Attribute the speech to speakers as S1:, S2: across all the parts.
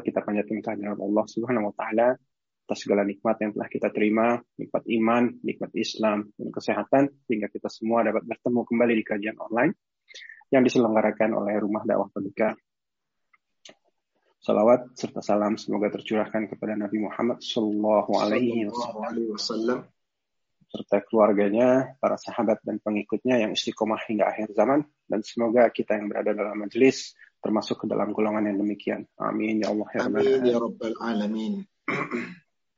S1: kita panjatkan kehadiran Allah Subhanahu wa taala atas segala nikmat yang telah kita terima, nikmat iman, nikmat Islam, dan kesehatan, sehingga kita semua dapat bertemu kembali di kajian online yang diselenggarakan oleh Rumah Dakwah Pendeka. Salawat serta salam semoga tercurahkan kepada Nabi Muhammad Sallallahu Alaihi Wasallam serta keluarganya, para sahabat dan pengikutnya yang istiqomah hingga akhir zaman, dan semoga kita yang berada dalam majelis termasuk ke dalam golongan yang demikian. Amin ya Allah ya
S2: Amin ya Rabbal Alamin.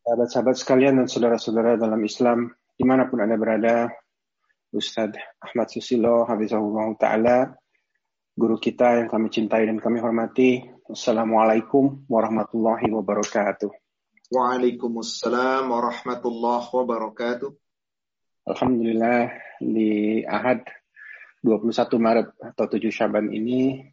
S1: Sahabat-sahabat sekalian dan saudara-saudara dalam Islam, di mana pun Anda berada, Ustadz Ahmad Susilo, Hafizahullah Ta'ala, guru kita yang kami cintai dan kami hormati. Assalamualaikum warahmatullahi wabarakatuh.
S2: Waalaikumsalam warahmatullahi wabarakatuh.
S1: Alhamdulillah di Ahad 21 Maret atau 7 Syaban ini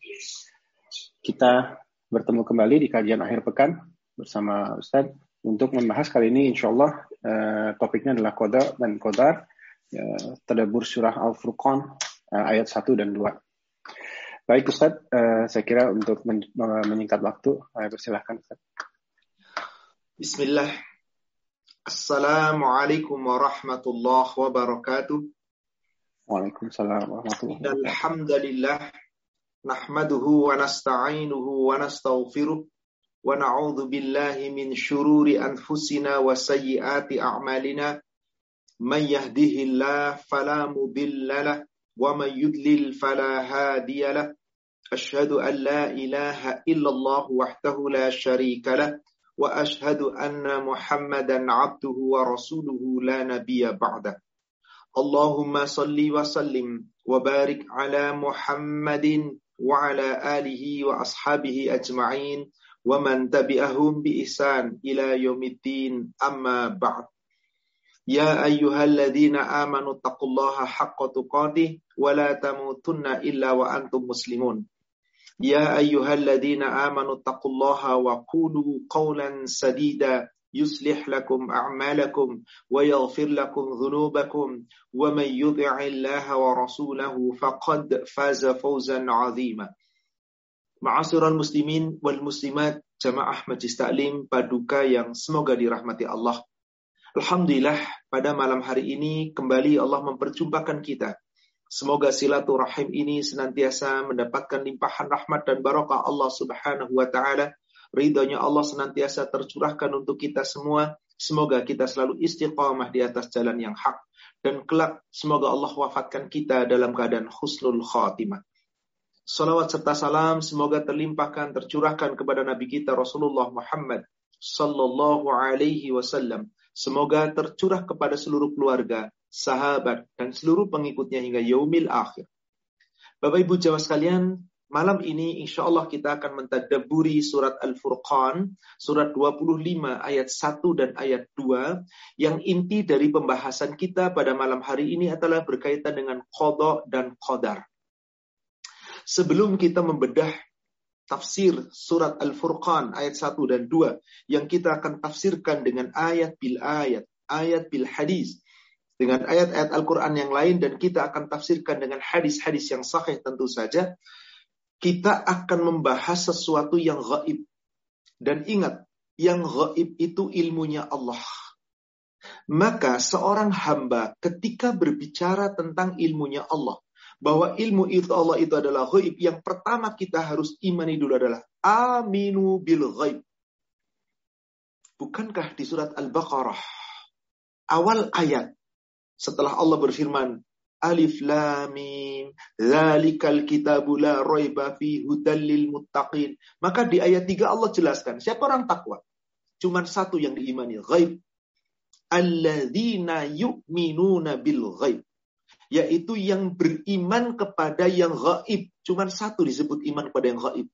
S1: kita bertemu kembali di kajian akhir pekan bersama Ustadz untuk membahas kali ini insya Allah uh, topiknya adalah koda dan kodar uh, tadabur surah Al-Furqan uh, ayat 1 dan 2. Baik Ustadz, uh, saya kira untuk men menyingkat waktu, uh, persilahkan Ustadz.
S2: Bismillah. Assalamualaikum warahmatullahi wabarakatuh.
S1: Waalaikumsalam warahmatullahi
S2: wabarakatuh. Alhamdulillah نحمده ونستعينه ونستغفره ونعوذ بالله من شرور أنفسنا وسيئات أعمالنا. من يهده الله فلا مضل له ومن يضلل فلا هادي له. أشهد أن لا إله إلا الله وحده لا شريك له وأشهد أن محمدا عبده ورسوله لا نبي بعده. اللهم صل وسلم وبارك على محمد وعلى آله وأصحابه أجمعين ومن تبعهم بإحسان إلى يوم الدين أما بعد يا أيها الذين آمنوا اتقوا الله حق تقاته ولا تموتن إلا وأنتم مسلمون يا أيها الذين آمنوا اتقوا الله وقولوا قولا سديدا يصلح لكم أعمالكم ويغفر لكم ذنوبكم ومن يطع الله ورسوله فقد فاز فوزا عظيما Ma'asyiral muslimin wal muslimat jamaah majlis taklim paduka yang semoga dirahmati Allah. Alhamdulillah pada malam hari ini kembali Allah memperjumpakan kita. Semoga silaturahim ini senantiasa mendapatkan limpahan rahmat dan barakah Allah Subhanahu wa taala Ridhonya Allah senantiasa tercurahkan untuk kita semua. Semoga kita selalu istiqamah di atas jalan yang hak. Dan kelak semoga Allah wafatkan kita dalam keadaan husnul khatimah. Salawat serta salam semoga terlimpahkan, tercurahkan kepada Nabi kita Rasulullah Muhammad Sallallahu Alaihi Wasallam. Semoga tercurah kepada seluruh keluarga, sahabat, dan seluruh pengikutnya hingga yaumil akhir. Bapak Ibu jawab sekalian, Malam ini insya Allah kita akan mentadaburi surat Al-Furqan, surat 25 ayat 1 dan ayat 2, yang inti dari pembahasan kita pada malam hari ini adalah berkaitan dengan kodok dan qadar. Sebelum kita membedah tafsir surat Al-Furqan ayat 1 dan 2, yang kita akan tafsirkan dengan ayat bil ayat, ayat bil hadis, dengan ayat-ayat Al-Quran yang lain dan kita akan tafsirkan dengan hadis-hadis yang sahih tentu saja kita akan membahas sesuatu yang gaib. Dan ingat, yang gaib itu ilmunya Allah. Maka seorang hamba ketika berbicara tentang ilmunya Allah, bahwa ilmu itu Allah itu adalah gaib, yang pertama kita harus imani dulu adalah aminu bil gaib. Bukankah di surat Al-Baqarah awal ayat setelah Allah berfirman Alif Lam Mim. Zalikal kitabu la raiba fi hudallil muttaqin. Maka di ayat 3 Allah jelaskan siapa orang takwa. Cuman satu yang diimani, ghaib. Alladzina yu'minuna bil ghaib. Yaitu yang beriman kepada yang gaib. Cuman satu disebut iman kepada yang gaib.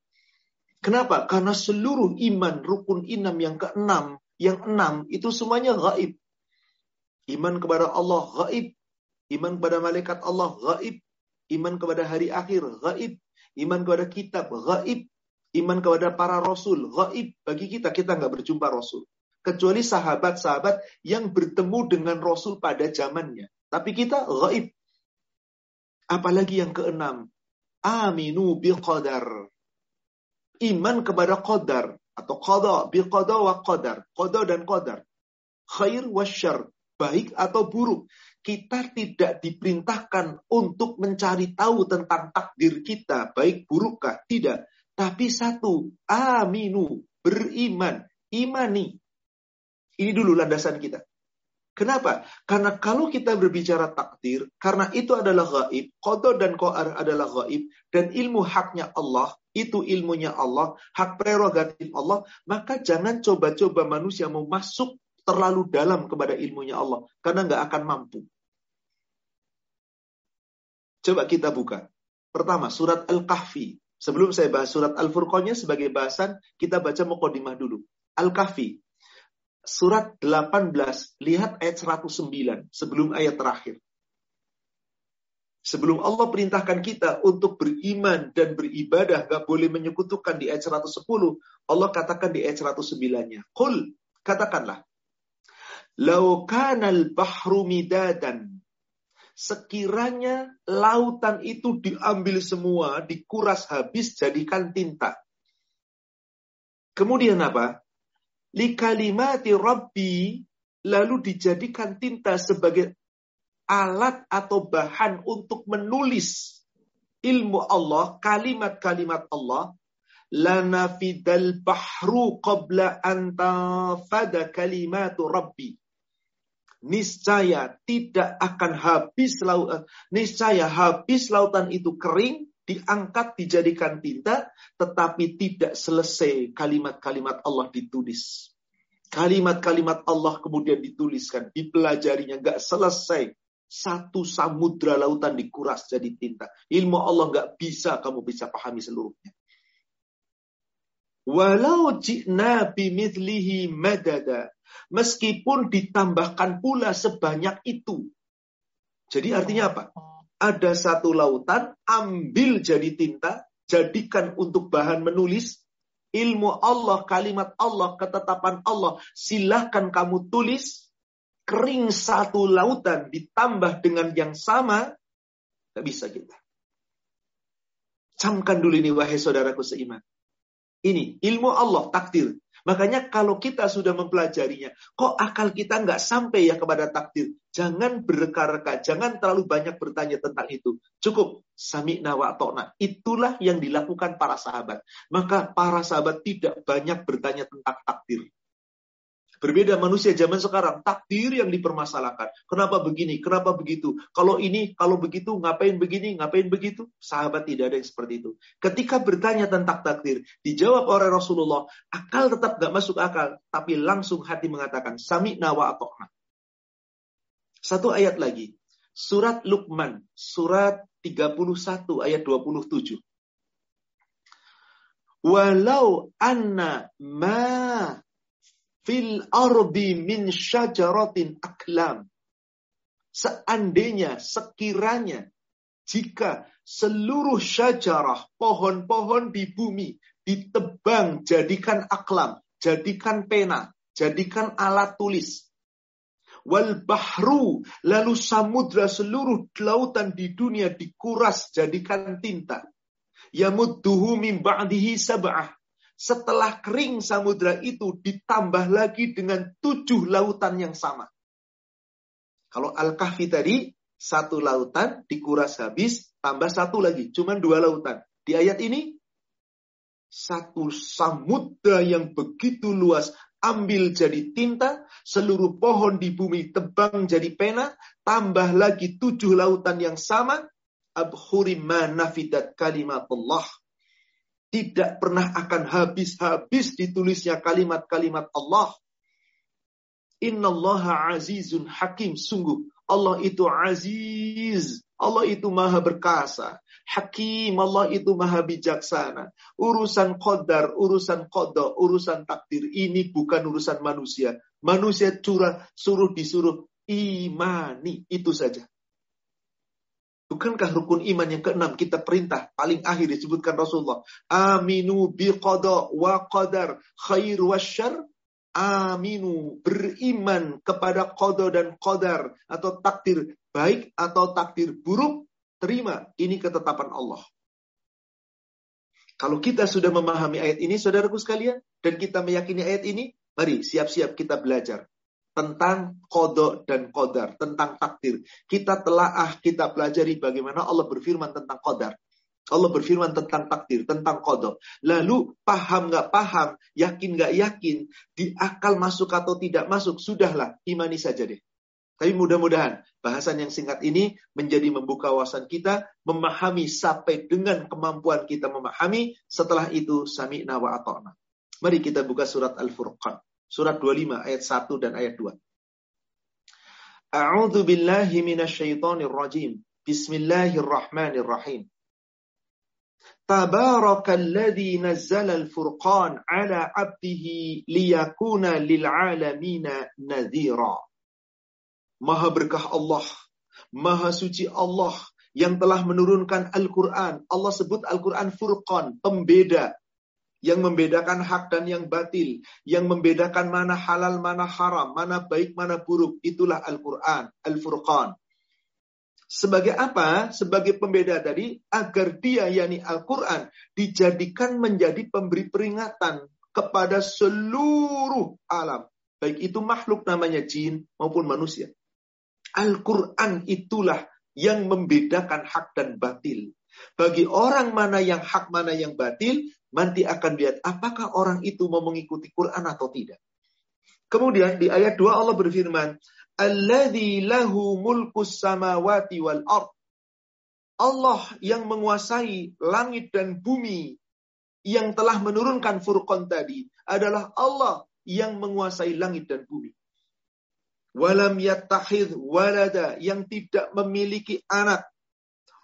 S2: Kenapa? Karena seluruh iman rukun inam yang keenam, yang enam itu semuanya gaib. Iman kepada Allah gaib, Iman kepada malaikat Allah gaib. Iman kepada hari akhir gaib. Iman kepada kitab gaib. Iman kepada para rasul gaib. Bagi kita, kita nggak berjumpa rasul. Kecuali sahabat-sahabat yang bertemu dengan rasul pada zamannya. Tapi kita gaib. Apalagi yang keenam. Aminu bi qadar. Iman kepada qadar. atau qada bi qada wa qadar, qada dan qadar. Khair wa syar, baik atau buruk. Kita tidak diperintahkan untuk mencari tahu tentang takdir kita, baik burukkah, tidak. Tapi satu, aminu, beriman, imani. Ini dulu landasan kita. Kenapa? Karena kalau kita berbicara takdir, karena itu adalah gaib, kodo dan koar adalah gaib, dan ilmu haknya Allah, itu ilmunya Allah, hak prerogatif Allah, maka jangan coba-coba manusia mau masuk terlalu dalam kepada ilmunya Allah, karena nggak akan mampu. Coba kita buka. Pertama, surat Al-Kahfi. Sebelum saya bahas surat Al-Furqannya sebagai bahasan, kita baca Muqaddimah dulu. Al-Kahfi, surat 18, lihat ayat 109 sebelum ayat terakhir. Sebelum Allah perintahkan kita untuk beriman dan beribadah, gak boleh menyekutukan di ayat 110, Allah katakan di ayat 109-nya. Qul, katakanlah. Lau kanal bahru midadan. Sekiranya lautan itu diambil semua, dikuras habis, jadikan tinta. Kemudian apa? likalimati rabbi lalu dijadikan tinta sebagai alat atau bahan untuk menulis ilmu Allah, kalimat-kalimat Allah, lanafidal bahru qabla an tafada kalimatu rabbi. Niscaya tidak akan habis lautan, niscaya habis lautan itu kering diangkat dijadikan tinta, tetapi tidak selesai kalimat-kalimat Allah ditulis. Kalimat-kalimat Allah kemudian dituliskan, dipelajarinya, nggak selesai. Satu samudra lautan dikuras jadi tinta. Ilmu Allah nggak bisa kamu bisa pahami seluruhnya. Walau jikna bimithlihi madada. Meskipun ditambahkan pula sebanyak itu. Jadi artinya apa? ada satu lautan, ambil jadi tinta, jadikan untuk bahan menulis, ilmu Allah, kalimat Allah, ketetapan Allah, silahkan kamu tulis, kering satu lautan ditambah dengan yang sama, tidak bisa kita. Camkan dulu ini wahai saudaraku seiman. Ini ilmu Allah, takdir. Makanya kalau kita sudah mempelajarinya, kok akal kita nggak sampai ya kepada takdir? Jangan berreka-reka, jangan terlalu banyak bertanya tentang itu. Cukup sami nawa tokna. Itulah yang dilakukan para sahabat. Maka para sahabat tidak banyak bertanya tentang takdir. Berbeda manusia zaman sekarang, takdir yang dipermasalahkan. Kenapa begini, kenapa begitu? Kalau ini, kalau begitu, ngapain begini, ngapain begitu? Sahabat tidak ada yang seperti itu. Ketika bertanya tentang takdir, dijawab oleh Rasulullah, akal tetap gak masuk akal, tapi langsung hati mengatakan, Sami nawa atokna. Satu ayat lagi. Surat Luqman, surat 31 ayat 27. Walau anna ma fil ardi min syajaratin aklam. Seandainya, sekiranya, jika seluruh syajarah, pohon-pohon di bumi, ditebang, jadikan aklam, jadikan pena, jadikan alat tulis. Wal bahru, lalu samudra seluruh lautan di dunia dikuras, jadikan tinta. Yamudduhu min ba'dihi sab'ah setelah kering samudra itu ditambah lagi dengan tujuh lautan yang sama. Kalau Al-Kahfi tadi, satu lautan dikuras habis, tambah satu lagi, cuma dua lautan. Di ayat ini, satu samudra yang begitu luas, ambil jadi tinta, seluruh pohon di bumi tebang jadi pena, tambah lagi tujuh lautan yang sama, abhuri ma nafidat kalimatullah tidak pernah akan habis-habis ditulisnya kalimat-kalimat Allah. Innallaha azizun hakim. Sungguh, Allah itu aziz. Allah itu maha berkasa. Hakim, Allah itu maha bijaksana. Urusan qadar, urusan qadha, urusan takdir. Ini bukan urusan manusia. Manusia curah, suruh disuruh imani. Itu saja. Bukankah rukun iman yang keenam kita perintah paling akhir disebutkan Rasulullah. Aminu biqada wa qadar khair wa syar. Aminu beriman kepada qada dan qadar atau takdir baik atau takdir buruk. Terima ini ketetapan Allah. Kalau kita sudah memahami ayat ini, saudaraku sekalian, dan kita meyakini ayat ini, mari siap-siap kita belajar tentang kodok dan kodar, tentang takdir. Kita telaah, kita pelajari bagaimana Allah berfirman tentang kodar. Allah berfirman tentang takdir, tentang kodok. Lalu paham nggak paham, yakin nggak yakin, di akal masuk atau tidak masuk, sudahlah imani saja deh. Tapi mudah-mudahan bahasan yang singkat ini menjadi membuka wawasan kita, memahami sampai dengan kemampuan kita memahami. Setelah itu sami'na wa ata'na. Mari kita buka surat Al-Furqan. Surat 25 ayat 1 dan ayat 2. A'udzu billahi minasyaitonir rajim. Bismillahirrahmanirrahim. Tabarakalladzi nazzala al-furqan ala 'abdihi liyakuna lil'alamina nadhira. Maha berkah Allah, Maha suci Allah yang telah menurunkan Al-Quran. Allah sebut Al-Quran Furqan, pembeda. Yang membedakan hak dan yang batil. Yang membedakan mana halal, mana haram, mana baik, mana buruk. Itulah Al-Quran, Al-Furqan. Sebagai apa? Sebagai pembeda tadi, agar dia, yakni Al-Quran, dijadikan menjadi pemberi peringatan kepada seluruh alam. Baik itu makhluk namanya jin maupun manusia. Al-Quran itulah yang membedakan hak dan batil. Bagi orang mana yang hak, mana yang batil, nanti akan lihat apakah orang itu mau mengikuti Quran atau tidak. Kemudian di ayat 2 Allah berfirman, Alladhi lahu mulkus samawati wal ard. Allah yang menguasai langit dan bumi yang telah menurunkan Furqan tadi adalah Allah yang menguasai langit dan bumi walam yattahid walada yang tidak memiliki anak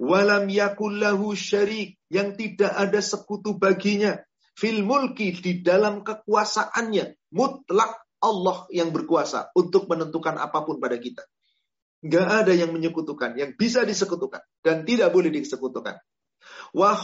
S2: walam yakullahu syarik yang tidak ada sekutu baginya fil mulki di dalam kekuasaannya mutlak Allah yang berkuasa untuk menentukan apa pun pada kita. Gak ada yang menyekutukan, yang bisa disekutukan dan tidak boleh disekutukan. Wa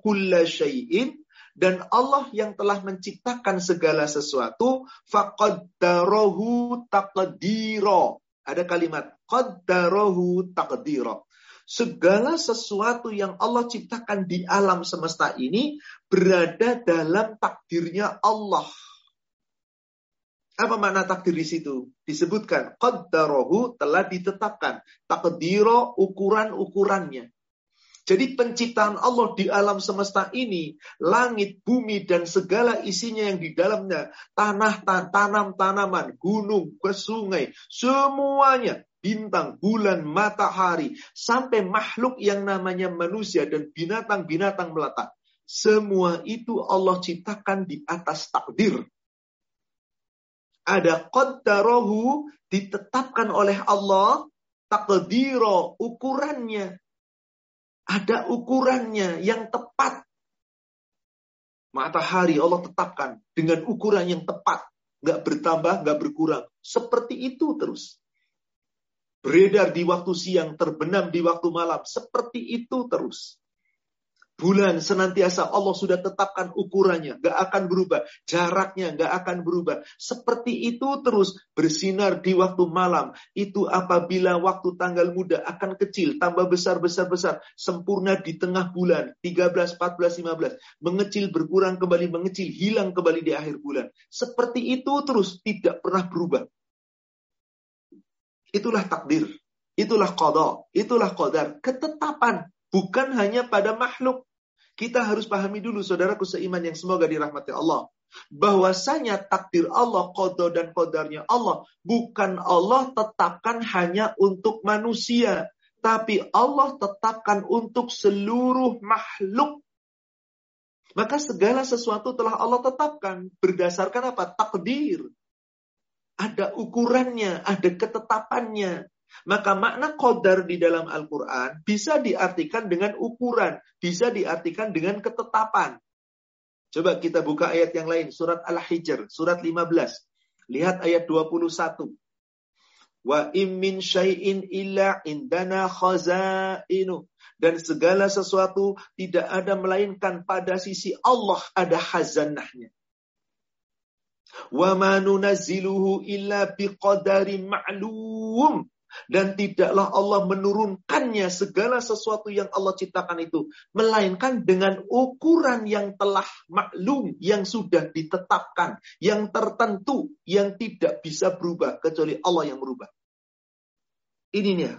S2: kulla syai'in dan Allah yang telah menciptakan segala sesuatu faqaddarahu taqdira. Ada kalimat qaddarahu taqdira. Segala sesuatu yang Allah ciptakan di alam semesta ini berada dalam takdirnya Allah. Apa makna takdir di situ? Disebutkan qaddarahu telah ditetapkan. Takdiro ukuran-ukurannya. Jadi penciptaan Allah di alam semesta ini, langit, bumi, dan segala isinya yang di dalamnya, tanah, tanam, tanaman, gunung, sungai, semuanya, bintang, bulan, matahari, sampai makhluk yang namanya manusia dan binatang-binatang melata. Semua itu Allah ciptakan di atas takdir. Ada qaddarahu ditetapkan oleh Allah, takdiro ukurannya ada ukurannya yang tepat. Matahari Allah tetapkan dengan ukuran yang tepat. Nggak bertambah, nggak berkurang. Seperti itu terus. Beredar di waktu siang, terbenam di waktu malam. Seperti itu terus. Bulan senantiasa Allah sudah tetapkan ukurannya, gak akan berubah. Jaraknya gak akan berubah. Seperti itu terus bersinar di waktu malam. Itu apabila waktu tanggal muda akan kecil, tambah besar, besar, besar. Sempurna di tengah bulan, 13, 14, 15. Mengecil, berkurang kembali, mengecil, hilang kembali di akhir bulan. Seperti itu terus, tidak pernah berubah. Itulah takdir. Itulah qadha, itulah qadar, ketetapan Bukan hanya pada makhluk. Kita harus pahami dulu, saudaraku seiman yang semoga dirahmati Allah. Bahwasanya takdir Allah, kodo dan kodarnya Allah. Bukan Allah tetapkan hanya untuk manusia. Tapi Allah tetapkan untuk seluruh makhluk. Maka segala sesuatu telah Allah tetapkan. Berdasarkan apa? Takdir. Ada ukurannya, ada ketetapannya. Maka makna kodar di dalam Al-Quran bisa diartikan dengan ukuran, bisa diartikan dengan ketetapan. Coba kita buka ayat yang lain, surat Al-Hijr, surat 15. Lihat ayat 21. Wa immin syai'in illa indana khazainu. Dan segala sesuatu tidak ada melainkan pada sisi Allah ada khazanahnya. Wa nunazziluhu. Dan tidaklah Allah menurunkannya segala sesuatu yang Allah ciptakan itu. Melainkan dengan ukuran yang telah maklum, yang sudah ditetapkan, yang tertentu, yang tidak bisa berubah. Kecuali Allah yang berubah. Ini nih,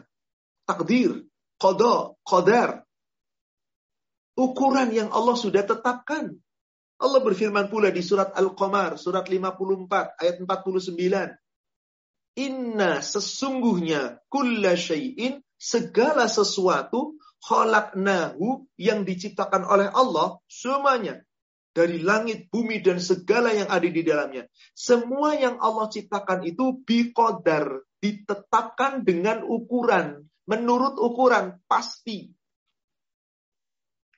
S2: takdir, qada, qadar. Ukuran yang Allah sudah tetapkan. Allah berfirman pula di surat Al-Qamar, surat 54, ayat 49. Inna sesungguhnya kulla syai'in segala sesuatu khalaqnahu yang diciptakan oleh Allah semuanya dari langit, bumi dan segala yang ada di dalamnya. Semua yang Allah ciptakan itu biqadar, ditetapkan dengan ukuran, menurut ukuran pasti.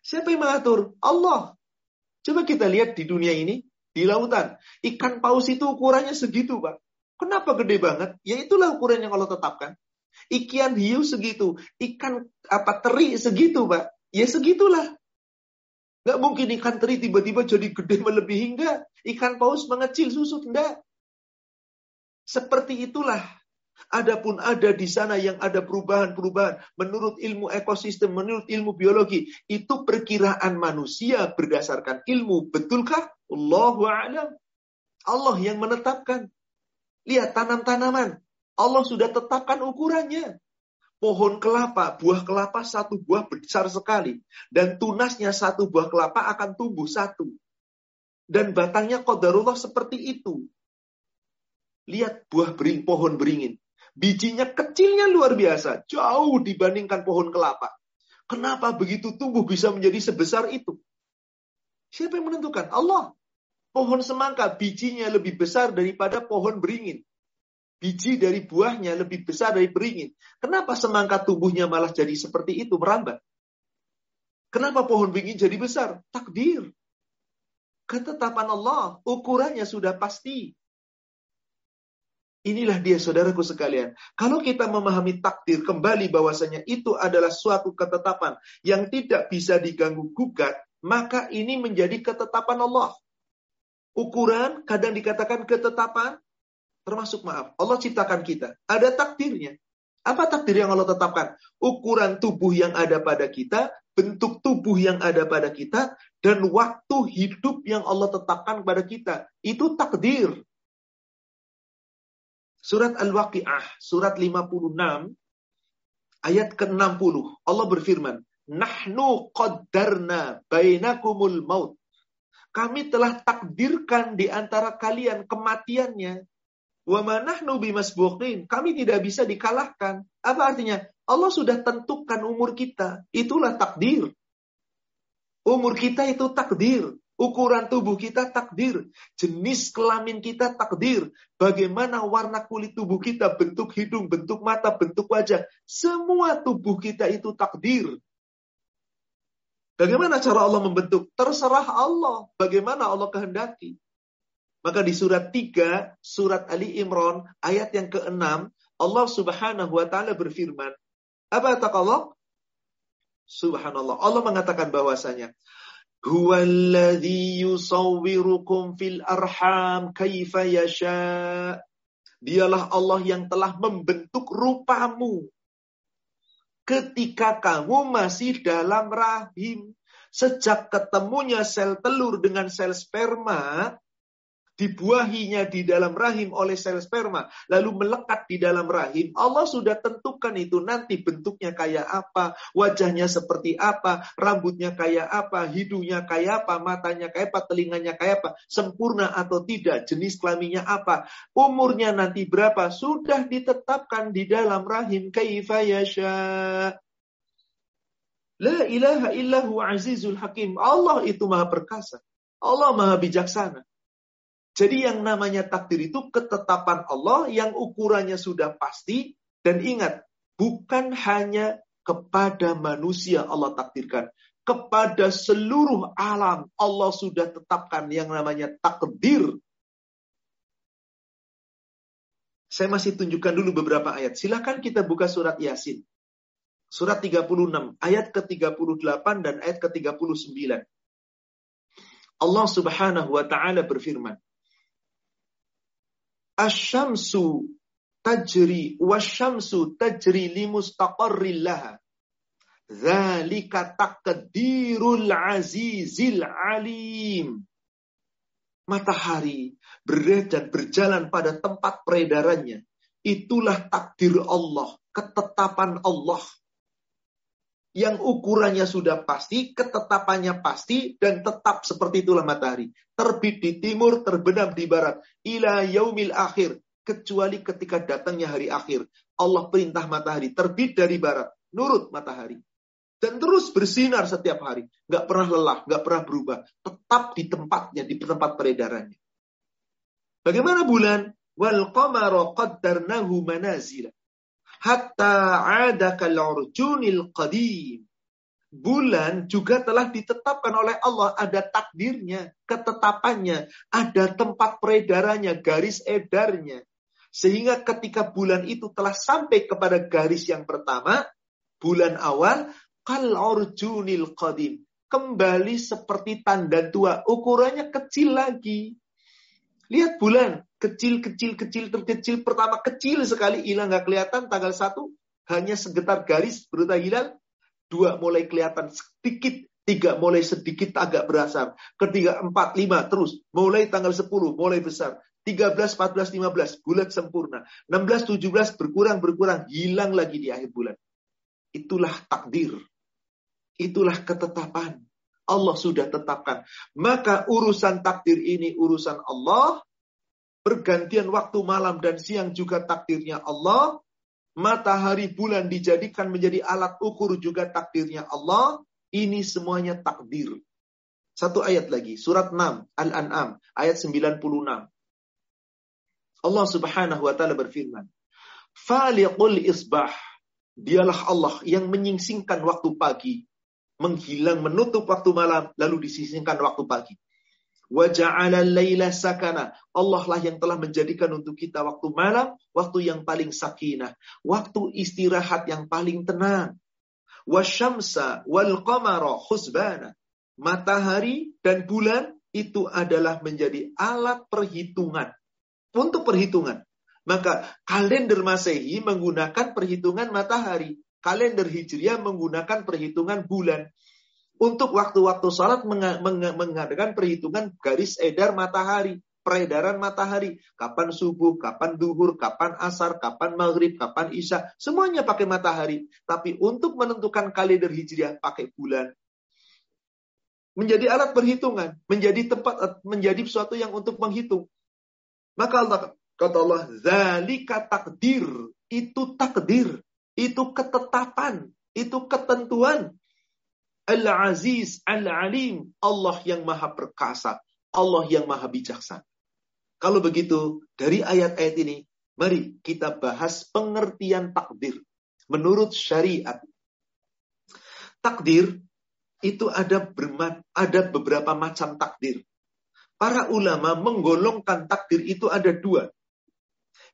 S2: Siapa yang mengatur? Allah. Coba kita lihat di dunia ini, di lautan. Ikan paus itu ukurannya segitu, Pak. Kenapa gede banget? Ya itulah ukuran yang Allah tetapkan. Ikan hiu segitu, ikan apa teri segitu, Pak. Ya segitulah. Gak mungkin ikan teri tiba-tiba jadi gede melebihi enggak. Ikan paus mengecil susut enggak. Seperti itulah. Adapun ada di sana yang ada perubahan-perubahan menurut ilmu ekosistem, menurut ilmu biologi, itu perkiraan manusia berdasarkan ilmu. Betulkah? Allahu a'lam. Allah yang menetapkan. Lihat tanam-tanaman. Allah sudah tetapkan ukurannya. Pohon kelapa, buah kelapa satu buah besar sekali. Dan tunasnya satu buah kelapa akan tumbuh satu. Dan batangnya kodarullah seperti itu. Lihat buah bering, pohon beringin. Bijinya kecilnya luar biasa. Jauh dibandingkan pohon kelapa. Kenapa begitu tumbuh bisa menjadi sebesar itu? Siapa yang menentukan? Allah. Pohon semangka bijinya lebih besar daripada pohon beringin. Biji dari buahnya lebih besar dari beringin. Kenapa semangka tubuhnya malah jadi seperti itu, merambat? Kenapa pohon beringin jadi besar? Takdir. Ketetapan Allah, ukurannya sudah pasti. Inilah dia saudaraku sekalian. Kalau kita memahami takdir kembali bahwasanya itu adalah suatu ketetapan yang tidak bisa diganggu gugat, maka ini menjadi ketetapan Allah. Ukuran kadang dikatakan ketetapan, termasuk maaf. Allah ciptakan kita. Ada takdirnya. Apa takdir yang Allah tetapkan? Ukuran tubuh yang ada pada kita, bentuk tubuh yang ada pada kita, dan waktu hidup yang Allah tetapkan pada kita. Itu takdir. Surat Al-Waqi'ah, surat 56, ayat ke-60. Allah berfirman, Nahnu qaddarna bainakumul maut kami telah takdirkan di antara kalian kematiannya. Wa manahnu bimasbuqin. Kami tidak bisa dikalahkan. Apa artinya? Allah sudah tentukan umur kita. Itulah takdir. Umur kita itu takdir. Ukuran tubuh kita takdir. Jenis kelamin kita takdir. Bagaimana warna kulit tubuh kita, bentuk hidung, bentuk mata, bentuk wajah. Semua tubuh kita itu takdir. Bagaimana cara Allah membentuk? Terserah Allah. Bagaimana Allah kehendaki. Maka di surat 3, surat Ali Imran, ayat yang ke-6, Allah subhanahu wa ta'ala berfirman. Apa Allah? Subhanallah. Allah mengatakan bahwasanya, Arham kaifa yasha. Dialah Allah yang telah membentuk rupamu ketika kamu masih dalam rahim. Sejak ketemunya sel telur dengan sel sperma, dibuahinya di dalam rahim oleh sel sperma, lalu melekat di dalam rahim, Allah sudah tentukan itu nanti bentuknya kayak apa, wajahnya seperti apa, rambutnya kayak apa, hidungnya kayak apa, matanya kayak apa, telinganya kayak apa, sempurna atau tidak, jenis kelaminnya apa, umurnya nanti berapa, sudah ditetapkan di dalam rahim kaifa yasha. La ilaha illahu azizul hakim. Allah itu maha perkasa. Allah maha bijaksana. Jadi yang namanya takdir itu ketetapan Allah yang ukurannya sudah pasti dan ingat bukan hanya kepada manusia Allah takdirkan, kepada seluruh alam Allah sudah tetapkan yang namanya takdir. Saya masih tunjukkan dulu beberapa ayat. Silakan kita buka surat Yasin. Surat 36, ayat ke-38 dan ayat ke-39. Allah Subhanahu wa taala berfirman, Asyamsu tajri wasyamsu tajri limustaqarrillaha. Zalika taqdirul azizil alim. Matahari beredar berjalan pada tempat peredarannya. Itulah takdir Allah, ketetapan Allah yang ukurannya sudah pasti, ketetapannya pasti, dan tetap seperti itulah matahari. Terbit di timur, terbenam di barat. Ila yaumil akhir. Kecuali ketika datangnya hari akhir. Allah perintah matahari. Terbit dari barat. Nurut matahari. Dan terus bersinar setiap hari. Nggak pernah lelah, nggak pernah berubah. Tetap di tempatnya, di tempat peredarannya. Bagaimana bulan? Wal qamara qaddarnahu manazila hatta ada kalurjunil qadim. Bulan juga telah ditetapkan oleh Allah, ada takdirnya, ketetapannya, ada tempat peredarannya, garis edarnya. Sehingga ketika bulan itu telah sampai kepada garis yang pertama, bulan awal, kal urjunil qadim. Kembali seperti tanda tua, ukurannya kecil lagi. Lihat bulan, kecil, kecil, kecil, terkecil. Pertama kecil sekali, hilang nggak kelihatan. Tanggal satu hanya segetar garis beruta hilal. Dua mulai kelihatan sedikit. Tiga mulai sedikit agak berasar. Ketiga, empat, lima, terus. Mulai tanggal sepuluh, mulai besar. 13, 14, 15, bulan sempurna. 16, 17, berkurang, berkurang. Hilang lagi di akhir bulan. Itulah takdir. Itulah ketetapan. Allah sudah tetapkan. Maka urusan takdir ini urusan Allah. Pergantian waktu malam dan siang juga takdirnya Allah. Matahari bulan dijadikan menjadi alat ukur juga takdirnya Allah. Ini semuanya takdir. Satu ayat lagi, surat 6 Al-An'am ayat 96. Allah Subhanahu wa taala berfirman, "Faliqul isbah." Dialah Allah yang menyingsingkan waktu pagi menghilang menutup waktu malam lalu disisingkan waktu pagi. Sakana. Allah lah yang telah menjadikan untuk kita waktu malam, waktu yang paling sakinah, waktu istirahat yang paling tenang. Wasyamsa wal qamara husbana. Matahari dan bulan itu adalah menjadi alat perhitungan. Untuk perhitungan. Maka kalender Masehi menggunakan perhitungan matahari kalender Hijriah menggunakan perhitungan bulan. Untuk waktu-waktu salat mengadakan perhitungan garis edar matahari, peredaran matahari. Kapan subuh, kapan duhur, kapan asar, kapan maghrib, kapan isya. Semuanya pakai matahari. Tapi untuk menentukan kalender Hijriah pakai bulan. Menjadi alat perhitungan. Menjadi tempat, menjadi sesuatu yang untuk menghitung. Maka Allah, kata Allah, Zalika takdir. Itu takdir. Itu ketetapan, itu ketentuan. Al-Aziz, Al-Alim, Allah yang maha perkasa, Allah yang maha bijaksana. Kalau begitu, dari ayat-ayat ini, mari kita bahas pengertian takdir. Menurut syariat. Takdir itu ada, bermat, ada beberapa macam takdir. Para ulama menggolongkan takdir itu ada dua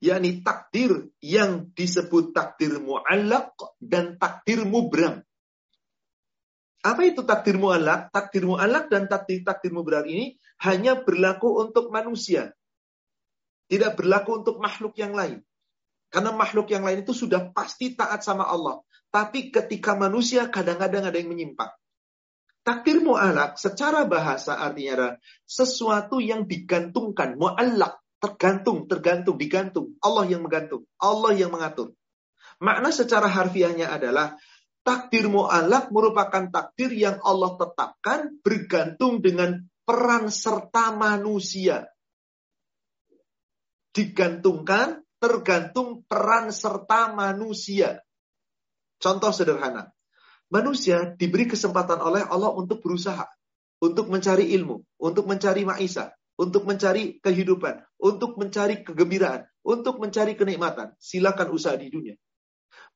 S2: yakni takdir yang disebut takdir mu'allaq dan takdir mubram. Apa itu takdir mu'allaq? Takdir mu'allaq dan takdir takdir mubram ini hanya berlaku untuk manusia. Tidak berlaku untuk makhluk yang lain. Karena makhluk yang lain itu sudah pasti taat sama Allah. Tapi ketika manusia kadang-kadang ada yang menyimpang. Takdir mu'alak secara bahasa artinya adalah sesuatu yang digantungkan. Mu'alak Tergantung, tergantung, digantung. Allah yang menggantung. Allah yang mengatur. Makna secara harfiahnya adalah takdir mu'alak merupakan takdir yang Allah tetapkan bergantung dengan peran serta manusia. Digantungkan tergantung peran serta manusia. Contoh sederhana. Manusia diberi kesempatan oleh Allah untuk berusaha. Untuk mencari ilmu. Untuk mencari ma'isa untuk mencari kehidupan, untuk mencari kegembiraan, untuk mencari kenikmatan. Silakan usaha di dunia.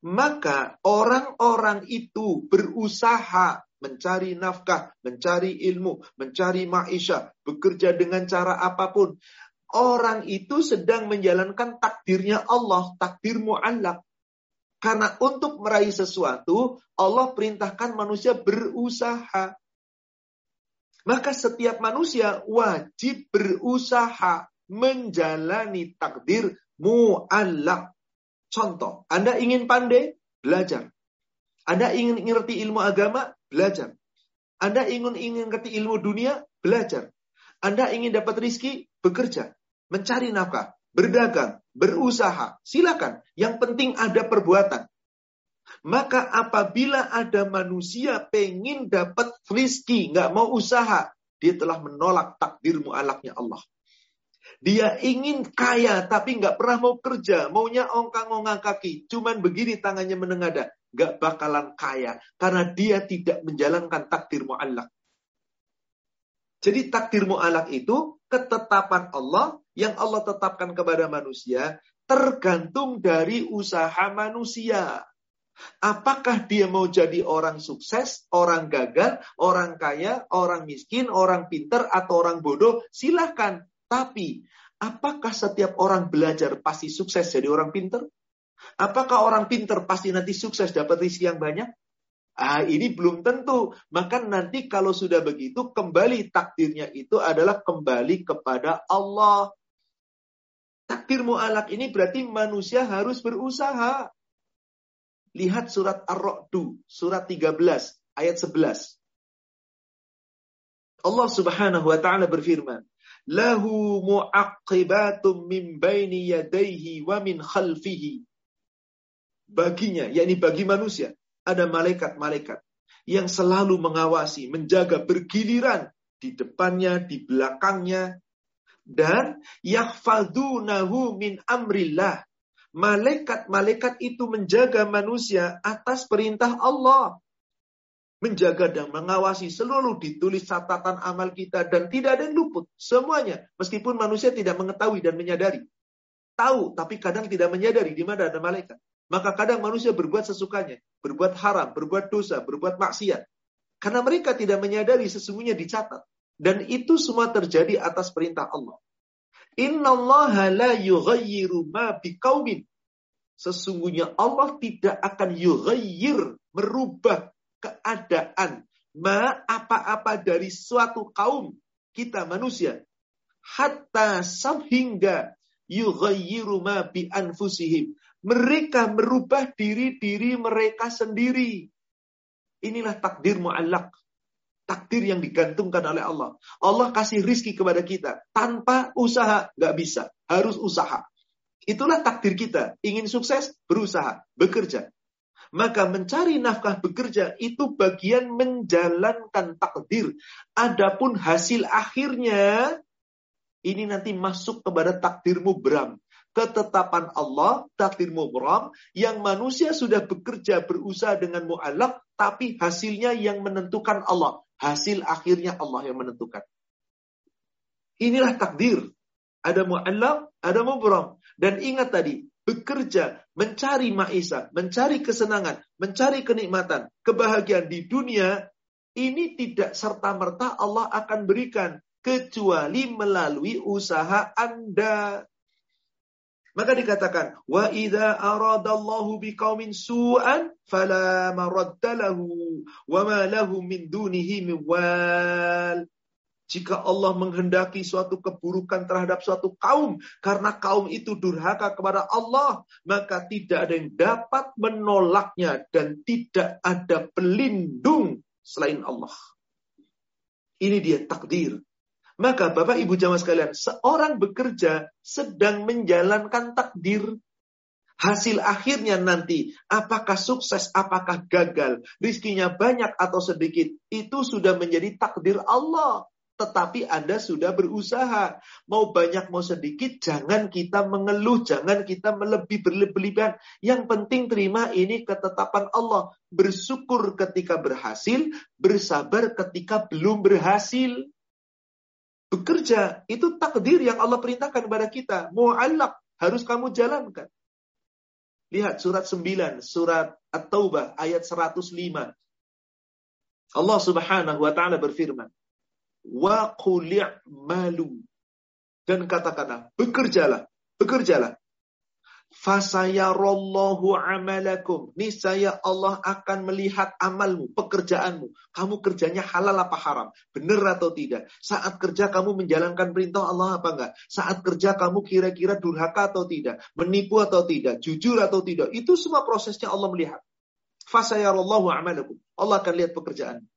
S2: Maka orang-orang itu berusaha mencari nafkah, mencari ilmu, mencari maisha, bekerja dengan cara apa pun. Orang itu sedang menjalankan takdirnya Allah, takdir mu'allak. Karena untuk meraih sesuatu, Allah perintahkan manusia berusaha. Maka setiap manusia wajib berusaha menjalani takdir mu'allak. Contoh, Anda ingin pandai, belajar. Anda ingin ngerti ilmu agama, belajar. Anda ingin ingin ngerti ilmu dunia, belajar. Anda ingin dapat rizki, bekerja. Mencari nafkah, berdagang, berusaha. Silakan. Yang penting ada perbuatan. Maka apabila ada manusia pengen dapat rizki, nggak mau usaha, dia telah menolak takdir mu'alaknya Allah. Dia ingin kaya tapi nggak pernah mau kerja, maunya ongkang-ongkang kaki, cuman begini tangannya menengada, nggak bakalan kaya karena dia tidak menjalankan takdir mu'alak. Jadi takdir mu'alak itu ketetapan Allah yang Allah tetapkan kepada manusia tergantung dari usaha manusia. Apakah dia mau jadi orang sukses, orang gagal, orang kaya, orang miskin, orang pinter, atau orang bodoh? Silahkan. Tapi, apakah setiap orang belajar pasti sukses jadi orang pinter? Apakah orang pinter pasti nanti sukses dapat rezeki yang banyak? Ah, ini belum tentu. Maka nanti kalau sudah begitu, kembali takdirnya itu adalah kembali kepada Allah. Takdir mu'alak ini berarti manusia harus berusaha. Lihat surat Ar-Ra'du, surat 13, ayat 11. Allah Subhanahu wa taala berfirman, "Lahu mu'aqibatum min baini yadayhi wa min khalfihi." Baginya, yakni bagi manusia, ada malaikat-malaikat yang selalu mengawasi, menjaga bergiliran di depannya, di belakangnya, dan yahfadunahu min amrillah Malaikat-malaikat itu menjaga manusia atas perintah Allah. Menjaga dan mengawasi seluruh ditulis catatan amal kita dan tidak ada yang luput. Semuanya. Meskipun manusia tidak mengetahui dan menyadari. Tahu, tapi kadang tidak menyadari di mana ada malaikat. Maka kadang manusia berbuat sesukanya. Berbuat haram, berbuat dosa, berbuat maksiat. Karena mereka tidak menyadari sesungguhnya dicatat. Dan itu semua terjadi atas perintah Allah. Innallaha la yughayyiru ma biqaumin. Sesungguhnya Allah tidak akan yughayyir, merubah keadaan ma apa-apa dari suatu kaum kita manusia. Hatta sehingga yughayyiru ma bi anfusihim. Mereka merubah diri-diri mereka sendiri. Inilah takdir mu'allak takdir yang digantungkan oleh Allah. Allah kasih rizki kepada kita. Tanpa usaha, nggak bisa. Harus usaha. Itulah takdir kita. Ingin sukses, berusaha, bekerja. Maka mencari nafkah bekerja itu bagian menjalankan takdir. Adapun hasil akhirnya, ini nanti masuk kepada takdir mubram ketetapan Allah, takdir mubram, yang manusia sudah bekerja berusaha dengan mu'alaf, tapi hasilnya yang menentukan Allah. Hasil akhirnya Allah yang menentukan. Inilah takdir. Ada mu'alaf, ada mubram. Dan ingat tadi, bekerja, mencari ma'isa, mencari kesenangan, mencari kenikmatan, kebahagiaan di dunia, ini tidak serta-merta Allah akan berikan. Kecuali melalui usaha Anda. Maka dikatakan, wa idza aradallahu biqaumin su'an fala wa ma min dunihi min wal. Jika Allah menghendaki suatu keburukan terhadap suatu kaum karena kaum itu durhaka kepada Allah, maka tidak ada yang dapat menolaknya dan tidak ada pelindung selain Allah. Ini dia takdir. Maka Bapak Ibu jamaah sekalian, seorang bekerja sedang menjalankan takdir. Hasil akhirnya nanti, apakah sukses, apakah gagal, rizkinya banyak atau sedikit, itu sudah menjadi takdir Allah. Tetapi Anda sudah berusaha. Mau banyak, mau sedikit, jangan kita mengeluh, jangan kita melebih berlebihan. Yang penting terima ini ketetapan Allah. Bersyukur ketika berhasil, bersabar ketika belum berhasil bekerja itu takdir yang Allah perintahkan kepada kita. Mu'allak harus kamu jalankan. Lihat surat 9, surat At-Taubah ayat 105. Allah Subhanahu wa taala berfirman, "Wa malu." Dan katakanlah, bekerjalah, bekerjalah. Fasayarallahu amalakum. Niscaya Allah akan melihat amalmu, pekerjaanmu. Kamu kerjanya halal apa haram? Benar atau tidak? Saat kerja kamu menjalankan perintah Allah apa enggak? Saat kerja kamu kira-kira durhaka atau tidak? Menipu atau tidak? Jujur atau tidak? Itu semua prosesnya Allah melihat. Fasayarallahu amalakum. Allah akan lihat pekerjaan.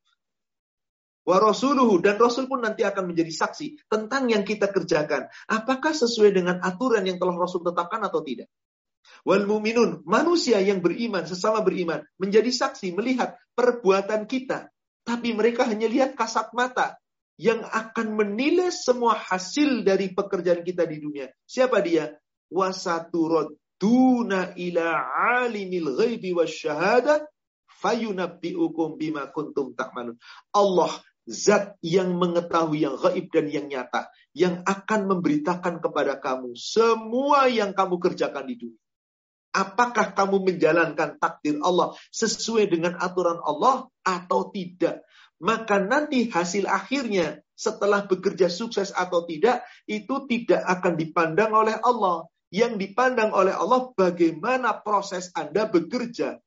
S2: Wa rasuluhu dan Rasul pun nanti akan menjadi saksi tentang yang kita kerjakan. Apakah sesuai dengan aturan yang telah Rasul tetapkan atau tidak? Wal mu'minun, manusia yang beriman, sesama beriman, menjadi saksi melihat perbuatan kita. Tapi mereka hanya lihat kasat mata yang akan menilai semua hasil dari pekerjaan kita di dunia. Siapa dia? Wasaturaduna ila alimil ghaibi wasyahada fayunabbi'ukum bima kuntum ta'malun. Allah zat yang mengetahui yang gaib dan yang nyata yang akan memberitakan kepada kamu semua yang kamu kerjakan di dunia. Apakah kamu menjalankan takdir Allah sesuai dengan aturan Allah atau tidak? Maka nanti hasil akhirnya setelah bekerja sukses atau tidak, itu tidak akan dipandang oleh Allah. Yang dipandang oleh Allah bagaimana proses Anda bekerja,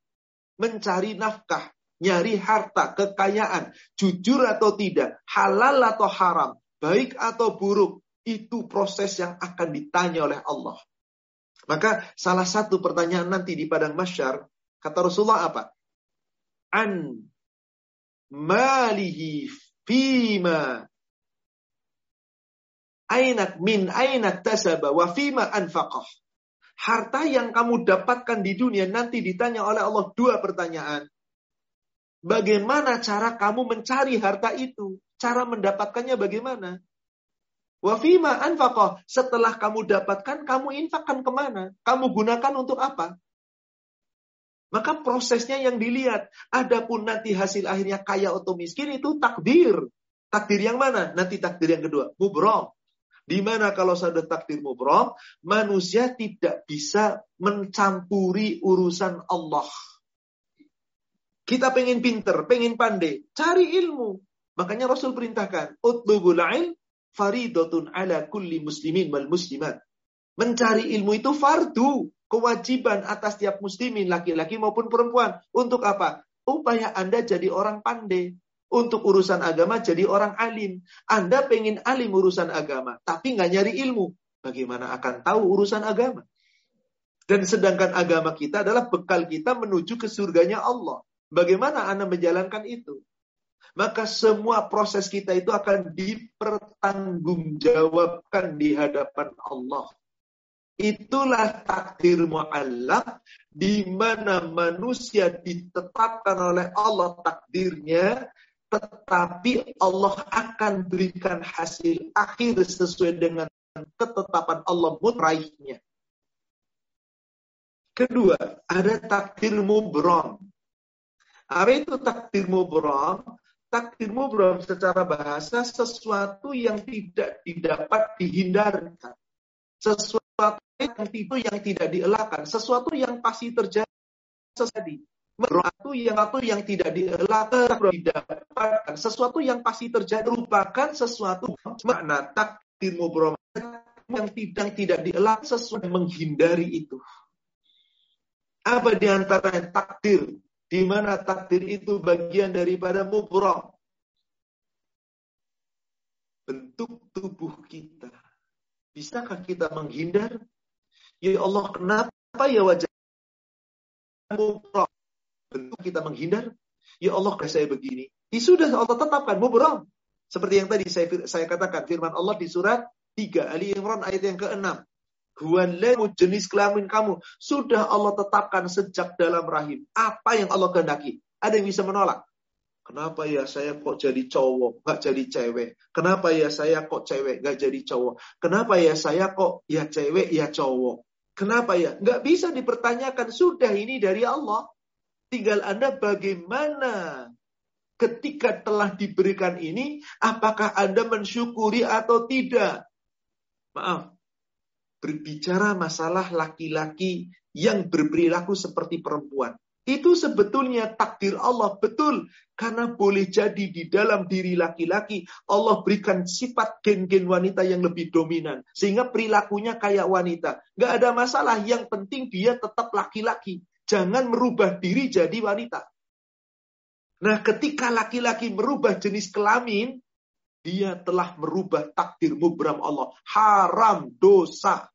S2: mencari nafkah, nyari harta, kekayaan, jujur atau tidak, halal atau haram, baik atau buruk, itu proses yang akan ditanya oleh Allah. Maka salah satu pertanyaan nanti di padang masyar, kata Rasulullah apa? An malihi fima ainak min ainak tasaba wa fima anfaqah. Harta yang kamu dapatkan di dunia nanti ditanya oleh Allah dua pertanyaan. Bagaimana cara kamu mencari harta itu? Cara mendapatkannya bagaimana? Wafima anfaqah. Setelah kamu dapatkan, kamu infakkan ke mana? Kamu gunakan untuk apa? Maka prosesnya yang dilihat. Adapun nanti hasil akhirnya kaya atau miskin itu takdir. Takdir yang mana? Nanti takdir yang kedua. Mubrom. Di mana kalau sudah takdir mubrom, manusia tidak bisa mencampuri urusan Allah. Kita pengen pinter, pengen pandai, cari ilmu. Makanya Rasul perintahkan, utlubul ilm faridotun ala kulli muslimin wal muslimat. Mencari ilmu itu fardu, kewajiban atas tiap muslimin, laki-laki maupun perempuan. Untuk apa? Upaya Anda jadi orang pandai. Untuk urusan agama jadi orang alim. Anda pengen alim urusan agama, tapi nggak nyari ilmu. Bagaimana akan tahu urusan agama? Dan sedangkan agama kita adalah bekal kita menuju ke surganya Allah. Bagaimana Anda menjalankan itu? maka semua proses kita itu akan dipertanggungjawabkan di hadapan Allah. Itulah takdir mu'allak di mana manusia ditetapkan oleh Allah takdirnya tetapi Allah akan berikan hasil akhir sesuai dengan ketetapan Allah mutraihnya. Kedua, ada takdir mubram. Apa itu takdir mubram? takdir mubram secara bahasa sesuatu yang tidak didapat dihindarkan. Sesuatu yang itu yang tidak dielakkan, sesuatu yang pasti terjadi. Sesuatu yang atau yang tidak dielakkan didapatkan, sesuatu yang pasti terjadi merupakan sesuatu makna takdir mubram yang tidak tidak dielak sesuatu menghindari itu. Apa di antara takdir di mana takdir itu bagian daripada mubram. Bentuk tubuh kita. Bisakah kita menghindar? Ya Allah, kenapa ya wajah mubram? Bentuk kita menghindar? Ya Allah, saya begini. Ya sudah Allah tetapkan mubram. Seperti yang tadi saya, saya katakan firman Allah di surat 3 Ali Imran ayat yang ke-6. Huwalemu jenis kelamin kamu. Sudah Allah tetapkan sejak dalam rahim. Apa yang Allah kehendaki. Ada yang bisa menolak. Kenapa ya saya kok jadi cowok, gak jadi cewek? Kenapa ya saya kok cewek, gak jadi cowok? Kenapa ya saya kok ya cewek, ya cowok? Kenapa ya? Gak bisa dipertanyakan. Sudah ini dari Allah. Tinggal Anda bagaimana ketika telah diberikan ini, apakah Anda mensyukuri atau tidak? Maaf, berbicara masalah laki-laki yang berperilaku seperti perempuan. Itu sebetulnya takdir Allah. Betul. Karena boleh jadi di dalam diri laki-laki Allah berikan sifat gen-gen wanita yang lebih dominan. Sehingga perilakunya kayak wanita. Gak ada masalah. Yang penting dia tetap laki-laki. Jangan merubah diri jadi wanita. Nah ketika laki-laki merubah jenis kelamin, dia telah merubah takdir mubram Allah. Haram, dosa.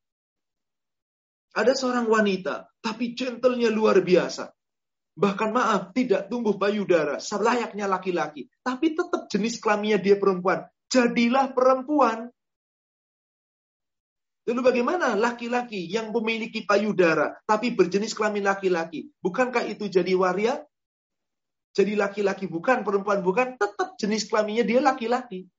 S2: Ada seorang wanita, tapi gentlenya luar biasa. Bahkan maaf, tidak tumbuh payudara, selayaknya laki-laki. Tapi tetap jenis kelaminnya dia perempuan. Jadilah perempuan. Lalu bagaimana laki-laki yang memiliki payudara, tapi berjenis kelamin laki-laki? Bukankah itu jadi waria? Jadi laki-laki bukan, perempuan bukan, tetap jenis kelaminnya dia laki-laki.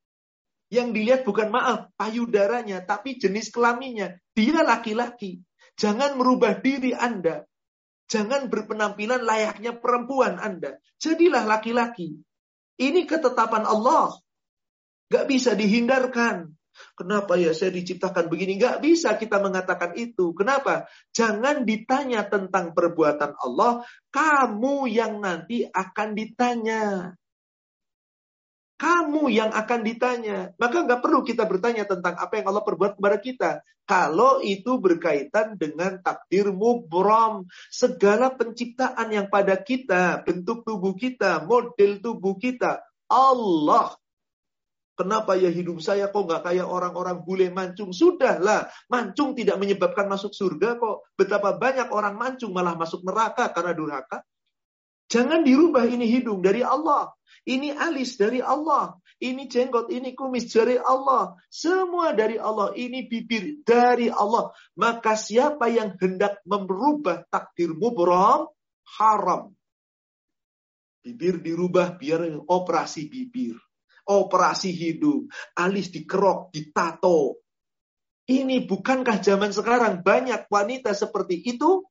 S2: Yang dilihat bukan maaf, payudaranya, tapi jenis kelaminnya. Dia laki-laki. Jangan merubah diri Anda. Jangan berpenampilan layaknya perempuan Anda. Jadilah laki-laki. Ini ketetapan Allah. Gak bisa dihindarkan. Kenapa ya saya diciptakan begini? Gak bisa kita mengatakan itu. Kenapa? Jangan ditanya tentang perbuatan Allah. Kamu yang nanti akan ditanya. Kamu yang akan ditanya. Maka nggak perlu kita bertanya tentang apa yang Allah perbuat kepada kita. Kalau itu berkaitan dengan takdir mubrom. Segala penciptaan yang pada kita, bentuk tubuh kita, model tubuh kita. Allah. Kenapa ya hidup saya kok nggak kayak orang-orang bule mancung? Sudahlah, mancung tidak menyebabkan masuk surga kok. Betapa banyak orang mancung malah masuk neraka karena durhaka. Jangan dirubah ini hidung dari Allah. Ini alis dari Allah. Ini jenggot, ini kumis dari Allah. Semua dari Allah. Ini bibir dari Allah. Maka siapa yang hendak merubah takdir mubram, haram. Bibir dirubah biar operasi bibir. Operasi hidung. Alis dikerok, ditato. Ini bukankah zaman sekarang banyak wanita seperti itu?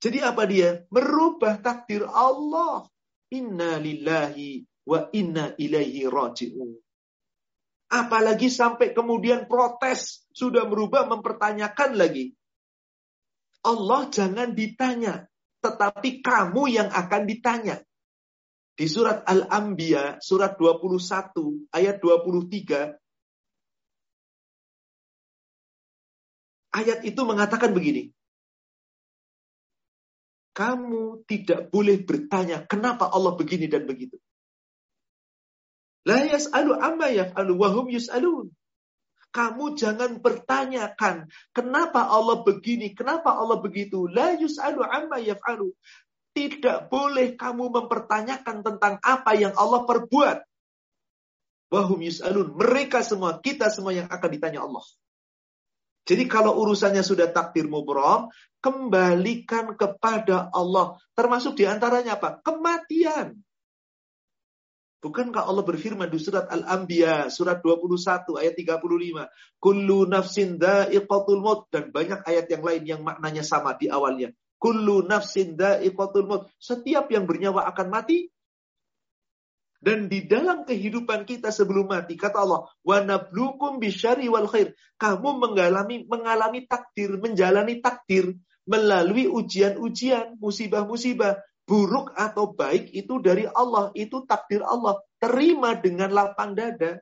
S2: Jadi apa dia? Merubah takdir Allah. Inna lillahi wa inna ilaihi raji'un. Apalagi sampai kemudian protes sudah berubah mempertanyakan lagi. Allah jangan ditanya, tetapi kamu yang akan ditanya. Di surat Al-Anbiya, surat 21, ayat 23, ayat itu mengatakan begini kamu tidak boleh bertanya kenapa Allah begini dan begitu. La yas'alu amma yaf'alu yus'alun. Kamu jangan bertanyakan kenapa Allah begini, kenapa Allah begitu. La yus'alu amma yaf'alu. Tidak boleh kamu mempertanyakan tentang apa yang Allah perbuat. Wahum yus'alun. Mereka semua, kita semua yang akan ditanya Allah. Jadi kalau urusannya sudah takdir mubrom, kembalikan kepada Allah. Termasuk di antaranya apa? Kematian. Bukankah Allah berfirman di surat Al-Anbiya, surat 21, ayat 35. Kullu nafsin da'iqatul maut. Dan banyak ayat yang lain yang maknanya sama di awalnya. Kullu nafsin da'iqatul maut. Setiap yang bernyawa akan mati, dan di dalam kehidupan kita sebelum mati, kata Allah, wa nablukum bisyari wal khair. Kamu mengalami mengalami takdir, menjalani takdir melalui ujian-ujian, musibah-musibah, buruk atau baik itu dari Allah, itu takdir Allah. Terima dengan lapang dada.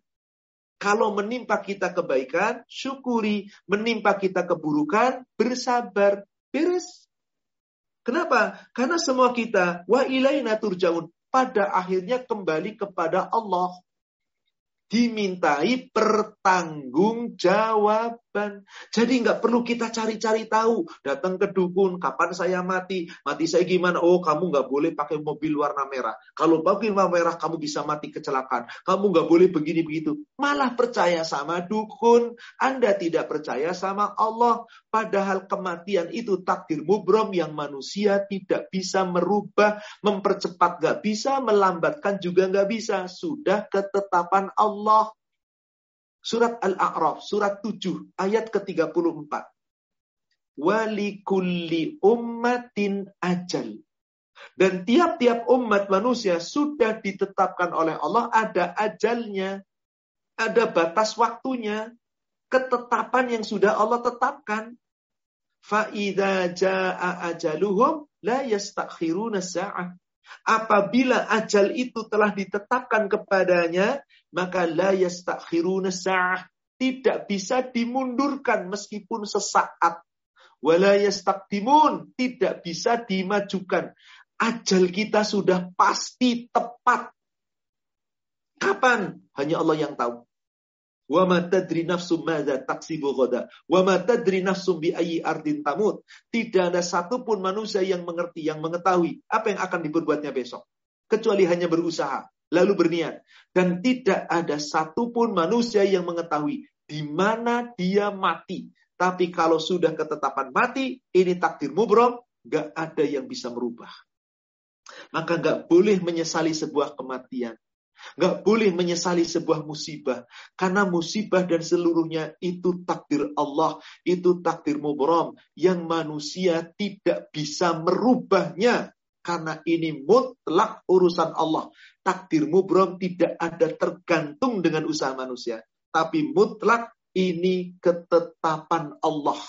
S2: Kalau menimpa kita kebaikan, syukuri. Menimpa kita keburukan, bersabar. Beres. Kenapa? Karena semua kita, wa ilaina turjaun pada akhirnya kembali kepada Allah dimintai pertanggungjawaban. Jadi nggak perlu kita cari-cari tahu. Datang ke dukun, kapan saya mati? Mati saya gimana? Oh, kamu nggak boleh pakai mobil warna merah. Kalau pakai warna merah, kamu bisa mati kecelakaan. Kamu nggak boleh begini begitu. Malah percaya sama dukun. Anda tidak percaya sama Allah. Padahal kematian itu takdir mubrom yang manusia tidak bisa merubah, mempercepat nggak bisa, melambatkan juga nggak bisa. Sudah ketetapan Allah. Allah. Surat Al-A'raf, surat 7, ayat ke-34. Walikulli ummatin ajal. Dan tiap-tiap umat manusia sudah ditetapkan oleh Allah ada ajalnya. Ada batas waktunya. Ketetapan yang sudah Allah tetapkan. Fa'idha ja'a ajaluhum la yastakhiruna sa'ah. Apabila ajal itu telah ditetapkan kepadanya, maka la yastakhiruna sa'ah. Tidak bisa dimundurkan meskipun sesaat. Wala yastakdimun. Tidak bisa dimajukan. Ajal kita sudah pasti tepat. Kapan? Hanya Allah yang tahu. Wa ma tadri nafsum madza taksibu ghada. Wa ma tadri nafsum bi ayyi ardin tamut. Tidak ada satupun manusia yang mengerti, yang mengetahui apa yang akan diperbuatnya besok. Kecuali hanya berusaha, lalu berniat. Dan tidak ada satupun manusia yang mengetahui di mana dia mati. Tapi kalau sudah ketetapan mati, ini takdir mubrom, gak ada yang bisa merubah. Maka gak boleh menyesali sebuah kematian. Nggak boleh menyesali sebuah musibah. Karena musibah dan seluruhnya itu takdir Allah. Itu takdir mubram. Yang manusia tidak bisa merubahnya. Karena ini mutlak urusan Allah. Takdir mubram tidak ada tergantung dengan usaha manusia. Tapi mutlak ini ketetapan Allah.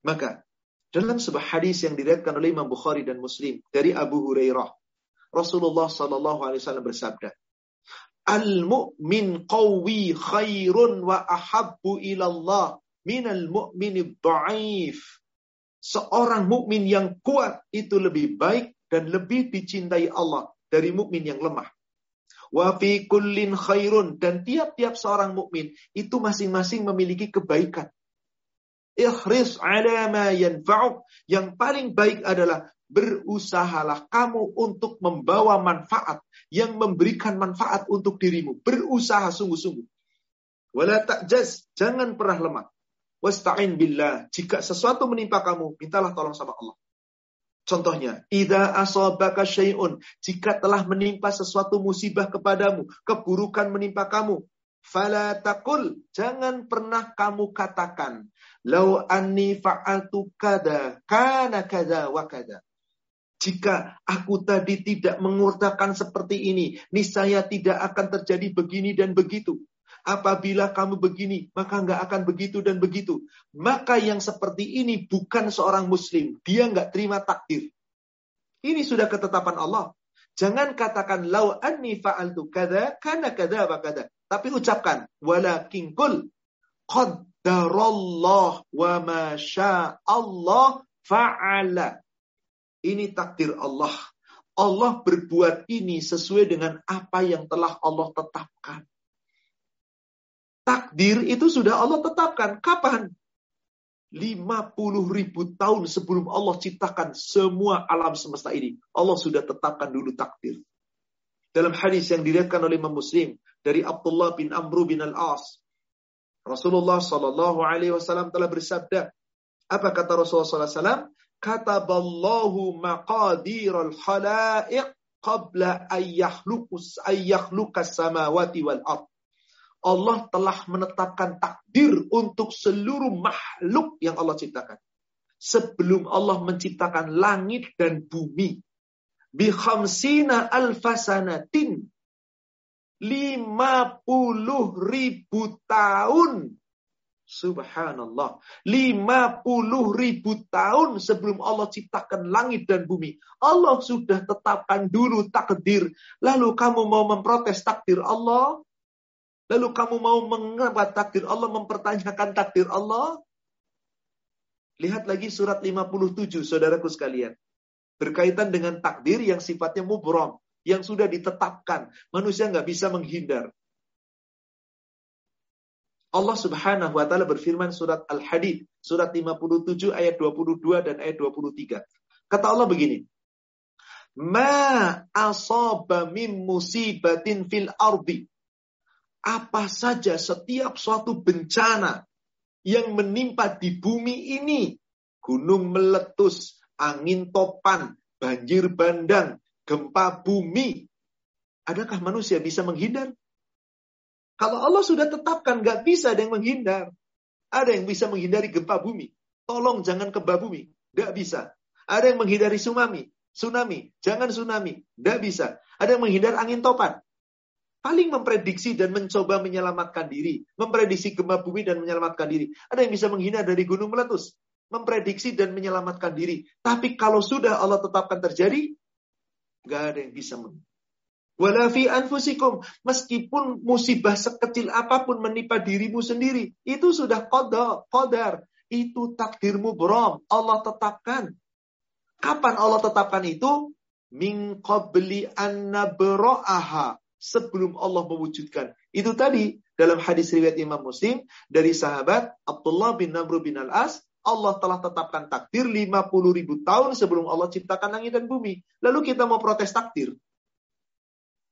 S2: Maka dalam sebuah hadis yang diriwayatkan oleh Imam Bukhari dan Muslim dari Abu Hurairah Rasulullah Shallallahu Alaihi Wasallam bersabda, Al-mu'min qawi khairun wa ahabbu ilallah minal mu'min dhaif. Seorang mukmin yang kuat itu lebih baik dan lebih dicintai Allah dari mukmin yang lemah. Wa fi kullin khairun dan tiap-tiap seorang mukmin itu masing-masing memiliki kebaikan. Ikhris ala ma. Yang paling baik adalah berusahalah kamu untuk membawa manfaat yang memberikan manfaat untuk dirimu. Berusaha sungguh-sungguh. Wala ta'jaz, jangan pernah lemah. Wasta'in billah, jika sesuatu menimpa kamu, mintalah tolong sama Allah. Contohnya, idza asabaka syai'un, jika telah menimpa sesuatu musibah kepadamu, keburukan menimpa kamu, fala takul, jangan pernah kamu katakan, lau anni fa'altu kada, kana kada wa kada. Jika aku tadi tidak mengurtakan seperti ini, niscaya tidak akan terjadi begini dan begitu. Apabila kamu begini, maka nggak akan begitu dan begitu. Maka yang seperti ini bukan seorang muslim. Dia nggak terima takdir. Ini sudah ketetapan Allah. Jangan katakan lau anni fa'altu kada, kana kada wa kada. Tapi ucapkan walakin kul qaddarallah wa ma Allah fa'ala. Ini takdir Allah. Allah berbuat ini sesuai dengan apa yang telah Allah tetapkan. Takdir itu sudah Allah tetapkan. Kapan? 50 ribu tahun sebelum Allah ciptakan semua alam semesta ini. Allah sudah tetapkan dulu takdir. Dalam hadis yang diriwayatkan oleh Imam Muslim dari Abdullah bin Amru bin Al-As, Rasulullah Shallallahu Alaihi Wasallam telah bersabda, apa kata Rasulullah SAW? Kataballahu maqadiral khalaiq qabla ayyahlukus ayyahlukas samawati wal ard. Allah telah menetapkan takdir untuk seluruh makhluk yang Allah ciptakan. Sebelum Allah menciptakan langit dan bumi. Bi khamsina alfasanatin. 50 ribu tahun Subhanallah. 50 ribu tahun sebelum Allah ciptakan langit dan bumi. Allah sudah tetapkan dulu takdir. Lalu kamu mau memprotes takdir Allah? Lalu kamu mau mengapa takdir Allah, mempertanyakan takdir Allah? Lihat lagi surat 57, saudaraku sekalian. Berkaitan dengan takdir yang sifatnya mubrom. Yang sudah ditetapkan. Manusia nggak bisa menghindar. Allah Subhanahu wa taala berfirman surat Al-Hadid, surat 57 ayat 22 dan ayat 23. Kata Allah begini, "Ma asaba min musibatin fil ardi." Apa saja setiap suatu bencana yang menimpa di bumi ini, gunung meletus, angin topan, banjir bandang, gempa bumi, adakah manusia bisa menghindar? Kalau Allah sudah tetapkan, nggak bisa ada yang menghindar. Ada yang bisa menghindari gempa bumi. Tolong jangan gempa bumi. Nggak bisa. Ada yang menghindari tsunami. Tsunami. Jangan tsunami. Nggak bisa. Ada yang menghindar angin topan. Paling memprediksi dan mencoba menyelamatkan diri. Memprediksi gempa bumi dan menyelamatkan diri. Ada yang bisa menghindar dari gunung meletus. memprediksi dan menyelamatkan diri. Tapi kalau sudah Allah tetapkan terjadi, nggak ada yang bisa Walafi anfusikum. Meskipun musibah sekecil apa pun menimpa dirimu sendiri. Itu sudah kodar. kodar. Itu takdirmu brom. Allah tetapkan. Kapan Allah tetapkan itu? Min qabli bero'aha. Sebelum Allah mewujudkan. Itu tadi dalam hadis riwayat Imam Muslim dari sahabat Abdullah bin Namr bin Al-As Allah telah tetapkan takdir 50 ribu tahun sebelum Allah ciptakan langit dan bumi. Lalu kita mau protes takdir.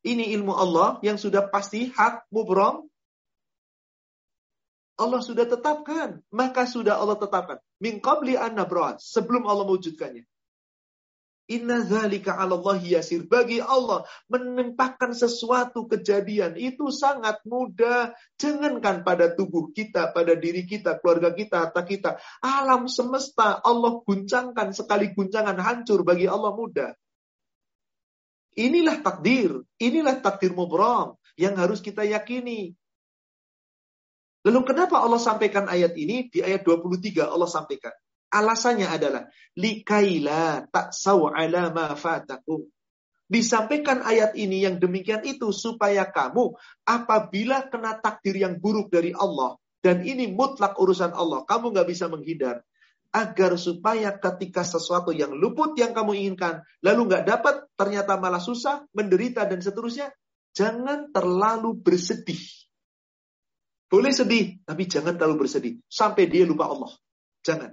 S2: Ini ilmu Allah yang sudah pasti hak mubrom. Allah sudah tetapkan. Maka sudah Allah tetapkan. Min qabli an Sebelum Allah mewujudkannya. Inna zalika Allah yasir. Bagi Allah menempahkan sesuatu kejadian itu sangat mudah. Jangankan pada tubuh kita, pada diri kita, keluarga kita, harta kita. Alam semesta Allah guncangkan sekali guncangan hancur bagi Allah mudah. Inilah takdir. Inilah takdir mubram yang harus kita yakini. Lalu kenapa Allah sampaikan ayat ini? Di ayat 23 Allah sampaikan. Alasannya adalah likaila tak ala ma. Disampaikan ayat ini yang demikian itu supaya kamu apabila kena takdir yang buruk dari Allah dan ini mutlak urusan Allah, kamu nggak bisa menghindar. Agar supaya ketika sesuatu yang luput yang kamu inginkan, lalu nggak dapat, ternyata malah susah, menderita dan seterusnya, jangan terlalu bersedih. Boleh sedih, tapi jangan terlalu bersedih sampai dia lupa Allah. Jangan.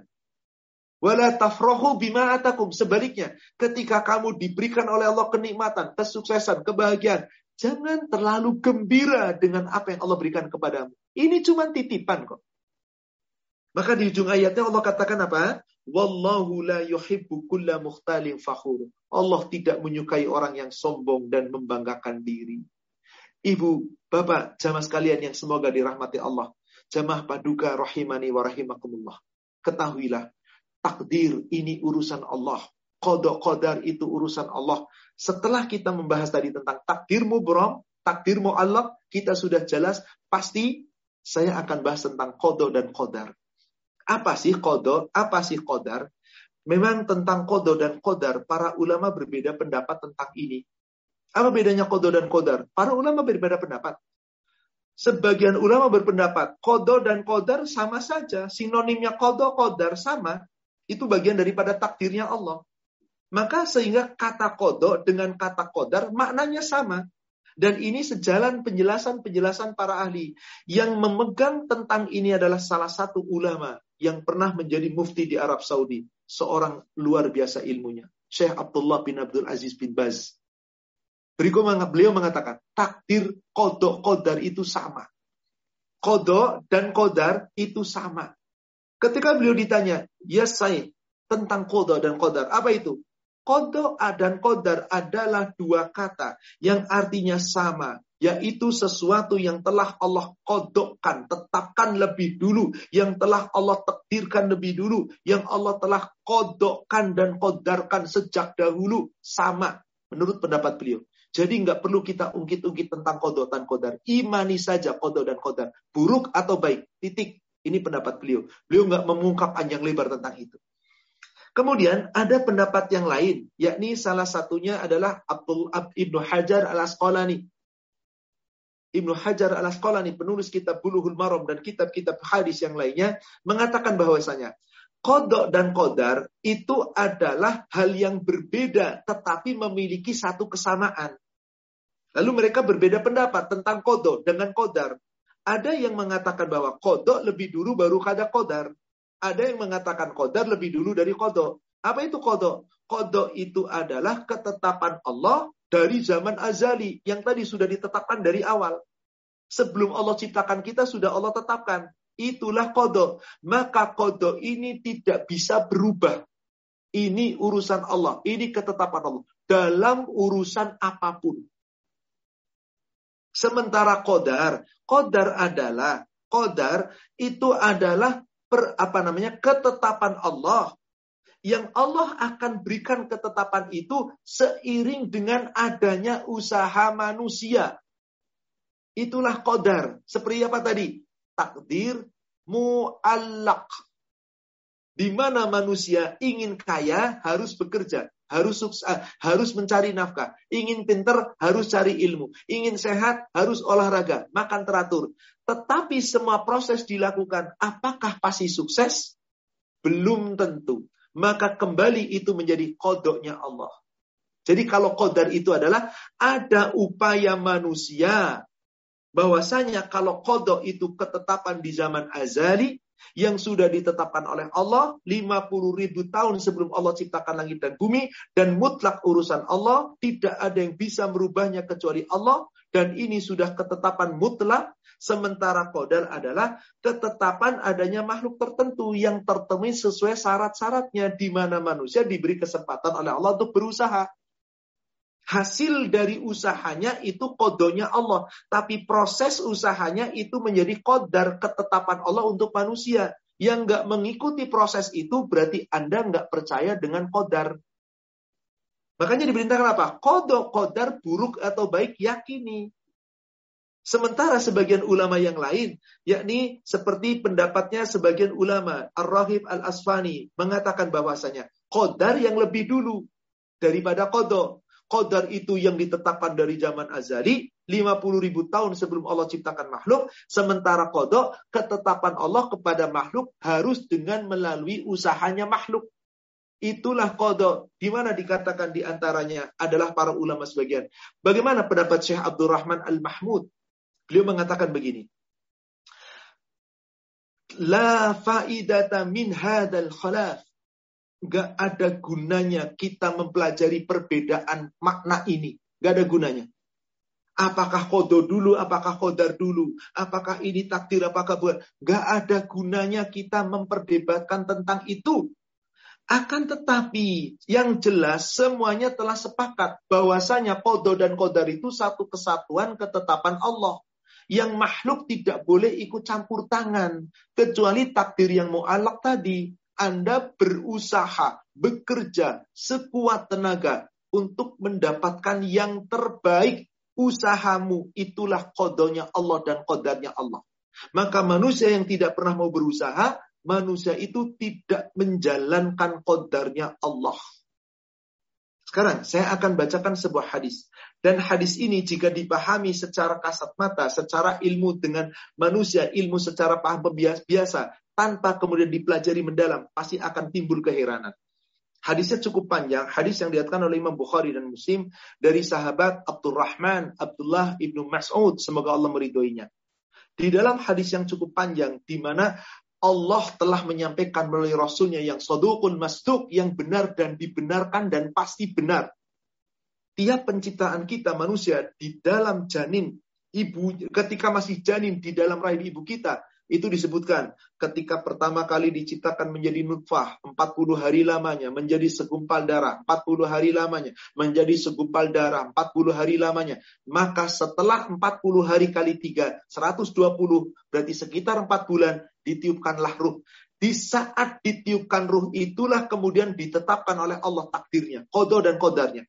S2: Wala tafrohu bima atakum. Sebaliknya, ketika kamu diberikan oleh Allah kenikmatan, kesuksesan, kebahagiaan, jangan terlalu gembira dengan apa yang Allah berikan kepadamu. Ini cuma titipan kok. Maka di ujung ayatnya Allah katakan apa? Wallahu la yuhibbu kulla mukhtalin fakhur. Allah tidak menyukai orang yang sombong dan membanggakan diri. Ibu, bapak, jamaah sekalian yang semoga dirahmati Allah. Jamaah paduka rahimani wa rahimakumullah. Ketahuilah, takdir ini urusan Allah. Kodok kodar itu urusan Allah. Setelah kita membahas tadi tentang takdirmu bro, takdirmu Allah, kita sudah jelas, pasti saya akan bahas tentang kodok dan kodar. Apa sih kodok? Apa sih kodar? Memang tentang kodok dan kodar, para ulama berbeda pendapat tentang ini. Apa bedanya kodok dan kodar? Para ulama berbeda pendapat. Sebagian ulama berpendapat, kodok dan kodar sama saja. Sinonimnya kodok, kodar sama. Itu bagian daripada takdirnya Allah. Maka sehingga kata kodok dengan kata kodar maknanya sama. Dan ini sejalan penjelasan-penjelasan para ahli. Yang memegang tentang ini adalah salah satu ulama yang pernah menjadi mufti di Arab Saudi. Seorang luar biasa ilmunya. Syekh Abdullah bin Abdul Aziz bin Baz. Berikut beliau mengatakan, takdir kodok kodar itu sama. Kodok dan kodar itu sama. Ketika beliau ditanya, ya saya tentang kodo dan kodar. Apa itu? Kodo dan kodar adalah dua kata yang artinya sama. Yaitu sesuatu yang telah Allah kodokkan, tetapkan lebih dulu. Yang telah Allah takdirkan lebih dulu. Yang Allah telah kodokkan dan kodarkan sejak dahulu. Sama. Menurut pendapat beliau. Jadi nggak perlu kita ungkit-ungkit tentang kodo dan kodar. Imani saja kodo dan kodar. Buruk atau baik. Titik. Ini pendapat beliau. Beliau nggak mengungkap panjang lebar tentang itu. Kemudian ada pendapat yang lain, yakni salah satunya adalah Abdul Ab, Ibnu Hajar al Asqalani. Ibnu Hajar al Asqalani penulis kitab Buluhul Maram dan kitab-kitab hadis yang lainnya mengatakan bahwasanya kodok dan kodar itu adalah hal yang berbeda tetapi memiliki satu kesamaan. Lalu mereka berbeda pendapat tentang kodok dengan kodar. Ada yang mengatakan bahwa kodok lebih dulu baru kada kodar. Ada yang mengatakan kodar lebih dulu dari kodok. Apa itu kodok? Kodok itu adalah ketetapan Allah dari zaman azali. Yang tadi sudah ditetapkan dari awal. Sebelum Allah ciptakan kita sudah Allah tetapkan. Itulah kodok. Maka kodok ini tidak bisa berubah. Ini urusan Allah. Ini ketetapan Allah. Dalam urusan apa pun. Sementara kodar, kodar adalah kodar itu adalah per, apa namanya ketetapan Allah yang Allah akan berikan ketetapan itu seiring dengan adanya usaha manusia. Itulah kodar. Seperti apa tadi? Takdir mu'allak. Di mana manusia ingin kaya harus bekerja, harus sukses, eh, harus mencari nafkah. Ingin pinter harus cari ilmu. Ingin sehat harus olahraga, makan teratur. Tetapi semua proses dilakukan, apakah pasti sukses? Belum tentu. Maka kembali itu menjadi kodoknya Allah. Jadi kalau kodar itu adalah ada upaya manusia bahwasanya kalau kodok itu ketetapan di zaman azali, yang sudah ditetapkan oleh Allah 50 ribu tahun sebelum Allah ciptakan langit dan bumi dan mutlak urusan Allah tidak ada yang bisa merubahnya kecuali Allah dan ini sudah ketetapan mutlak sementara kodar adalah ketetapan adanya makhluk tertentu yang tertemui sesuai syarat-syaratnya di mana manusia diberi kesempatan oleh Allah untuk berusaha hasil dari usahanya itu kodonya Allah. Tapi proses usahanya itu menjadi kodar ketetapan Allah untuk manusia. Yang nggak mengikuti proses itu berarti Anda nggak percaya dengan kodar. Makanya diberitakan apa? Kodok, kodar, buruk atau baik, yakini. Sementara sebagian ulama yang lain, yakni seperti pendapatnya sebagian ulama, Ar-Rahib Al-Asfani, mengatakan bahwasanya kodar yang lebih dulu daripada kodok. Qadar itu yang ditetapkan dari zaman azali, 50 ribu tahun sebelum Allah ciptakan makhluk. Sementara kodok, ketetapan Allah kepada makhluk harus dengan melalui usahanya makhluk. Itulah kodok. Di mana dikatakan di antaranya adalah para ulama sebagian. Bagaimana pendapat Syekh Abdurrahman Al-Mahmud? Beliau mengatakan begini. La faidata min hadal khalaf Gak ada gunanya kita mempelajari perbedaan makna ini. Gak ada gunanya. Apakah kodo dulu, apakah kodar dulu, apakah ini takdir, apakah buat. Gak ada gunanya kita memperdebatkan tentang itu. Akan tetapi yang jelas semuanya telah sepakat bahwasanya kodo dan kodar itu satu kesatuan ketetapan Allah. Yang makhluk tidak boleh ikut campur tangan. Kecuali takdir yang mu'alak tadi. Anda berusaha, bekerja sekuat tenaga untuk mendapatkan yang terbaik. Usahamu itulah kodonya Allah dan kodarnya Allah. Maka manusia yang tidak pernah mau berusaha, manusia itu tidak menjalankan kodarnya Allah. Sekarang saya akan bacakan sebuah hadis. Dan hadis ini jika dipahami secara kasat mata, secara ilmu dengan manusia, ilmu secara paham biasa, tanpa kemudian dipelajari mendalam, pasti akan timbul keheranan. Hadisnya cukup panjang, hadis yang diatkan oleh Imam Bukhari dan Muslim dari sahabat Abdurrahman Abdullah ibnu Mas'ud, semoga Allah meridhoinya. Di dalam hadis yang cukup panjang, di mana Allah telah menyampaikan melalui Rasulnya yang sodukun masduk, yang benar dan dibenarkan dan pasti benar. Tiap penciptaan kita manusia di dalam janin ibu, ketika masih janin di dalam rahim ibu kita, itu disebutkan ketika pertama kali diciptakan menjadi nutfah 40 hari lamanya menjadi segumpal darah 40 hari lamanya menjadi segumpal darah 40 hari lamanya maka setelah 40 hari kali 3 120 berarti sekitar 4 bulan ditiupkanlah ruh di saat ditiupkan ruh itulah kemudian ditetapkan oleh Allah takdirnya kodo dan kodarnya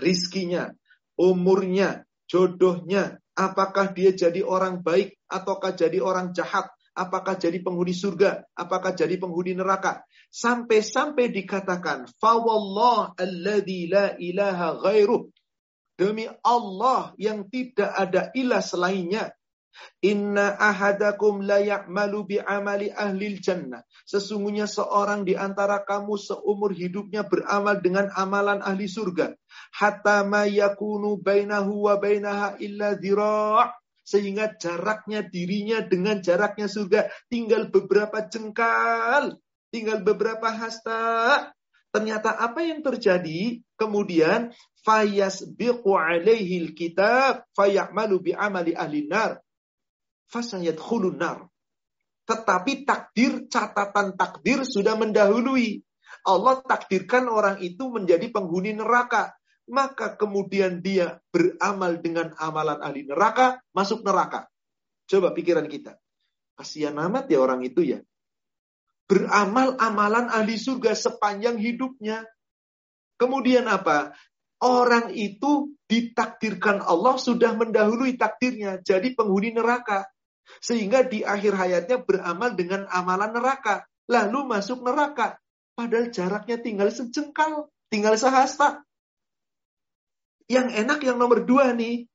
S2: rizkinya umurnya jodohnya Apakah dia jadi orang baik ataukah jadi orang jahat? Apakah jadi penghuni surga? Apakah jadi penghuni neraka? Sampai-sampai dikatakan, Fawallah alladhi la ilaha ghairuh. Demi Allah yang tidak ada ilah selainnya. Inna ahadakum la ya'malu bi amali ahlil jannah. Sesungguhnya seorang di antara kamu seumur hidupnya beramal dengan amalan ahli surga. Hatta ma yakunu bainahu wa bainaha illa dhira' sehingga jaraknya dirinya dengan jaraknya surga tinggal beberapa jengkal, tinggal beberapa hasta. Ternyata apa yang terjadi? Kemudian fayas biqu alaihi kitab fayamalu bi amali ahli nar fasayadkhulun nar. Tetapi takdir, catatan takdir sudah mendahului. Allah takdirkan orang itu menjadi penghuni neraka. Maka kemudian dia beramal dengan amalan ahli neraka, masuk neraka. Coba pikiran kita. Kasihan amat ya orang itu ya. Beramal amalan ahli surga sepanjang hidupnya. Kemudian apa? Orang itu ditakdirkan Allah sudah mendahului takdirnya. Jadi penghuni neraka. Sehingga di akhir hayatnya beramal dengan amalan neraka. lalu masuk neraka. Padahal jaraknya tinggal sejengkal, tinggal sehasta. Yang enak yang nomor dua nih.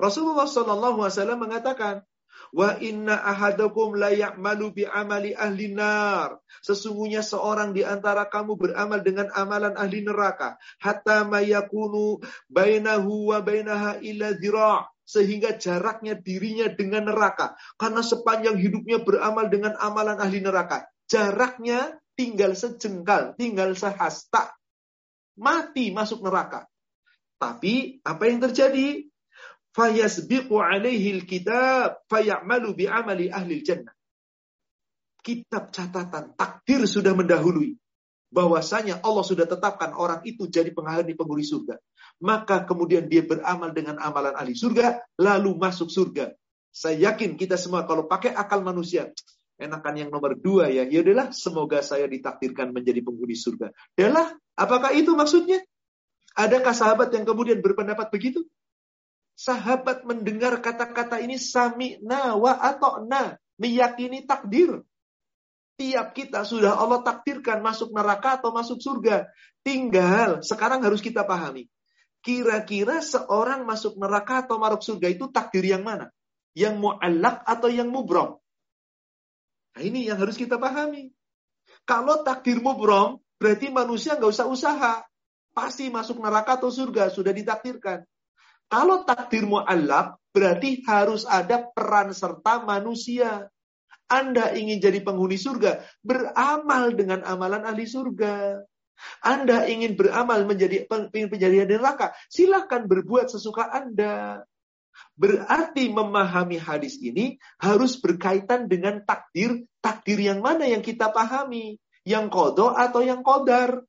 S2: Rasulullah SAW mengatakan, Wa inna ahadakum la ya'malu bi amali ahli nar. Sesungguhnya seorang di antara kamu beramal dengan amalan ahli neraka. Hatta mayakunu bainahu wa bainaha ila zira' sehingga jaraknya dirinya dengan neraka. Karena sepanjang hidupnya beramal dengan amalan ahli neraka. Jaraknya tinggal sejengkal, tinggal sehasta. Mati masuk neraka. Tapi apa yang terjadi? fayasbiqu alaihi alkitab fayamalu bi amali ahli jannah. Kitab catatan takdir sudah mendahului bahwasanya Allah sudah tetapkan orang itu jadi penghuni penghuni surga. Maka kemudian dia beramal dengan amalan ahli surga lalu masuk surga. Saya yakin kita semua kalau pakai akal manusia enakan yang nomor dua ya. Ya udahlah, semoga saya ditakdirkan menjadi penghuni surga. Adalah, apakah itu maksudnya? Adakah sahabat yang kemudian berpendapat begitu? Sahabat mendengar kata-kata ini sami nawa atau na, meyakini takdir. Tiap kita sudah Allah takdirkan masuk neraka atau masuk surga. Tinggal sekarang harus kita pahami. Kira-kira seorang masuk neraka atau masuk surga itu takdir yang mana? Yang mu'allak atau yang mubrom? Nah ini yang harus kita pahami. Kalau takdir mubrom, berarti manusia nggak usah usaha. Pasti masuk neraka atau surga, sudah ditakdirkan. Kalau takdir mu'allak, berarti harus ada peran serta manusia. Anda ingin jadi penghuni surga, beramal dengan amalan ahli surga. Anda ingin beramal menjadi penjadi neraka, silahkan berbuat sesuka Anda. Berarti memahami hadis ini harus berkaitan dengan takdir, takdir yang mana yang kita pahami. Yang kodo atau yang kodar.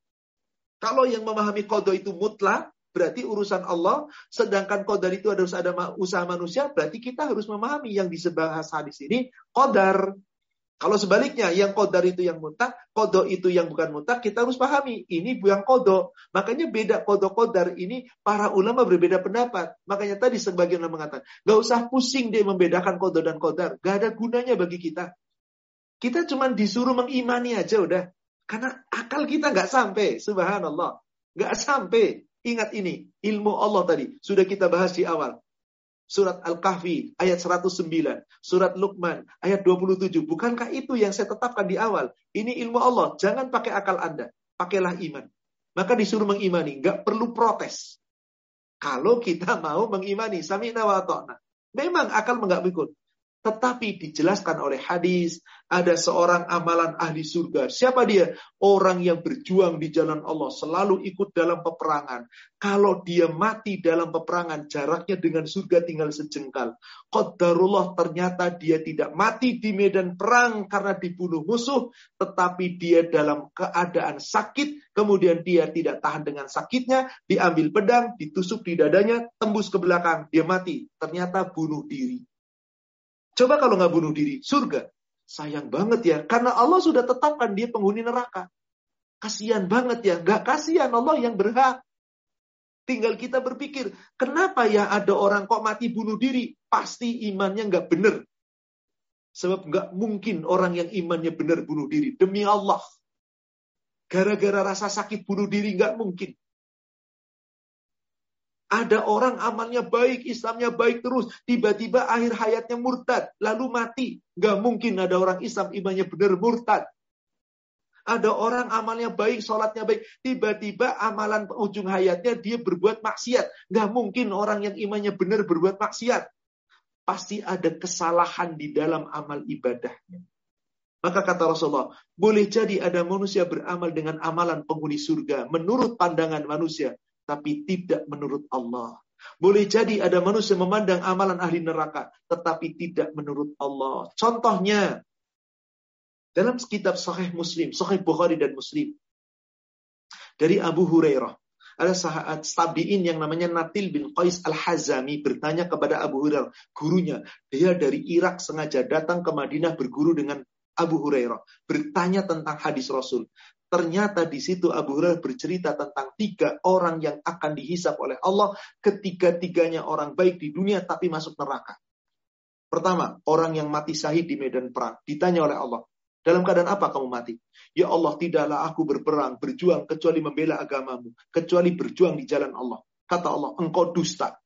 S2: Kalau yang memahami kodo itu mutlak, berarti urusan Allah. Sedangkan kodar itu harus ada usaha manusia, berarti kita harus memahami yang disebut hadis ini kodar. Kalau sebaliknya, yang kodar itu yang mutak, kodo itu yang bukan mutak, kita harus pahami. Ini bukan kodo. Makanya beda kodo-kodar ini, para ulama berbeda pendapat. Makanya tadi sebagian orang mengatakan, gak usah pusing deh membedakan kodo dan kodar. Gak ada gunanya bagi kita. Kita cuma disuruh mengimani aja udah. Karena akal kita gak sampai, subhanallah. Gak sampai. Ingat ini, ilmu Allah tadi. Sudah kita bahas di awal. Surat Al-Kahfi ayat 109. Surat Luqman ayat 27. Bukankah itu yang saya tetapkan di awal? Ini ilmu Allah. Jangan pakai akal Anda. Pakailah iman. Maka disuruh mengimani. Nggak perlu protes. Kalau kita mau mengimani. Sami'na wa ta'na. Memang akal nggak ikut. Tetapi dijelaskan oleh hadis, ada seorang amalan ahli surga. Siapa dia? Orang yang berjuang di jalan Allah, selalu ikut dalam peperangan. Kalau dia mati dalam peperangan, jaraknya dengan surga tinggal sejengkal. Qadarullah ternyata dia tidak mati di medan perang karena dibunuh musuh, tetapi dia dalam keadaan sakit, kemudian dia tidak tahan dengan sakitnya, diambil pedang, ditusuk di dadanya, tembus ke belakang, dia mati. Ternyata bunuh diri. Coba kalau nggak bunuh diri, surga. Sayang banget ya, karena Allah sudah tetapkan dia penghuni neraka. Kasihan banget ya, nggak kasihan Allah yang berhak. Tinggal kita berpikir, kenapa ya ada orang kok mati bunuh diri? Pasti imannya nggak benar. Sebab nggak mungkin orang yang imannya benar bunuh diri. Demi Allah. Gara-gara rasa sakit bunuh diri nggak mungkin. Ada orang amalnya baik, Islamnya baik terus. Tiba-tiba akhir hayatnya murtad. Lalu mati. Gak mungkin ada orang Islam imannya benar murtad. Ada orang amalnya baik, sholatnya baik. Tiba-tiba amalan ujung hayatnya dia berbuat maksiat. Gak mungkin orang yang imannya benar berbuat maksiat. Pasti ada kesalahan di dalam amal ibadahnya. Maka kata Rasulullah, boleh jadi ada manusia beramal dengan amalan penghuni surga. Menurut pandangan manusia tapi tidak menurut Allah. Boleh jadi ada manusia memandang amalan ahli neraka, tetapi tidak menurut Allah. Contohnya, dalam kitab Sahih Muslim, Sahih Bukhari dan Muslim, dari Abu Hurairah, ada sahabat tabiin yang namanya Natil bin Qais Al-Hazami bertanya kepada Abu Hurairah, gurunya. Dia dari Irak sengaja datang ke Madinah berguru dengan Abu Hurairah, bertanya tentang hadis Rasul. Ternyata di situ Abu Hurairah bercerita tentang tiga orang yang akan dihisap oleh Allah ketiga-tiganya orang baik di dunia tapi masuk neraka. Pertama, orang yang mati syahid di medan perang. Ditanya oleh Allah, Dalam keadaan apa kamu mati? Ya Allah, tidaklah aku berperang, berjuang, kecuali membela agamamu. Kecuali berjuang di jalan Allah. Kata Allah, engkau dusta.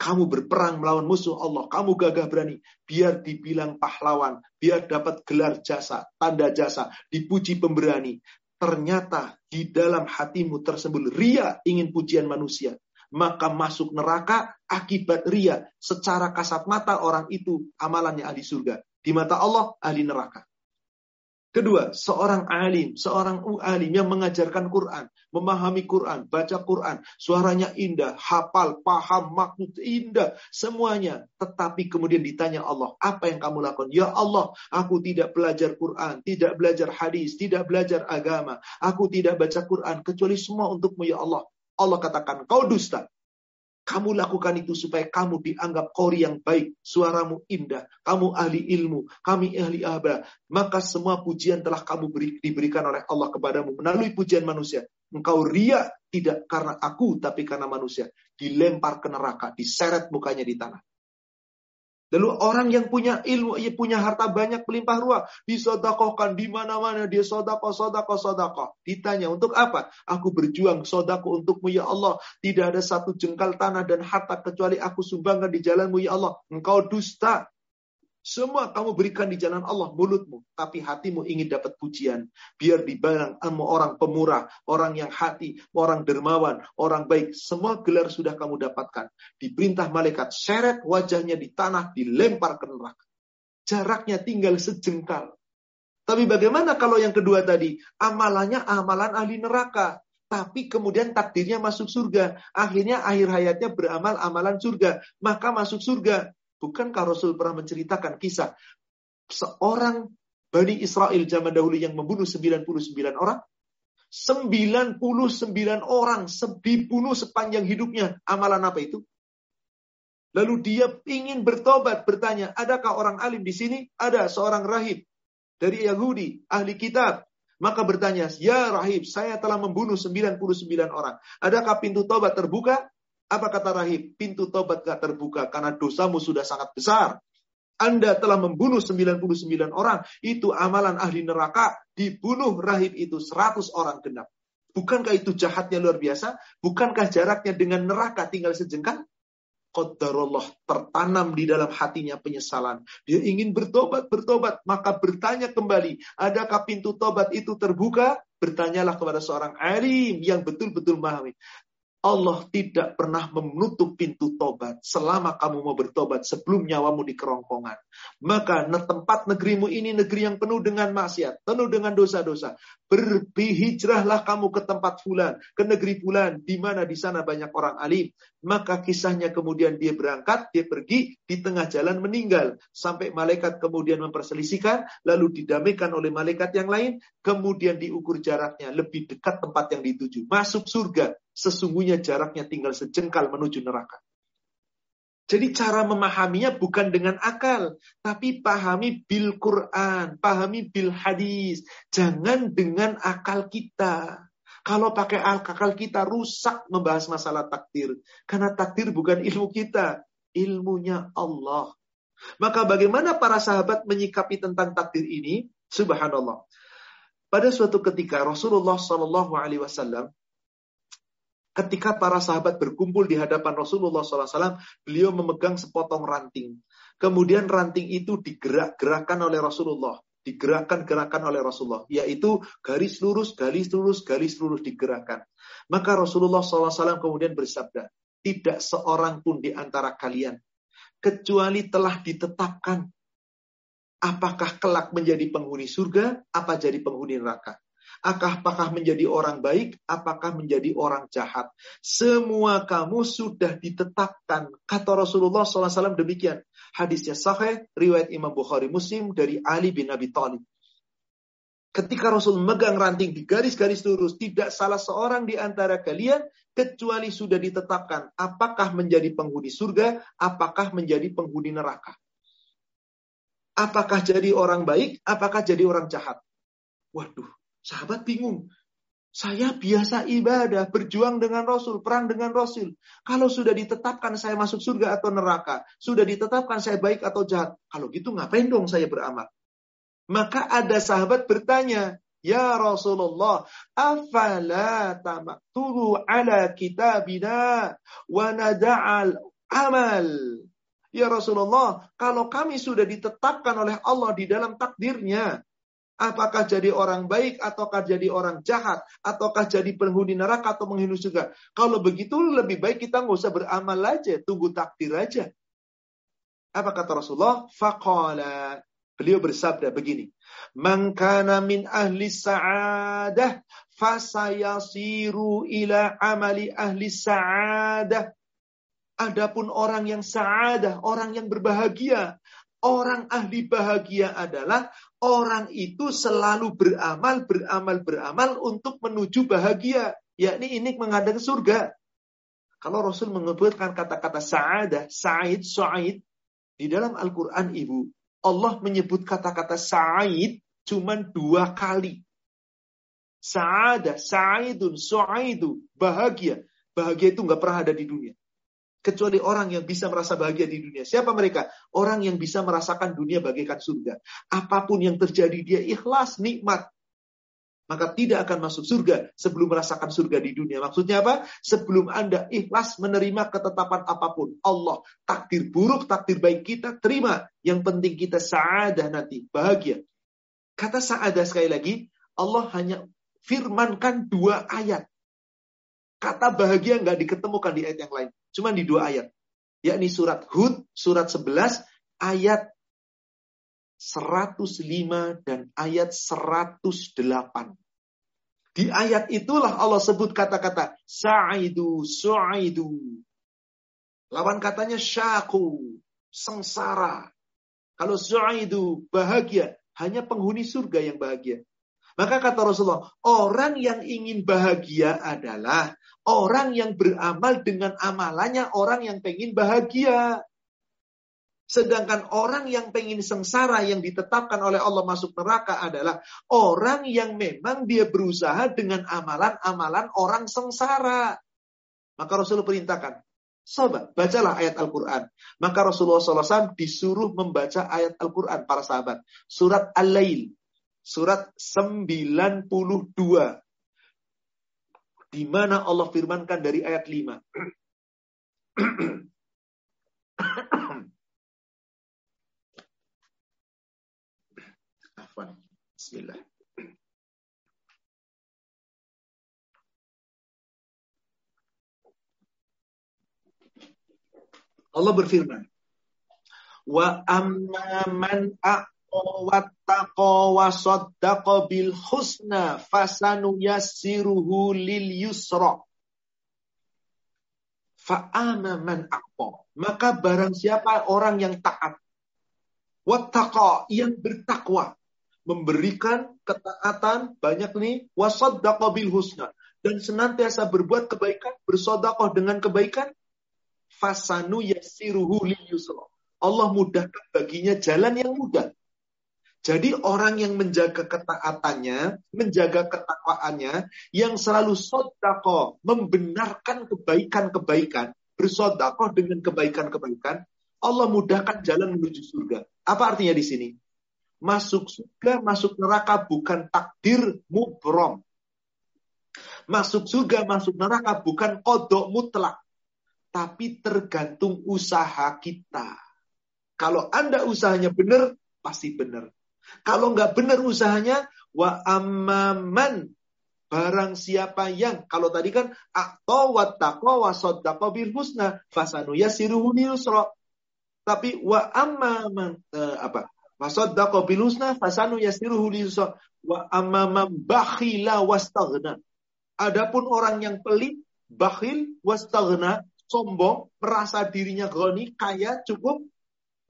S2: Kamu berperang melawan musuh Allah. Kamu gagah berani. Biar dibilang pahlawan. Biar dapat gelar jasa, tanda jasa. Dipuji pemberani. Ternyata di dalam hatimu tersebut ria ingin pujian manusia maka masuk neraka akibat ria. Secara kasat mata orang itu amalannya ahli surga. Di mata Allah ahli neraka. Kedua, seorang alim, seorang alim yang mengajarkan Quran, memahami Quran, baca Quran, suaranya indah, hafal, paham, maksud indah, semuanya. Tetapi kemudian ditanya Allah, apa yang kamu lakukan? Ya Allah, aku tidak belajar Quran, tidak belajar hadis, tidak belajar agama. Aku tidak baca Quran, kecuali semua untukmu ya Allah. Allah katakan, kau dusta. Kamu lakukan itu supaya kamu dianggap kori yang baik. Suaramu indah. Kamu ahli ilmu. Kami ahli abra. Maka semua pujian telah kamu beri, diberikan oleh Allah kepadamu. Melalui pujian manusia. Engkau ria tidak karena aku, tapi karena manusia. Dilempar ke neraka. Diseret mukanya di tanah. Lalu orang yang punya ilmu, ia punya harta banyak melimpah ruah, disodakohkan di mana-mana dia sodako, sodako, sodako. Ditanya untuk apa? Aku berjuang sodako untukmu ya Allah. Tidak ada satu jengkal tanah dan harta kecuali aku sumbangkan di jalanmu ya Allah. Engkau dusta. Semua kamu berikan di jalan Allah mulutmu, tapi hatimu ingin dapat pujian. Biar dibalang sama orang pemurah, orang yang hati, orang dermawan, orang baik. Semua gelar sudah kamu dapatkan. Diperintah malaikat, seret wajahnya di tanah, dilempar ke neraka. Jaraknya tinggal sejengkal. Tapi bagaimana kalau yang kedua tadi? Amalannya amalan ahli neraka tapi kemudian takdirnya masuk surga. Akhirnya akhir hayatnya beramal amalan surga, maka masuk surga. Bukankah Rasul pernah menceritakan kisah seorang Bani Israel zaman dahulu yang membunuh 99 orang? 99 orang dibunuh sepanjang hidupnya. Amalan apa itu? Lalu dia ingin bertobat, bertanya, adakah orang alim di sini? Ada seorang rahib dari Yahudi, ahli kitab. Maka bertanya, ya rahib, saya telah membunuh 99 orang. Adakah pintu tobat terbuka? Apa kata rahib? Pintu tobat gak terbuka karena dosamu sudah sangat besar. Anda telah membunuh 99 orang. Itu amalan ahli neraka. Dibunuh rahib itu 100 orang genap. Bukankah itu jahatnya luar biasa? Bukankah jaraknya dengan neraka tinggal sejengkal? Qadarullah tertanam di dalam hatinya penyesalan. Dia ingin bertobat, bertobat. Maka bertanya kembali, adakah pintu tobat itu terbuka? Bertanyalah kepada seorang alim yang betul-betul memahami. Allah tidak pernah menutup pintu tobat selama kamu mau bertobat sebelum nyawamu di kerongkongan. Maka tempat negerimu ini negeri yang penuh dengan maksiat, penuh dengan dosa-dosa. Berhijrahlah kamu ke tempat fulan, ke negeri fulan, di mana di sana banyak orang alim. Maka kisahnya kemudian dia berangkat, dia pergi, di tengah jalan meninggal. Sampai malaikat kemudian memperselisihkan, lalu didamaikan oleh malaikat yang lain, kemudian diukur jaraknya lebih dekat tempat yang dituju. Masuk surga, sesungguhnya jaraknya tinggal sejengkal menuju neraka. Jadi cara memahaminya bukan dengan akal, tapi pahami bil Quran, pahami bil hadis. Jangan dengan akal kita. Kalau pakai akal kita rusak membahas masalah takdir. Karena takdir bukan ilmu kita, ilmunya Allah. Maka bagaimana para sahabat menyikapi tentang takdir ini? Subhanallah. Pada suatu ketika Rasulullah Shallallahu Alaihi Wasallam ketika para sahabat berkumpul di hadapan Rasulullah SAW, beliau memegang sepotong ranting. Kemudian ranting itu digerak-gerakkan oleh Rasulullah. Digerakkan-gerakkan oleh Rasulullah. Yaitu garis lurus, garis lurus, garis lurus digerakkan. Maka Rasulullah SAW kemudian bersabda, tidak seorang pun di antara kalian, kecuali telah ditetapkan apakah kelak menjadi penghuni surga, apa jadi penghuni neraka. Apakah menjadi orang baik? Apakah menjadi orang jahat? Semua kamu sudah ditetapkan. Kata Rasulullah SAW demikian. Hadisnya sahih, riwayat Imam Bukhari Muslim dari Ali bin Abi Thalib. Ketika Rasul megang ranting di garis-garis lurus, tidak salah seorang di antara kalian kecuali sudah ditetapkan apakah menjadi penghuni surga, apakah menjadi penghuni neraka. Apakah jadi orang baik, apakah jadi orang jahat. Waduh, Sahabat bingung. Saya biasa ibadah, berjuang dengan Rasul, perang dengan Rasul. Kalau sudah ditetapkan saya masuk surga atau neraka, sudah ditetapkan saya baik atau jahat. Kalau gitu ngapain dong saya beramal? Maka ada sahabat bertanya, Ya Rasulullah, afala tamaktulu ala kitabina wa nada'al amal. Ya Rasulullah, kalau kami sudah ditetapkan oleh Allah di dalam takdirnya, apakah jadi orang baik ataukah jadi orang jahat, ataukah jadi penghuni neraka atau menghuni surga. Kalau begitu lebih baik kita nggak usah beramal aja, tunggu takdir aja. Apa kata Rasulullah? Faqala. Beliau bersabda begini. Man kana min ahli sa'adah fasayasiru ila amali ahli sa'adah. Adapun orang yang sa'adah, orang yang berbahagia, orang ahli bahagia adalah orang itu selalu beramal, beramal, beramal untuk menuju bahagia. Yakni ini menghadang surga. Kalau Rasul menyebutkan kata-kata sa'adah, sa'id, su'aid, di dalam Al-Quran ibu, Allah menyebut kata-kata sa'id cuma dua kali. Sa'adah, sa'idun, su'aidu, bahagia. Bahagia itu nggak pernah ada di dunia. Kecuali orang yang bisa merasa bahagia di dunia. Siapa mereka? Orang yang bisa merasakan dunia bagaikan surga. Apa pun yang terjadi dia ikhlas, nikmat maka tidak akan masuk surga sebelum merasakan surga di dunia. Maksudnya apa? Sebelum Anda ikhlas menerima ketetapan apa pun. Allah, takdir buruk, takdir baik kita, terima. Yang penting kita saadah nanti, bahagia. Kata saadah sekali lagi, Allah hanya firmankan dua ayat. Kata bahagia nggak diketemukan di ayat yang lain. Cuma di dua ayat. Yakni surat Hud, surat 11, ayat 105 dan ayat 108. Di ayat itulah Allah sebut kata-kata sa'idu, su'idu. Lawan katanya syaku, sengsara. Kalau su'idu, bahagia. Hanya penghuni surga yang bahagia. Maka kata Rasulullah, orang yang ingin bahagia adalah orang yang beramal dengan amalannya orang yang pengen bahagia. Sedangkan orang yang pengen sengsara yang ditetapkan oleh Allah masuk neraka adalah orang yang memang dia berusaha dengan amalan-amalan orang sengsara. Maka Rasulullah perintahkan, sahabat, bacalah ayat Al-Quran. Maka Rasulullah SAW disuruh membaca ayat Al-Quran para sahabat. Surat Al-Lail. Surat 92. Di mana Allah firmankan dari ayat 5. Bismillah. Allah berfirman, Wa amma man wattaqa wa saddaqa bil husna fasanu yassiruhu lil yusra. Fa'ama man Maka barang siapa orang yang taat. Wattaqa yang bertakwa memberikan ketaatan banyak nih wasaddaqa bil husna dan senantiasa berbuat kebaikan, bersodakoh dengan kebaikan, fasanu yasiruhu lil yusra. Allah mudahkan baginya jalan yang mudah. Jadi orang yang menjaga ketaatannya, menjaga ketakwaannya, yang selalu sodako, membenarkan kebaikan-kebaikan, bersodakoh dengan kebaikan-kebaikan, Allah mudahkan jalan menuju surga. Apa artinya di sini? Masuk surga, masuk neraka bukan takdir mubrom. Masuk surga, masuk neraka bukan kodok mutlak. Tapi tergantung usaha kita. Kalau Anda usahanya benar, pasti benar. Kalau nggak benar usahanya, wa amman barang siapa yang kalau tadi kan atau wattaqwa wa saddaqa bil husna fasanu tapi wa amman uh, apa? Wasaddaqa bil husna fasanu yasiruhu wa amama bakhila wastaghna. Adapun orang yang pelit, bakhil, wastaghna, sombong, merasa dirinya ghani, kaya, cukup,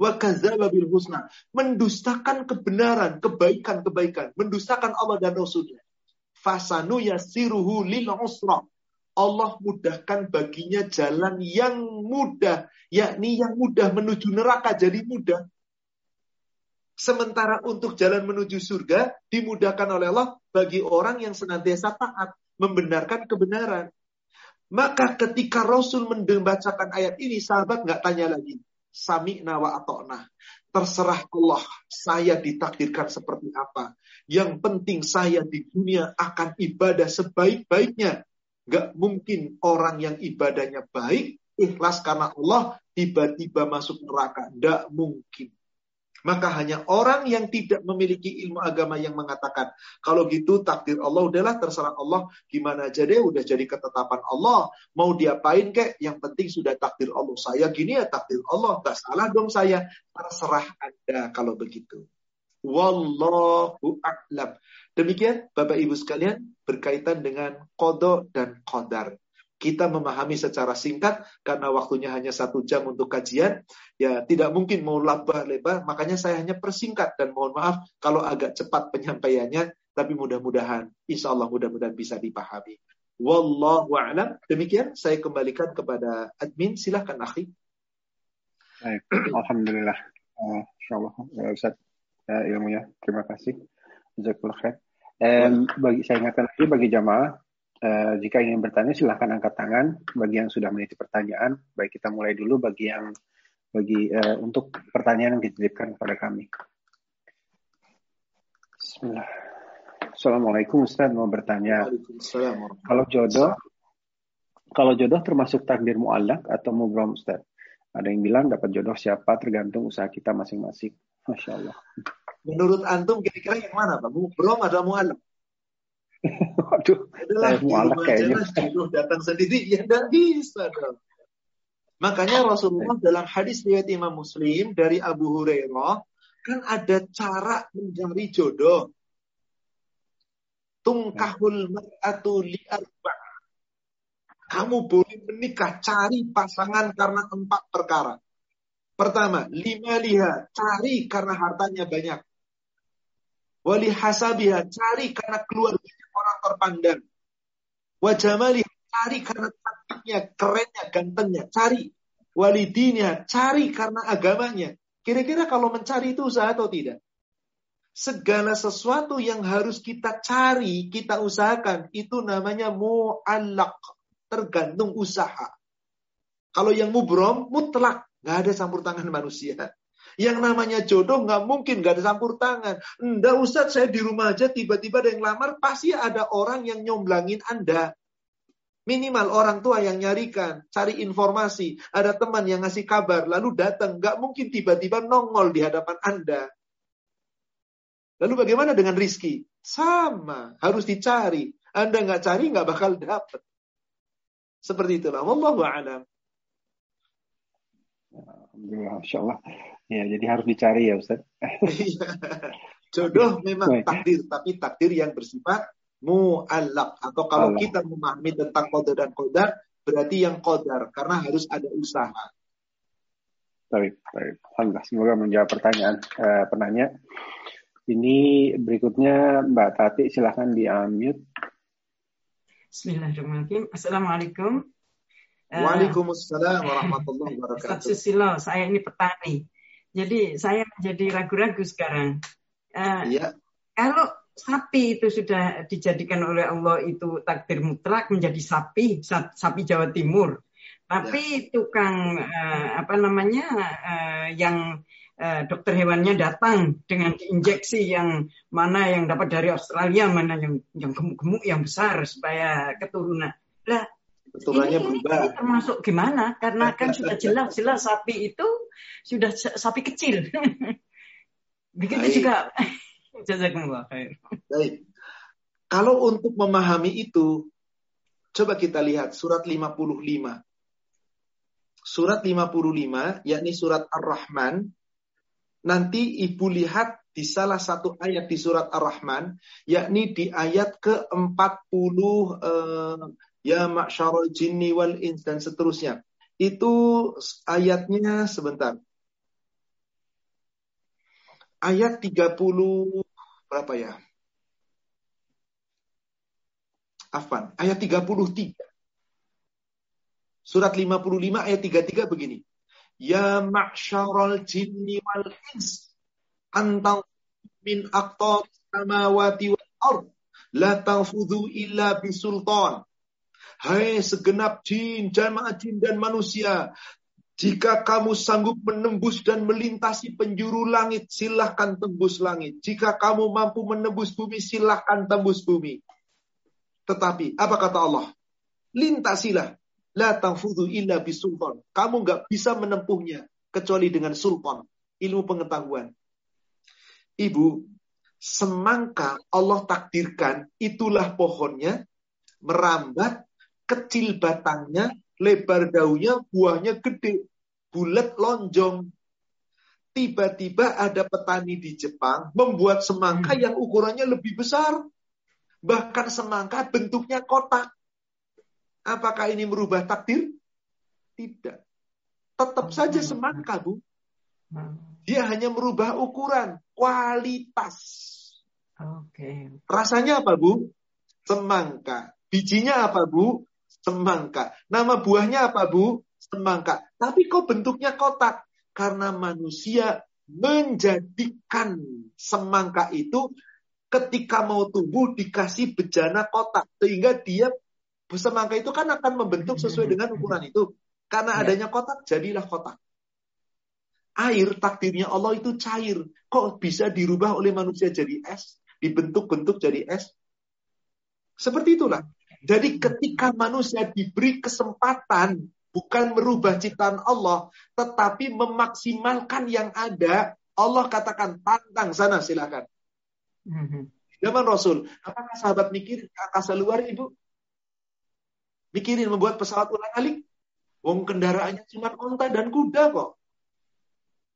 S2: wa kadzdzaba bil husna, mendustakan kebenaran, kebaikan-kebaikan, mendustakan Allah dan Rasulnya. Fasanu yasiruhu lil usra. Allah mudahkan baginya jalan yang mudah, yakni yang mudah menuju neraka jadi mudah. Sementara untuk jalan menuju surga dimudahkan oleh Allah bagi orang yang senantiasa taat, membenarkan kebenaran. Maka ketika Rasul membacakan ayat ini, sahabat nggak tanya lagi. Sami nawa atokna. Terserah Allah, saya ditakdirkan seperti apa. Yang penting saya di dunia akan ibadah sebaik-baiknya. Gak mungkin orang yang ibadahnya baik, ikhlas karena Allah, tiba-tiba masuk neraka. Gak mungkin. Maka hanya orang yang tidak memiliki ilmu agama yang mengatakan, kalau gitu takdir Allah udahlah terserah Allah, gimana aja deh udah jadi ketetapan Allah, mau diapain kek, yang penting sudah takdir Allah. Saya gini ya takdir Allah, gak salah dong saya, terserah Anda kalau begitu. Wallahu a'lam. Demikian Bapak Ibu sekalian berkaitan dengan kodok dan kodar kita memahami secara singkat karena waktunya hanya satu jam untuk kajian, ya tidak mungkin mau lebar-lebar, makanya saya hanya persingkat dan mohon maaf kalau agak cepat penyampaiannya, tapi mudah-mudahan, insya Allah mudah-mudahan bisa dipahami. Wallahu a'lam. Demikian saya kembalikan kepada admin. Silahkan akhi.
S1: Baik, Alhamdulillah. Uh, insya Allah, uh, Ustaz uh, ilmunya. Terima kasih. Jazakallah khair. Dan bagi saya ingatkan lagi bagi jamaah Uh, jika ingin bertanya silahkan angkat tangan. Bagi yang sudah meniti pertanyaan, baik kita mulai dulu bagi yang bagi uh, untuk pertanyaan yang dititipkan kepada kami. Bismillah. Assalamualaikum Ustaz mau bertanya. Kalau jodoh kalau jodoh termasuk takdir mu'allak atau mubrom Ustaz? Ada yang bilang dapat jodoh siapa tergantung usaha kita masing-masing. Masya Allah.
S2: Menurut antum kira-kira yang mana Pak? Mubrom atau mu'allak?
S1: Waduh,
S2: Adalah saya mualaf kayaknya. Jodoh datang sendiri, ya tidak bisa dong. Makanya Rasulullah dalam hadis riwayat Imam Muslim dari Abu Hurairah kan ada cara mencari jodoh. Tungkahul mar'atu li'arba. Kamu boleh menikah, cari pasangan karena empat perkara. Pertama, lima liha, cari karena hartanya banyak. Wali hasabiha, cari karena keluarganya orang terpandang. Wajamali, cari karena cantiknya, kerennya, gantengnya, cari. Walidinnya, cari karena agamanya. Kira-kira kalau mencari itu usaha atau tidak? Segala sesuatu yang harus kita cari, kita usahakan, itu namanya mu'allak. Tergantung usaha. Kalau yang mubrom, mutlak. Nggak ada campur tangan manusia. Yang namanya jodoh nggak mungkin nggak ada campur tangan. Enggak Ustaz, saya di rumah aja tiba-tiba ada yang lamar, pasti ada orang yang nyomblangin Anda. Minimal orang tua yang nyarikan, cari informasi, ada teman yang ngasih kabar, lalu datang. Nggak mungkin tiba-tiba nongol di hadapan Anda. Lalu bagaimana dengan rizki? Sama, harus dicari. Anda nggak cari, nggak bakal dapat. Seperti itulah. Wallahu a'lam.
S1: Alhamdulillah, Masya Allah. Ya, jadi harus dicari ya Ustaz.
S2: Jodoh memang takdir, tapi takdir yang bersifat mu'allak. Atau kalau Allah. kita memahami tentang kodar dan kodar, berarti yang kodar. Karena harus ada usaha.
S1: Baik, baik. Alhamdulillah, semoga menjawab pertanyaan uh, penanya. Ini berikutnya Mbak Tati, silahkan di-unmute.
S3: Bismillahirrahmanirrahim. Assalamualaikum.
S2: Eh, Waalaikumsalam warahmatullahi wabarakatuh.
S3: Ustaz Susilo, saya ini petani. Jadi saya menjadi ragu-ragu sekarang. Uh, ya. Kalau sapi itu sudah dijadikan oleh Allah itu takdir mutlak menjadi sapi, sapi Jawa Timur. Tapi ya. tukang uh, apa namanya uh, yang uh, dokter hewannya datang dengan injeksi yang mana yang dapat dari Australia, mana yang yang gemuk-gemuk yang besar supaya keturunan. Lah
S2: Keturunannya berubah. Ini
S3: termasuk gimana? Karena kan sudah jelas-jelas sapi itu sudah sapi kecil. Begitu Baik. juga. Jazakumullah
S2: Baik. Kalau untuk memahami itu, coba kita lihat surat 55. Surat 55, yakni surat Ar-Rahman. Nanti ibu lihat di salah satu ayat di surat Ar-Rahman, yakni di ayat ke-40 eh, ya ma'syarul jinni wal ins dan seterusnya. Itu ayatnya sebentar. Ayat 30 berapa ya? Afan, ayat 33. Surat 55 ayat 33 begini. Ya ma'syarul jinni wal ins antau min aqtab samawati wal ard la tanfudhu illa bisultan Hai segenap jin, jamaah jin dan manusia, Jika kamu sanggup menembus dan melintasi penjuru langit, silahkan tembus langit. Jika kamu mampu menembus bumi, silahkan tembus bumi. Tetapi, apa kata Allah? Lintasilah. La tangfudu illa bisultan. Kamu nggak bisa menempuhnya kecuali dengan sultan, ilmu pengetahuan. Ibu, semangka Allah takdirkan itulah pohonnya merambat kecil batangnya lebar daunnya, buahnya gede, bulat lonjong. Tiba-tiba ada petani di Jepang membuat semangka hmm. yang ukurannya lebih besar. Bahkan semangka bentuknya kotak. Apakah ini merubah takdir? Tidak. Tetap hmm. saja semangka, Bu. Hmm. Dia hanya merubah ukuran, kualitas. Oke. Rasanya apa, Bu? Semangka. Bijinya apa, Bu? Semangka. Nama buahnya apa, Bu? Semangka. Tapi kok bentuknya kotak? Karena manusia menjadikan semangka itu ketika mau tumbuh dikasih bejana kotak. Sehingga dia semangka itu kan akan membentuk sesuai dengan ukuran itu. Karena ya. adanya kotak, jadilah kotak. Air takdirnya Allah itu cair. Kok bisa dirubah oleh manusia jadi es? Dibentuk-bentuk jadi es? Seperti itulah. Jadi ketika manusia diberi kesempatan bukan merubah ciptaan Allah, tetapi memaksimalkan yang ada, Allah katakan tantang sana silakan. Mhm. Zaman Rasul, apakah sahabat mikir angkasa luar ibu? Mikirin membuat pesawat ulang alik? Wong kendaraannya cuma onta dan kuda kok.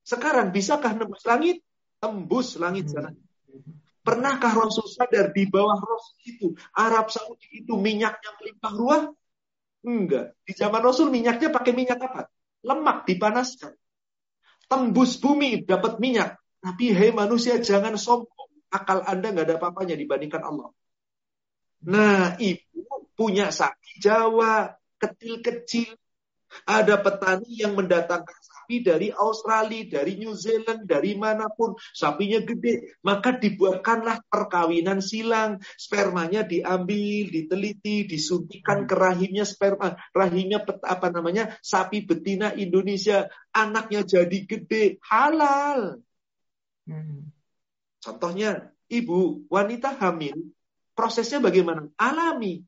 S2: Sekarang bisakah nembus langit? Tembus langit sana. Pernahkah Rasul sadar di bawah Rasul itu, Arab Saudi itu minyaknya melimpah ruah? Enggak. Di zaman Rasul minyaknya pakai minyak apa? Lemak dipanaskan. Tembus bumi dapat minyak. Tapi hei manusia jangan sombong. Akal Anda nggak ada apa-apanya dibandingkan Allah. Nah, ibu punya sapi Jawa kecil-kecil. Ada petani yang mendatangkan sapi dari Australia, dari New Zealand, dari mana pun, sapinya gede, maka dibuatkanlah perkawinan silang, spermanya diambil, diteliti, disuntikan ke rahimnya sperma, rahimnya apa namanya sapi betina Indonesia, anaknya jadi gede, halal. Hmm. Contohnya, ibu wanita hamil, prosesnya bagaimana? Alami.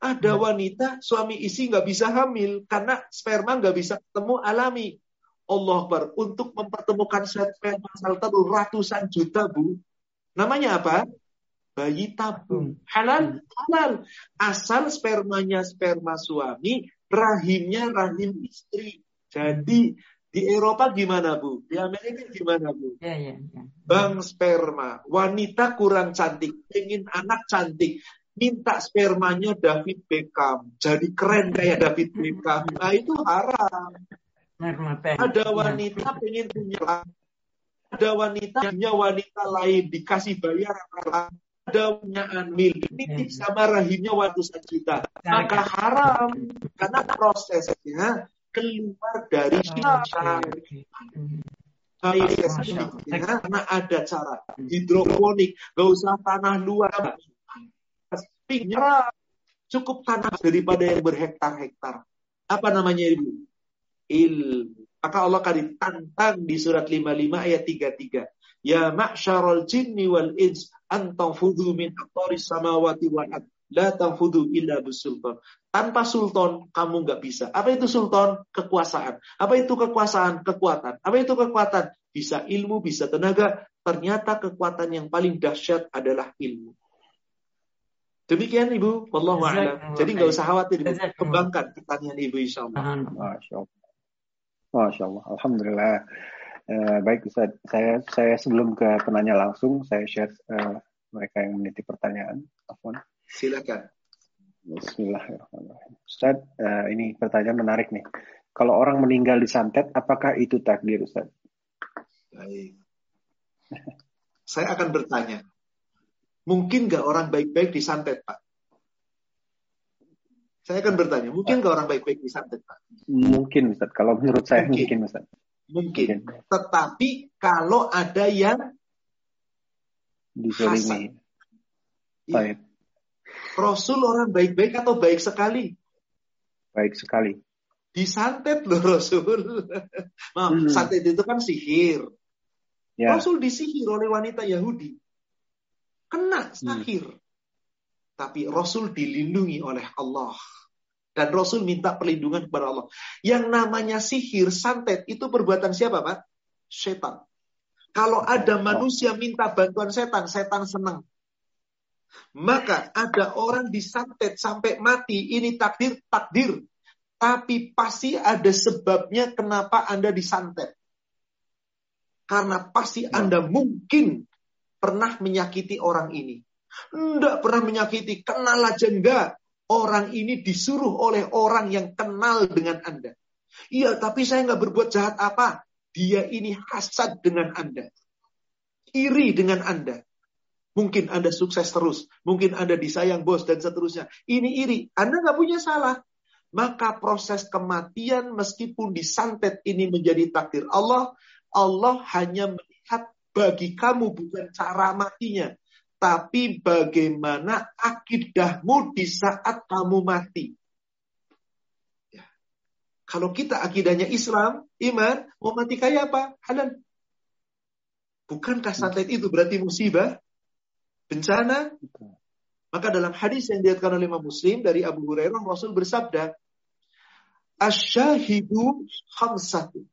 S2: Ada hmm. wanita suami istri nggak bisa hamil karena sperma nggak bisa ketemu alami. Allah Akbar. Untuk mempertemukan sperma sel telur ratusan juta, Bu. Namanya apa? Bayi tabung. Halal? Halal. Asal spermanya sperma suami, rahimnya rahim istri. Jadi di Eropa gimana Bu? Di Amerika gimana Bu? Ya, ya, ya. Bang sperma, wanita kurang cantik, ingin anak cantik, minta spermanya David Beckham, jadi keren kayak David Beckham. Nah itu haram. Ada wanita pengen punya ada wanita punya wanita lain dikasih bayar ada punya anil ini sama rahimnya waktu juta. Maka haram karena prosesnya keluar dari syariat. Karena ada cara. Hidroponik gak usah tanah luar. Cukup tanah daripada yang berhektar-hektar. Apa namanya ibu ilmu. Maka Allah akan ditantang di surat 55 ayat 33. Ya ma'syarul jinni wal ins antanfudhu min aqtaris samawati wal ard. La tanfudhu illa bisultan. Tanpa sultan kamu nggak bisa. Apa itu sultan? Kekuasaan. Apa itu kekuasaan? Kekuatan. Apa itu kekuatan? Bisa ilmu, bisa tenaga. Ternyata kekuatan yang paling dahsyat adalah ilmu. Demikian Ibu, Wallahu a'lam. Jadi nggak usah khawatir, Ibu. Kembangkan pertanyaan Ibu insya Allah. Masya Allah.
S1: Masya Allah, Alhamdulillah. Uh, baik Ustaz, saya saya sebelum ke penanya langsung, saya share uh, mereka yang meniti pertanyaan. Afwan.
S2: Silakan.
S1: Bismillahirrahmanirrahim. Ustaz, uh, ini pertanyaan menarik nih. Kalau orang meninggal di santet, apakah itu takdir Ustaz?
S2: Baik. saya akan bertanya, mungkin nggak orang baik-baik disantet Pak? Saya akan bertanya, mungkin nggak orang baik-baik disantet, Pak?
S1: Mungkin, Ustaz. Kalau menurut saya mungkin,
S2: mungkin Ustaz. Mungkin. mungkin. Tetapi kalau ada yang
S1: disolimi.
S2: Ya. Rasul orang baik-baik atau baik sekali?
S1: Baik sekali.
S2: Disantet loh Rasul. Maaf, hmm. santet itu kan sihir. Ya. Rasul disihir oleh wanita Yahudi. Kena sihir. Hmm. Tapi Rasul dilindungi oleh Allah. Dan Rasul minta perlindungan kepada Allah. Yang namanya sihir, santet, itu perbuatan siapa Pak? Setan. Kalau ada manusia minta bantuan setan, setan senang. Maka ada orang disantet sampai mati, ini takdir, takdir. Tapi pasti ada sebabnya kenapa Anda disantet. Karena pasti ya. Anda mungkin pernah menyakiti orang ini. Tidak pernah menyakiti, kenal aja enggak. Orang ini disuruh oleh orang yang kenal dengan Anda. Iya, tapi saya nggak berbuat jahat apa. Dia ini hasad dengan Anda. Iri dengan Anda. Mungkin Anda sukses terus. Mungkin Anda disayang bos dan seterusnya. Ini iri. Anda nggak punya salah maka proses kematian meskipun disantet ini menjadi takdir Allah, Allah hanya melihat bagi kamu bukan cara matinya, tapi bagaimana akidahmu di saat kamu mati. Ya. Kalau kita akidahnya Islam, iman, mau mati kayak apa? Halal. Bukankah santet itu berarti musibah? Bencana? Maka dalam hadis yang dilihatkan oleh Imam Muslim dari Abu Hurairah, Rasul bersabda, Asyahidu khamsatu.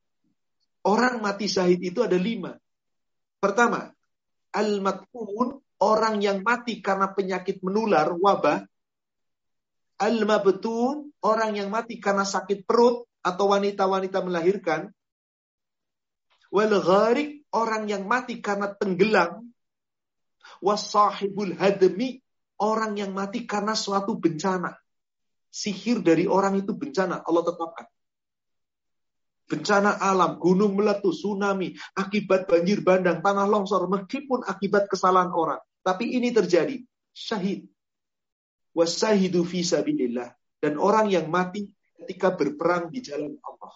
S2: Orang mati syahid itu ada lima. Pertama, al-mat'un, orang yang mati karena penyakit menular, wabah. Al-mabtun, orang yang mati karena sakit perut atau wanita-wanita melahirkan. Wal gharik, orang yang mati karena tenggelam. Wasahibul hadmi, orang yang mati karena suatu bencana. Sihir dari orang itu bencana, Allah tetapkan. Bencana alam, gunung meletus, tsunami, akibat banjir bandang, tanah longsor, meskipun akibat kesalahan orang. Tapi ini terjadi. Syahid. Wasahidu fi. Dan orang yang mati ketika berperang di jalan Allah.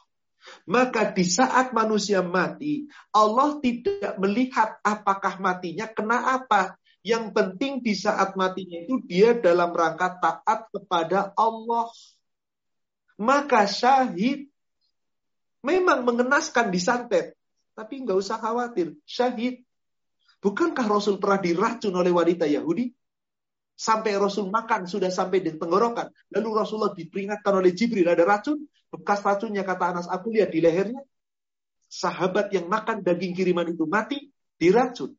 S2: Maka di saat manusia mati, Allah tidak melihat apakah matinya kena apa. Yang penting di saat matinya itu dia dalam rangka taat kepada Allah. Maka syahid memang mengenaskan disantet. Tapi nggak usah khawatir. Syahid. Bukankah Rasul pernah diracun oleh wanita Yahudi? Sampai Rasul makan sudah sampai di tenggorokan. Lalu Rasulullah diperingatkan oleh Jibril ada racun. Bekas racunnya kata Anas, aku lihat di lehernya. Sahabat yang makan daging kiriman itu mati, diracun.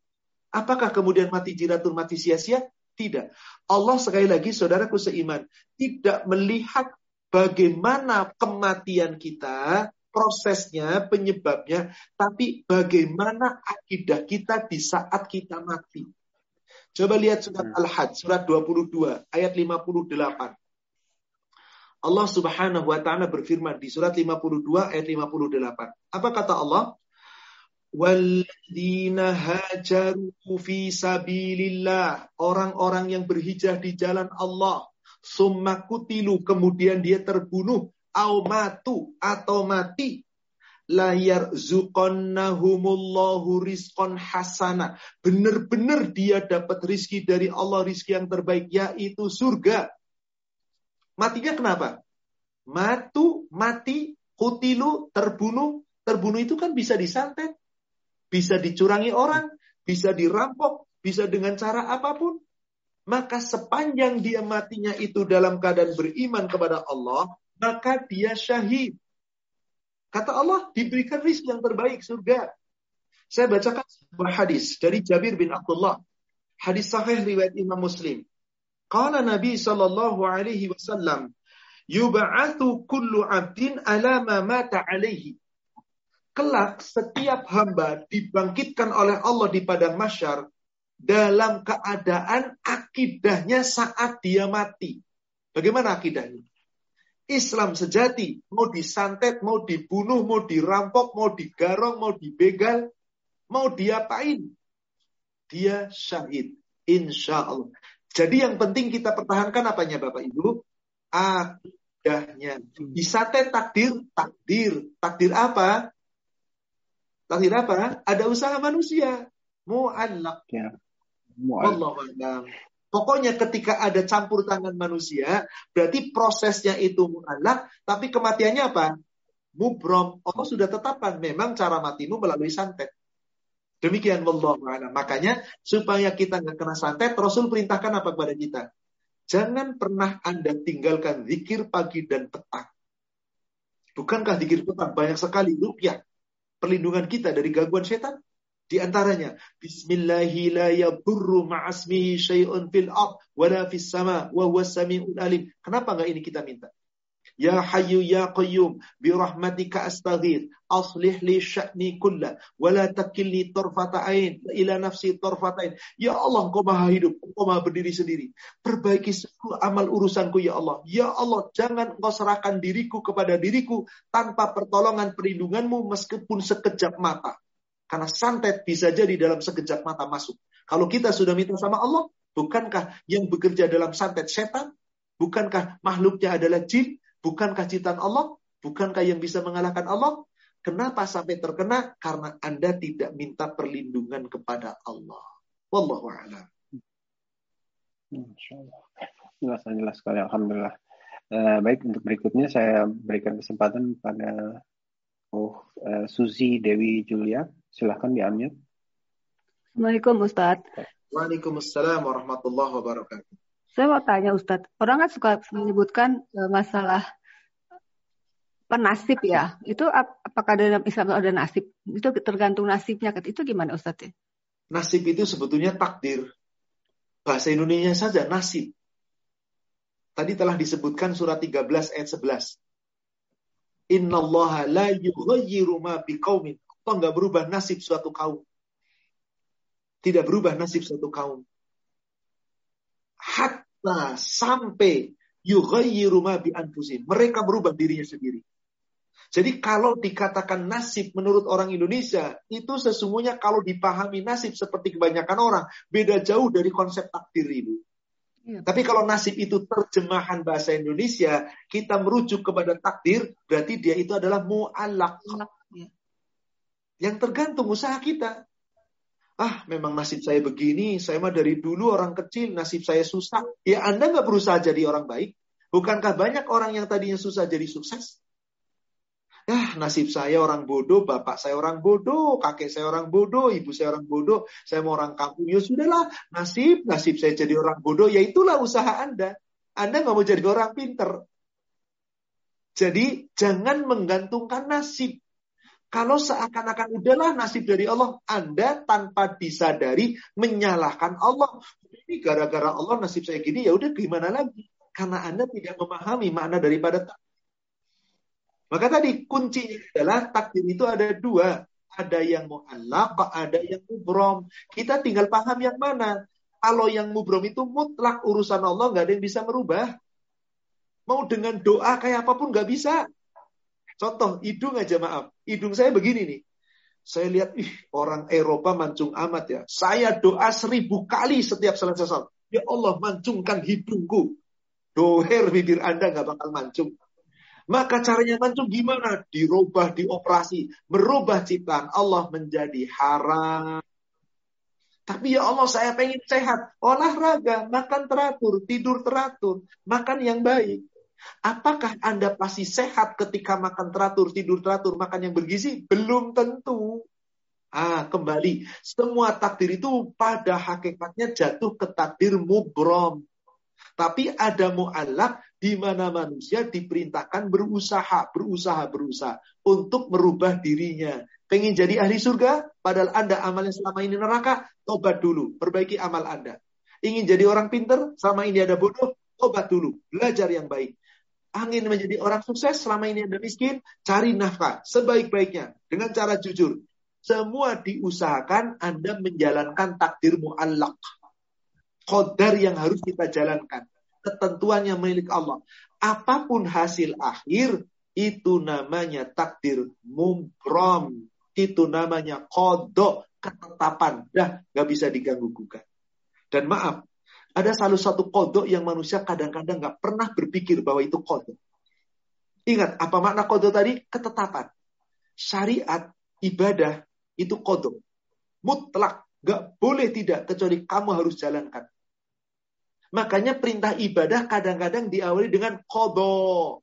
S2: Apakah kemudian mati jiratul mati sia-sia? Tidak. Allah sekali lagi saudaraku seiman tidak melihat bagaimana kematian kita, prosesnya, penyebabnya, tapi bagaimana akidah kita di saat kita mati. Coba lihat surat hmm. Al-Hajj, surat 22, ayat 58. Allah Subhanahu wa taala berfirman di surat 52 ayat 58. Apa kata Allah? Walladzina hajaru fi sabilillah. Orang-orang yang berhijrah di jalan Allah. Summa kutilu. Kemudian dia terbunuh. Au matu. Atau mati. La yarzuqannahumullahu rizqan hasana. Benar-benar dia dapat rizki dari Allah. Rizki yang terbaik. Yaitu surga. Matinya kenapa? Matu, mati, kutilu, terbunuh. Terbunuh itu kan bisa disantet bisa dicurangi orang, bisa dirampok, bisa dengan cara apa pun. Maka sepanjang dia matinya itu dalam keadaan beriman kepada Allah, maka dia syahid. Kata Allah, diberikan rizki yang terbaik, surga. Saya bacakan sebuah hadis dari Jabir bin Abdullah. Hadis sahih riwayat Imam Muslim. Qala Nabi sallallahu alaihi wasallam, yub'atsu kullu 'abdin ala ma mata alaihi kelak setiap hamba dibangkitkan oleh Allah di padang masyar dalam keadaan akidahnya saat dia mati. Bagaimana akidahnya? Islam sejati, mau disantet, mau dibunuh, mau dirampok, mau digarong, mau dibegal, mau diapain? Dia syahid, insya Allah. Jadi yang penting kita pertahankan apanya Bapak Ibu? Akidahnya. Disantet takdir, takdir. Takdir apa? Takdir apa? Ada usaha manusia. Mu'allaq. Ya. Mu'allaq. Pokoknya ketika ada campur tangan manusia, berarti prosesnya itu mu'alak, tapi kematiannya apa? Mubrom. Allah sudah tetapkan, memang cara matimu melalui santet. Demikian Allah Makanya supaya kita nggak kena santet, Rasul perintahkan apa kepada kita? Jangan pernah Anda tinggalkan zikir pagi dan petang. Bukankah zikir petang banyak sekali rupiah perlindungan kita dari gangguan setan? Di antaranya, Bismillahi fil alim. Kenapa enggak ini kita minta? Ya Hayyu Ya Qayyum bi rahmatika astaghith aslih li sya'ni kulla wa la takilni tarfata ain ila nafsi tarfata ain. Ya Allah, Engkau Maha hidup, Engkau Maha berdiri sendiri. Perbaiki seluruh amal urusanku ya Allah. Ya Allah, jangan Engkau serahkan diriku kepada diriku tanpa pertolongan perlindunganmu meskipun sekejap mata. Karena santet bisa jadi dalam sekejap mata masuk. Kalau kita sudah minta sama Allah, bukankah yang bekerja dalam santet setan? Bukankah makhluknya adalah jin? Bukankah ciptaan Allah? Bukankah yang bisa mengalahkan Allah? Kenapa sampai terkena? Karena Anda tidak minta perlindungan kepada Allah. Wallahu a'lam.
S1: Jelas, jelas sekali. Alhamdulillah. Uh, baik, untuk berikutnya saya berikan kesempatan pada oh, uh, Suzy Dewi Julia. Silahkan diambil.
S4: Assalamualaikum Ustadz.
S2: Waalaikumsalam warahmatullahi wabarakatuh.
S4: Saya mau tanya Ustadz, orang kan suka menyebutkan uh, masalah penasib ya. Itu ap apakah dalam Islam ada nasib? Itu tergantung nasibnya. Itu gimana Ustadz?
S2: Nasib itu sebetulnya takdir. Bahasa Indonesia saja nasib. Tadi telah disebutkan surat 13 ayat 11. Inna Allah la yughayyiru ma biqaumin Allah nggak berubah nasib suatu kaum. Tidak berubah nasib suatu kaum. Hatta sampai yughayyiru ma bi anfusin. Mereka berubah dirinya sendiri. Jadi kalau dikatakan nasib menurut orang Indonesia, itu sesungguhnya kalau dipahami nasib seperti kebanyakan orang, beda jauh dari konsep takdir itu. Ya. Tapi kalau nasib itu terjemahan bahasa Indonesia, kita merujuk kepada takdir, berarti dia itu adalah mu'alak. Ya. Yang tergantung usaha kita. Ah, memang nasib saya begini, saya mah dari dulu orang kecil, nasib saya susah. Ya Anda nggak berusaha jadi orang baik. Bukankah banyak orang yang tadinya susah jadi sukses? Ah, nasib saya orang bodoh, bapak saya orang bodoh, kakek saya orang bodoh, ibu saya orang bodoh, saya mau orang kampung. Ya sudahlah, nasib, nasib saya jadi orang bodoh, ya itulah usaha Anda. Anda nggak mau jadi orang pinter. Jadi jangan menggantungkan nasib. Kalau seakan-akan udahlah nasib dari Allah, Anda tanpa disadari menyalahkan Allah. Ini gara-gara Allah nasib saya gini, ya udah gimana lagi? Karena Anda tidak memahami makna daripada takdir. Maka tadi kuncinya adalah takdir itu ada dua. Ada yang mu'allaq, ada yang mubrom. Kita tinggal paham yang mana. Kalau yang mubrom itu mutlak urusan Allah, nggak ada yang bisa merubah. Mau dengan doa kayak apa pun nggak bisa. Contoh, hidung aja maaf. Hidung saya begini nih. Saya lihat, ih orang Eropa mancung amat ya. Saya doa seribu kali setiap selesai salat. Ya Allah, mancungkan hidungku. Doher bibir Anda nggak bakal mancung. Maka caranya mancung gimana? Dirubah, dioperasi. Merubah ciptaan Allah menjadi haram. Tapi ya Allah saya pengen sehat. Olahraga, makan teratur, tidur teratur, makan yang baik. Apakah Anda pasti sehat ketika makan teratur, tidur teratur, makan yang bergizi? Belum tentu. Ah, kembali. Semua takdir itu pada hakikatnya jatuh ke takdir mubrom. Tapi ada mu'alak di mana manusia diperintahkan berusaha, berusaha, berusaha untuk merubah dirinya. Pengen jadi ahli surga, padahal Anda amalnya selama ini neraka, tobat dulu, perbaiki amal Anda. Ingin jadi orang pinter, selama ini ada bodoh, tobat dulu, belajar yang baik angin menjadi orang sukses selama ini Anda miskin, cari nafkah sebaik-baiknya dengan cara jujur. Semua diusahakan Anda menjalankan takdir mu'allak. Qadar yang harus kita jalankan. Ketentuan yang milik Allah. Apa pun hasil akhir, itu namanya takdir mumbrom. Itu namanya kodok, ketetapan. Dah, nggak bisa diganggu gugat. Dan maaf, ada salah satu kodok yang manusia kadang-kadang nggak pernah berpikir bahwa itu kodok. Ingat, apa makna kodok tadi? Ketetapan. Syariat, ibadah, itu kodok. Mutlak. Nggak boleh tidak, kecuali kamu harus jalankan. Makanya perintah ibadah kadang-kadang diawali dengan kodo.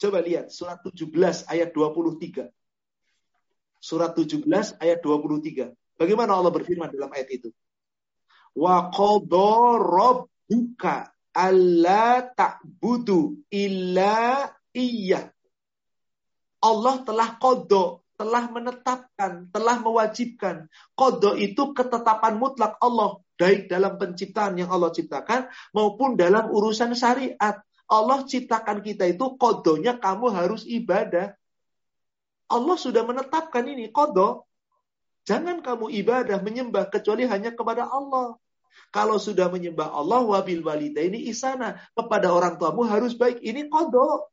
S2: Coba lihat surat 17 ayat 23. Surat 17 ayat 23. Bagaimana Allah berfirman dalam ayat itu? Wa qadha rabbuka alla ta'budu illa iya. Allah telah kodok, telah menetapkan, telah mewajibkan. Kodok itu ketetapan mutlak Allah. Baik dalam penciptaan yang Allah ciptakan maupun dalam urusan syariat. Allah ciptakan kita itu kodonya kamu harus ibadah. Allah sudah menetapkan ini kodok. Jangan kamu ibadah menyembah kecuali hanya kepada Allah. Kalau sudah menyembah Allah wabil ini isana kepada orang tuamu harus baik. Ini kodok.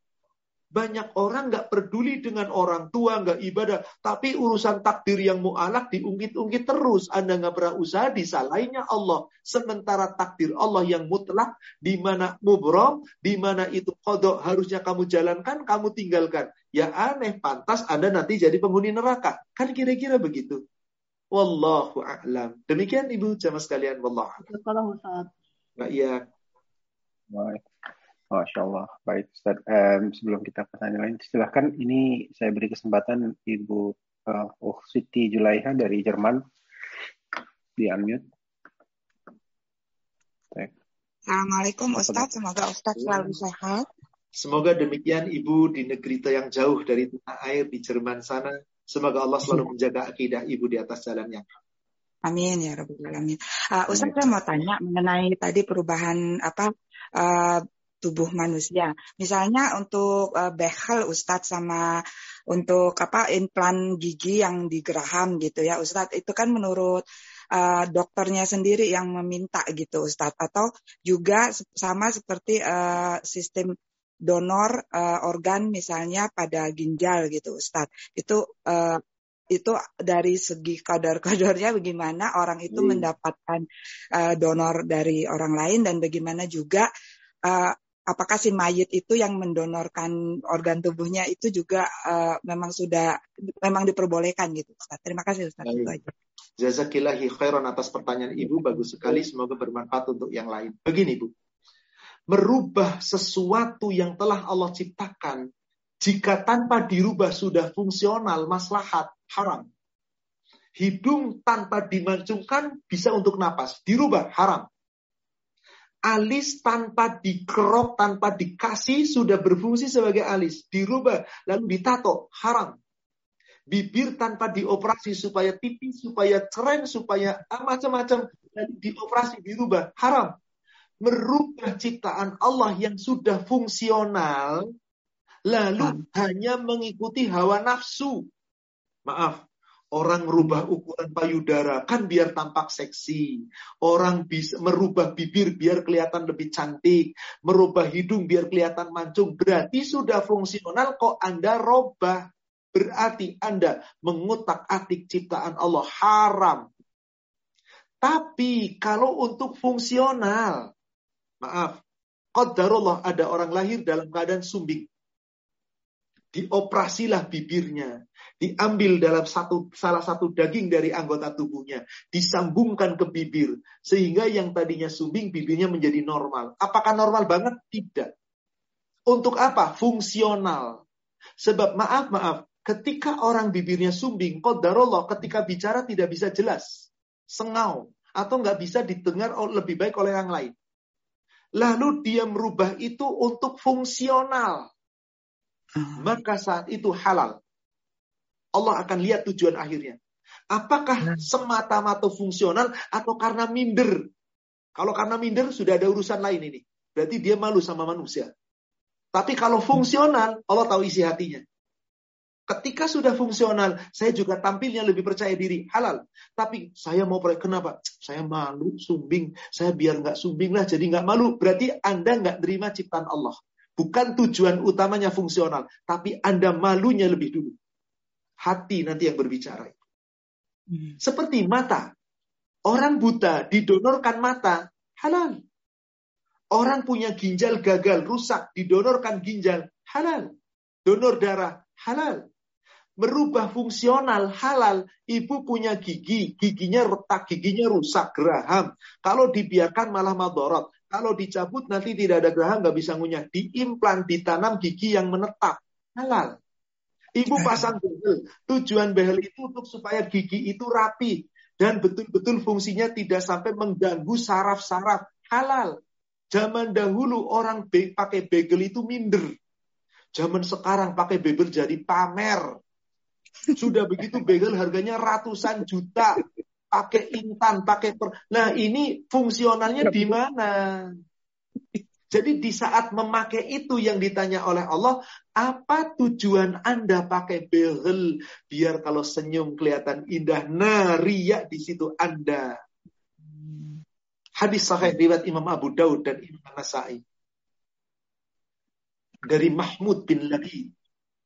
S2: Banyak orang nggak peduli dengan orang tua, nggak ibadah. Tapi urusan takdir yang mu'alak diungkit-ungkit terus. Anda nggak pernah usaha, disalahinnya Allah. Sementara takdir Allah yang mutlak, di mana mubrom, di mana itu kodok harusnya kamu jalankan, kamu tinggalkan. Ya aneh, pantas Anda nanti jadi penghuni neraka. Kan kira-kira begitu. Wallahu a'lam. Demikian Ibu jamaah sekalian. Wallahu a'lam. Nah, iya.
S1: Baik. Masya Allah. Baik, Ustaz. Um, sebelum kita ke tanya lain, silahkan ini saya beri kesempatan Ibu uh, oh, Siti Julaiha dari Jerman di unmute.
S5: Assalamualaikum Ustaz, semoga Ustaz selalu sehat.
S2: Semoga demikian Ibu di negeri yang jauh dari tanah air di Jerman sana. Semoga Allah selalu menjaga akidah Ibu di atas jalannya.
S5: Amin ya Rabbal Alamin. Uh, Ustaz saya mau tanya mengenai tadi perubahan apa uh, tubuh manusia. Misalnya untuk uh, behel Ustadz sama untuk apa implan gigi yang di Graham gitu ya Ustadz itu kan menurut uh, dokternya sendiri yang meminta gitu Ustadz atau juga sama seperti uh, sistem donor uh, organ misalnya pada ginjal gitu Ustadz itu uh, itu dari segi kadar-kadarnya bagaimana orang itu hmm. mendapatkan uh, donor dari orang lain dan bagaimana juga uh, apakah si mayit itu yang mendonorkan organ tubuhnya itu juga uh, memang sudah memang diperbolehkan gitu Ustaz. Terima kasih Ustaz. Itu aja.
S2: Jazakillahi khairan atas pertanyaan Ibu bagus sekali semoga bermanfaat untuk yang lain. Begini Bu. Merubah sesuatu yang telah Allah ciptakan jika tanpa dirubah sudah fungsional maslahat haram. Hidung tanpa dimancungkan bisa untuk napas, dirubah haram alis tanpa dikerok, tanpa dikasih sudah berfungsi sebagai alis. Dirubah, lalu ditato, haram. Bibir tanpa dioperasi supaya tipis, supaya keren, supaya macam-macam. Dioperasi, dirubah, haram. Merubah ciptaan Allah yang sudah fungsional, lalu hmm. hanya mengikuti hawa nafsu. Maaf, Orang merubah ukuran payudara kan biar tampak seksi. Orang bisa merubah bibir biar kelihatan lebih cantik. Merubah hidung biar kelihatan mancung. Berarti sudah fungsional kok Anda robah. Berarti Anda mengutak atik ciptaan Allah haram. Tapi kalau untuk fungsional, maaf, Qadarullah ada orang lahir dalam keadaan sumbing. Dioperasilah bibirnya diambil dalam satu salah satu daging dari anggota tubuhnya, disambungkan ke bibir sehingga yang tadinya sumbing bibirnya menjadi normal. Apakah normal banget? Tidak. Untuk apa? Fungsional. Sebab maaf maaf, ketika orang bibirnya sumbing, qadarullah ketika bicara tidak bisa jelas, sengau atau nggak bisa didengar lebih baik oleh yang lain. Lalu dia merubah itu untuk fungsional. Maka saat itu halal. Allah akan lihat tujuan akhirnya. Apakah nah. semata-mata fungsional atau karena minder? Kalau karena minder sudah ada urusan lain ini. Berarti dia malu sama manusia. Tapi kalau fungsional, Allah tahu isi hatinya. Ketika sudah fungsional, saya juga tampilnya lebih percaya diri, halal. Tapi saya mau proyek, kenapa? Saya malu, sumbing. Saya biar nggak sumbing lah, jadi nggak malu. Berarti Anda nggak terima ciptaan Allah. Bukan tujuan utamanya fungsional, tapi Anda malunya lebih dulu hati nanti yang berbicara. Hmm. Seperti mata. Orang buta didonorkan mata, halal. Orang punya ginjal gagal, rusak, didonorkan ginjal, halal. Donor darah, halal. Merubah fungsional halal. Ibu punya gigi, giginya retak, giginya rusak, geraham. Kalau dibiarkan malah madorot. Kalau dicabut nanti tidak ada geraham, nggak bisa ngunyah. Diimplan, ditanam gigi yang menetap. Halal. Ibu pasang behel. Tujuan behel itu untuk supaya gigi itu rapi. Dan betul-betul fungsinya tidak sampai mengganggu saraf-saraf. Halal. Zaman dahulu orang be pakai begel itu minder. Zaman sekarang pakai begel jadi pamer. Sudah begitu bagel harganya ratusan juta. Pakai intan, pakai per... Nah ini fungsionalnya di mana? Jadi di saat memakai itu yang ditanya oleh Allah, apa tujuan Anda pakai behel? Biar kalau senyum kelihatan indah. Nah, riak di situ Anda. Hadis sahih riwayat Imam Abu Daud dan Imam Nasai. Dari Mahmud bin Lagi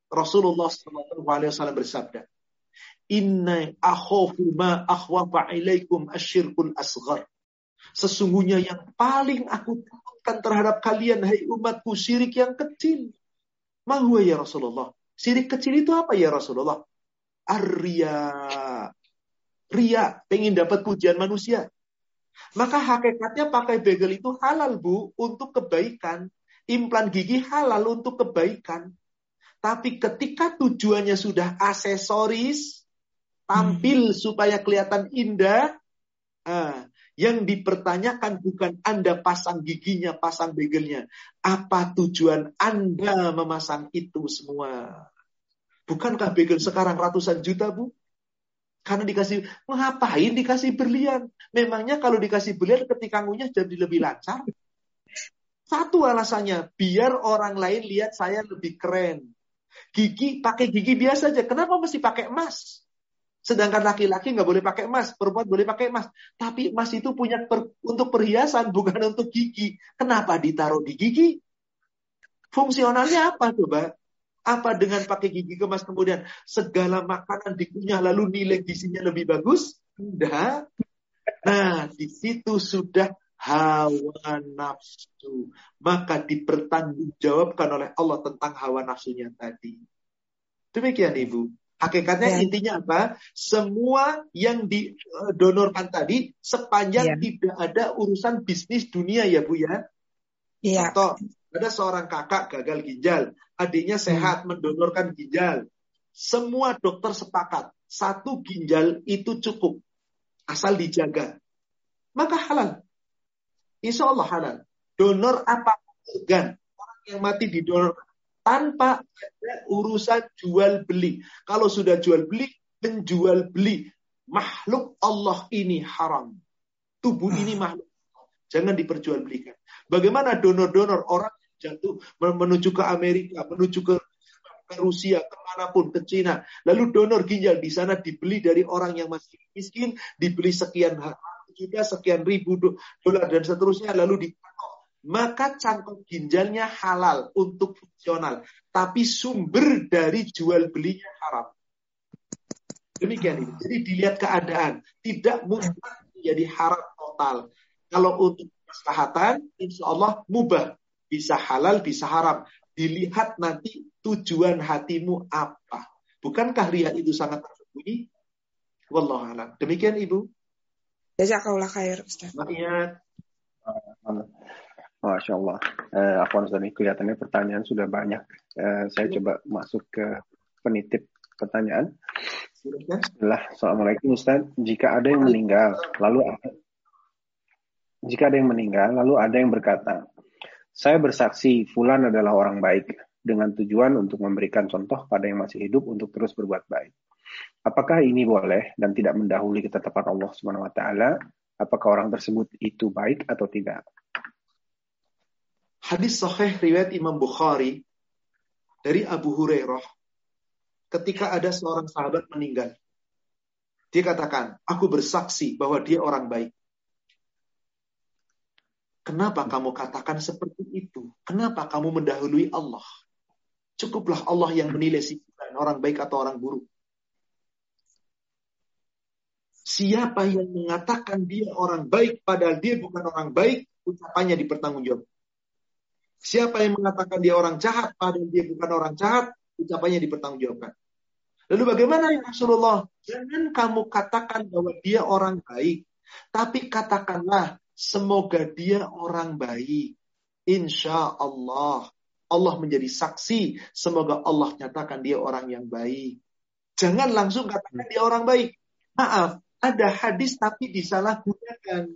S2: Rasulullah SAW bersabda, Inna akhofu ma akhwafa ilaikum asyirkul asghar. Sesungguhnya yang paling aku takutkan terhadap kalian, hai umatku, syirik yang kecil. Mahua ya Rasulullah. Syirik kecil itu apa ya Rasulullah? Arya. Ria, pengen dapat pujian manusia. Maka hakikatnya pakai bagel itu halal bu, untuk kebaikan. Implan gigi halal untuk kebaikan. Tapi ketika tujuannya sudah aksesoris, tampil hmm. supaya kelihatan indah, ah, yang dipertanyakan bukan Anda pasang giginya, pasang begelnya. Apa tujuan Anda memasang itu semua? Bukankah begel sekarang ratusan juta, Bu? Karena dikasih, ngapain dikasih berlian? Memangnya kalau dikasih berlian ketika ngunyah jadi lebih lancar? Satu alasannya, biar orang lain lihat saya lebih keren. Gigi pakai gigi biasa aja. Kenapa mesti pakai emas? Sedangkan laki-laki nggak boleh pakai emas, perempuan boleh pakai emas. Tapi emas itu punya per, untuk perhiasan, bukan untuk gigi. Kenapa ditaruh di gigi? Fungsionalnya apa coba? Apa dengan pakai gigi kemas kemudian segala makanan dikunyah lalu nilai gizinya lebih bagus? Tidak. Nah, di situ sudah hawa nafsu. Maka dipertanggungjawabkan oleh Allah tentang hawa nafsunya tadi. Demikian Ibu. Hakikatnya ya. intinya apa? Semua yang didonorkan tadi sepanjang ya. tidak ada urusan bisnis dunia ya Bu ya. Iya. Atau ada seorang kakak gagal ginjal, adiknya sehat hmm. mendonorkan ginjal. Semua dokter sepakat satu ginjal itu cukup asal dijaga. Maka halal. Insya Allah halal. Donor apa organ. Orang yang mati didonor tanpa ada urusan jual beli. Kalau sudah jual beli, menjual beli. Makhluk Allah ini haram. Tubuh ini ah. makhluk. Jangan diperjualbelikan. Bagaimana donor-donor orang jatuh menuju ke Amerika, menuju ke ke Rusia, ke mana pun, ke Cina. Lalu donor ginjal di sana dibeli dari orang yang masih miskin, dibeli sekian juta, sekian ribu dolar dan seterusnya, lalu dipatok. Maka cangkok ginjalnya halal untuk fungsional. Tapi sumber dari jual belinya haram. Demikian ini. Jadi dilihat keadaan. Tidak mungkin menjadi haram total. Kalau untuk kesehatan, insya Allah mubah. Bisa halal, bisa haram. Dilihat nanti tujuan hatimu apa. Bukankah ria itu sangat tersembunyi? Wallahualam. Demikian Ibu.
S5: Jazakallah khair, Ustaz.
S1: Iya. Masya Allah. Eh, apa ini kelihatannya pertanyaan sudah banyak. Eh, saya coba masuk ke penitip pertanyaan. Setelah Assalamualaikum Ustaz. Jika ada yang meninggal, lalu jika ada yang meninggal, lalu ada yang berkata, saya bersaksi Fulan adalah orang baik dengan tujuan untuk memberikan contoh pada yang masih hidup untuk terus berbuat baik. Apakah ini boleh dan tidak mendahului ketetapan Allah Subhanahu wa taala? Apakah orang tersebut itu baik atau tidak?
S2: Hadis sahih riwayat Imam Bukhari dari Abu Hurairah ketika ada seorang sahabat meninggal. Dia katakan, aku bersaksi bahwa dia orang baik. Kenapa kamu katakan seperti itu? Kenapa kamu mendahului Allah? Cukuplah Allah yang menilai si orang baik atau orang buruk. Siapa yang mengatakan dia orang baik padahal dia bukan orang baik, ucapannya dipertanggungjawab. Siapa yang mengatakan dia orang jahat padahal dia bukan orang jahat, ucapannya dipertanggungjawabkan. Lalu bagaimana ya Rasulullah? Jangan kamu katakan bahwa dia orang baik. Tapi katakanlah, semoga dia orang baik. Insya Allah. Allah menjadi saksi. Semoga Allah nyatakan dia orang yang baik. Jangan langsung katakan dia orang baik. Maaf, ada hadis tapi disalahgunakan.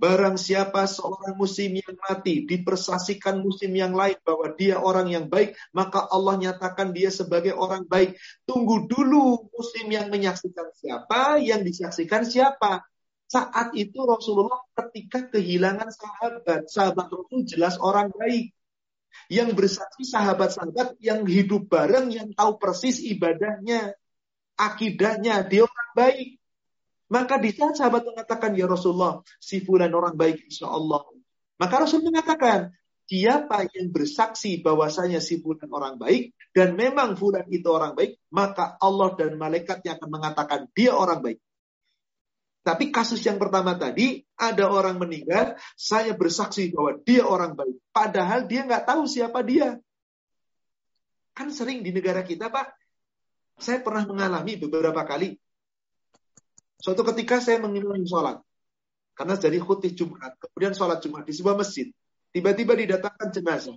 S2: Barang siapa seorang muslim yang mati dipersaksikan muslim yang lain bahwa dia orang yang baik, maka Allah nyatakan dia sebagai orang baik. Tunggu dulu muslim yang menyaksikan siapa, yang disaksikan siapa. Saat itu Rasulullah ketika kehilangan sahabat, sahabat Rasul jelas orang baik. Yang bersaksi sahabat-sahabat yang hidup bareng, yang tahu persis ibadahnya, akidahnya, dia orang baik. Maka di saat sahabat mengatakan, Ya Rasulullah, si fulan orang baik insya Allah. Maka Rasul mengatakan, siapa yang bersaksi bahwasanya si fulan orang baik, dan memang fulan itu orang baik, maka Allah dan malaikatnya akan mengatakan dia orang baik. Tapi kasus yang pertama tadi, ada orang meninggal, saya bersaksi bahwa dia orang baik. Padahal dia nggak tahu siapa dia. Kan sering di negara kita, Pak. Saya pernah mengalami beberapa kali Suatu ketika saya mengimami sholat. Karena jadi khutbah Jumat. Kemudian sholat Jumat di sebuah masjid. Tiba-tiba didatangkan jenazah.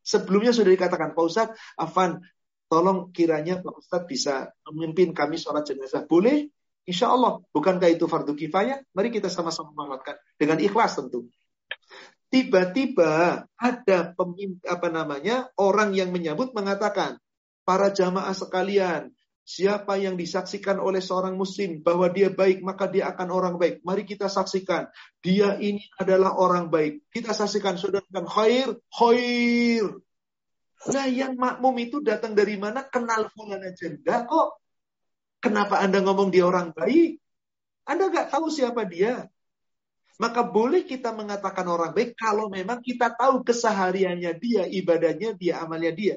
S2: Sebelumnya sudah dikatakan, Pak Ustadz, Afan, tolong kiranya Pak Ustadz bisa memimpin kami sholat jenazah. Boleh? Insya Allah. Bukankah itu fardu kifayah? Mari kita sama-sama melakukan. Dengan ikhlas tentu. Tiba-tiba ada pemimpin, apa namanya, orang yang menyambut mengatakan, para jamaah sekalian, Siapa yang disaksikan oleh seorang muslim bahwa dia baik, maka dia akan orang baik. Mari kita saksikan. Dia ini adalah orang baik. Kita saksikan saudara khair, khair. Nah yang makmum itu datang dari mana? Kenal fulan aja enggak kok. Kenapa Anda ngomong dia orang baik? Anda nggak tahu siapa dia. Maka boleh kita mengatakan orang baik kalau memang kita tahu kesehariannya dia, ibadahnya dia, amalnya dia.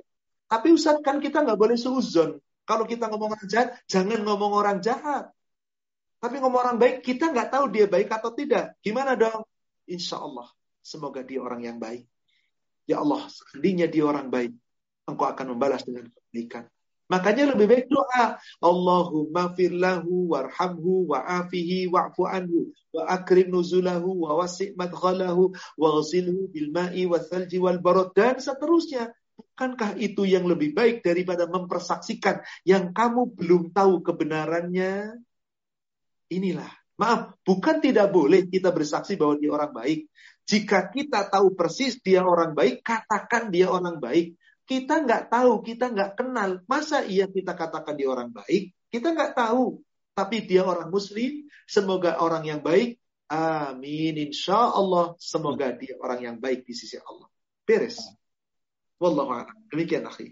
S2: Tapi Ustaz kan kita nggak boleh seuzon. Kalau kita ngomong orang jahat, jangan ngomong orang jahat. Tapi ngomong orang baik, kita nggak tahu dia baik atau tidak. Gimana dong? Insya Allah, semoga dia orang yang baik. Ya Allah, seandainya dia orang baik, engkau akan membalas dengan kebaikan. Makanya lebih baik doa. Allahumma firlahu warhamhu wa'afihi wa'fu anhu wa akrim nuzulahu wa wasi' madghalahu wa ghsilhu wal dan seterusnya. Bukankah itu yang lebih baik daripada mempersaksikan yang kamu belum tahu kebenarannya? Inilah. Maaf, bukan tidak boleh kita bersaksi bahwa dia orang baik. Jika kita tahu persis dia orang baik, katakan dia orang baik. Kita nggak tahu, kita nggak kenal. Masa iya kita katakan dia orang baik? Kita nggak tahu. Tapi dia orang muslim, semoga orang yang baik. Amin. Insya Allah, semoga dia orang yang baik di sisi Allah. Beres. Wallahu a'lam. Demikian akhi.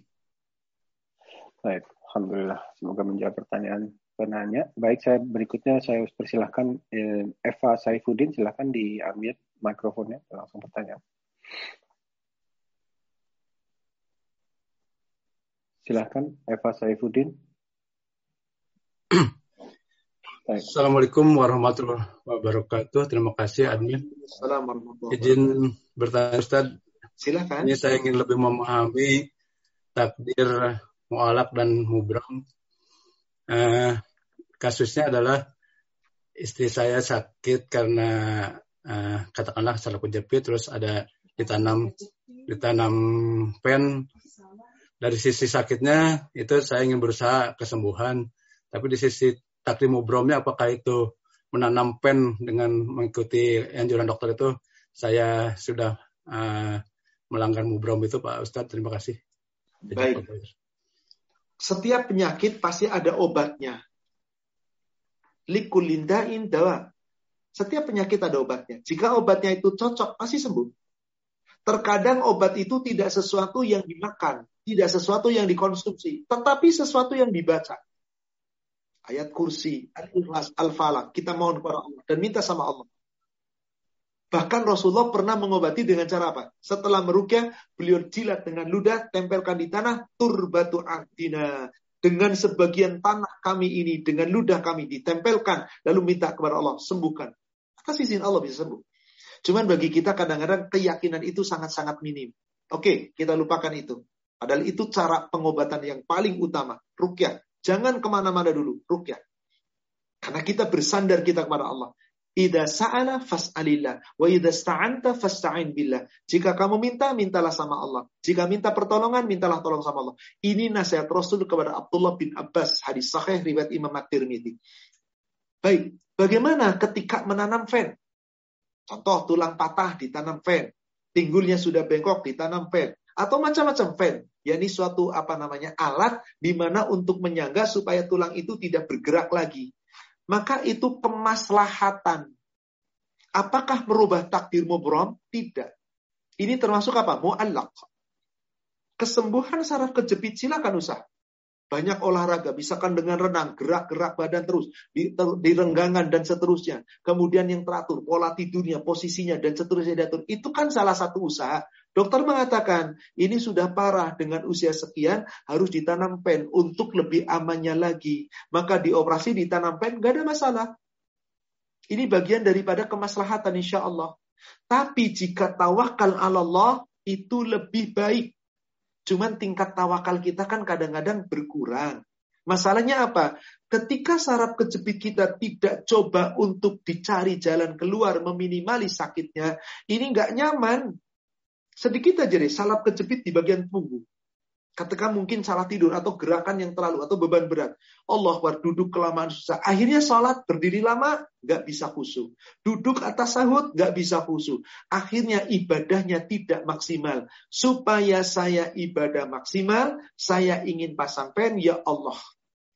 S1: Baik, alhamdulillah. Semoga menjawab pertanyaan penanya. Baik, saya berikutnya saya persilahkan eh, Eva Saifuddin, silahkan diambil mikrofonnya, langsung pertanyaan. Silahkan Eva Saifuddin.
S6: Assalamualaikum warahmatullahi wabarakatuh. Terima kasih admin. Assalamualaikum. Izin bertanya Ustaz,
S2: Silakan.
S6: Ini saya ingin lebih memahami takdir mu'alak dan mubram. Uh, kasusnya adalah istri saya sakit karena uh, katakanlah salah kejepit terus ada ditanam ditanam pen dari sisi sakitnya itu saya ingin berusaha kesembuhan tapi di sisi takdir mubromnya apakah itu menanam pen dengan mengikuti anjuran dokter itu saya sudah uh, melanggar mubrom itu Pak Ustadz. Terima kasih.
S2: Baik. Setiap penyakit pasti ada obatnya. Likulindain dawa. Setiap penyakit ada obatnya. Jika obatnya itu cocok, pasti sembuh. Terkadang obat itu tidak sesuatu yang dimakan, tidak sesuatu yang dikonsumsi, tetapi sesuatu yang dibaca. Ayat kursi, al-ikhlas, al-falak. Kita mohon kepada Allah dan minta sama Allah. Bahkan Rasulullah pernah mengobati dengan cara apa? Setelah merukyah, beliau jilat dengan ludah, tempelkan di tanah, turbatu ardina. Dengan sebagian tanah kami ini, dengan ludah kami ditempelkan, lalu minta kepada Allah, sembuhkan. Atas izin Allah bisa sembuh. Cuman bagi kita kadang-kadang keyakinan itu sangat-sangat minim. Oke, kita lupakan itu. Padahal itu cara pengobatan yang paling utama. Rukyah. Jangan ke mana-mana dulu, rukyah. Karena kita bersandar kita kepada Allah. Ida sa'ala fas'alillah. Wa ida sta'anta fasta'in billah. Jika kamu minta, mintalah sama Allah. Jika minta pertolongan, mintalah tolong sama Allah. Ini nasihat Rasul kepada Abdullah bin Abbas. Hadis sahih riwayat Imam At-Tirmidzi. Baik, bagaimana ketika menanam fen? Contoh tulang patah ditanam fen. Pinggulnya sudah bengkok ditanam fen. Atau macam-macam fen. yakni suatu apa namanya alat di mana untuk menyangga supaya tulang itu tidak bergerak lagi maka itu kemaslahatan. Apakah merubah takdir mubrom? Tidak. Ini termasuk apa? Mu'allaq. Kesembuhan saraf kejepit silakan usah. Banyak olahraga, misalkan dengan renang, gerak-gerak badan terus, di, ter, di renggangan dan seterusnya. Kemudian yang teratur, pola tidurnya, posisinya, dan seterusnya diatur. Itu kan salah satu usaha. Dokter mengatakan, ini sudah parah dengan usia sekian, harus ditanam pen untuk lebih amannya lagi. Maka dioperasi ditanam pen, gak ada masalah. Ini bagian daripada kemaslahatan insya Allah. Tapi jika tawakal Allah itu lebih baik Cuman tingkat tawakal kita kan kadang-kadang berkurang. Masalahnya apa? Ketika saraf kejepit kita tidak coba untuk dicari jalan keluar, meminimali sakitnya, ini nggak nyaman. Sedikit aja deh, saraf kejepit di bagian punggung. Ketika mungkin salah tidur atau gerakan yang terlalu atau beban berat. Allah war duduk kelamaan susah. Akhirnya sholat berdiri lama nggak bisa khusyuk. Duduk atas sahut nggak bisa khusyuk. Akhirnya ibadahnya tidak maksimal. Supaya saya ibadah maksimal, saya ingin pasang pen ya Allah.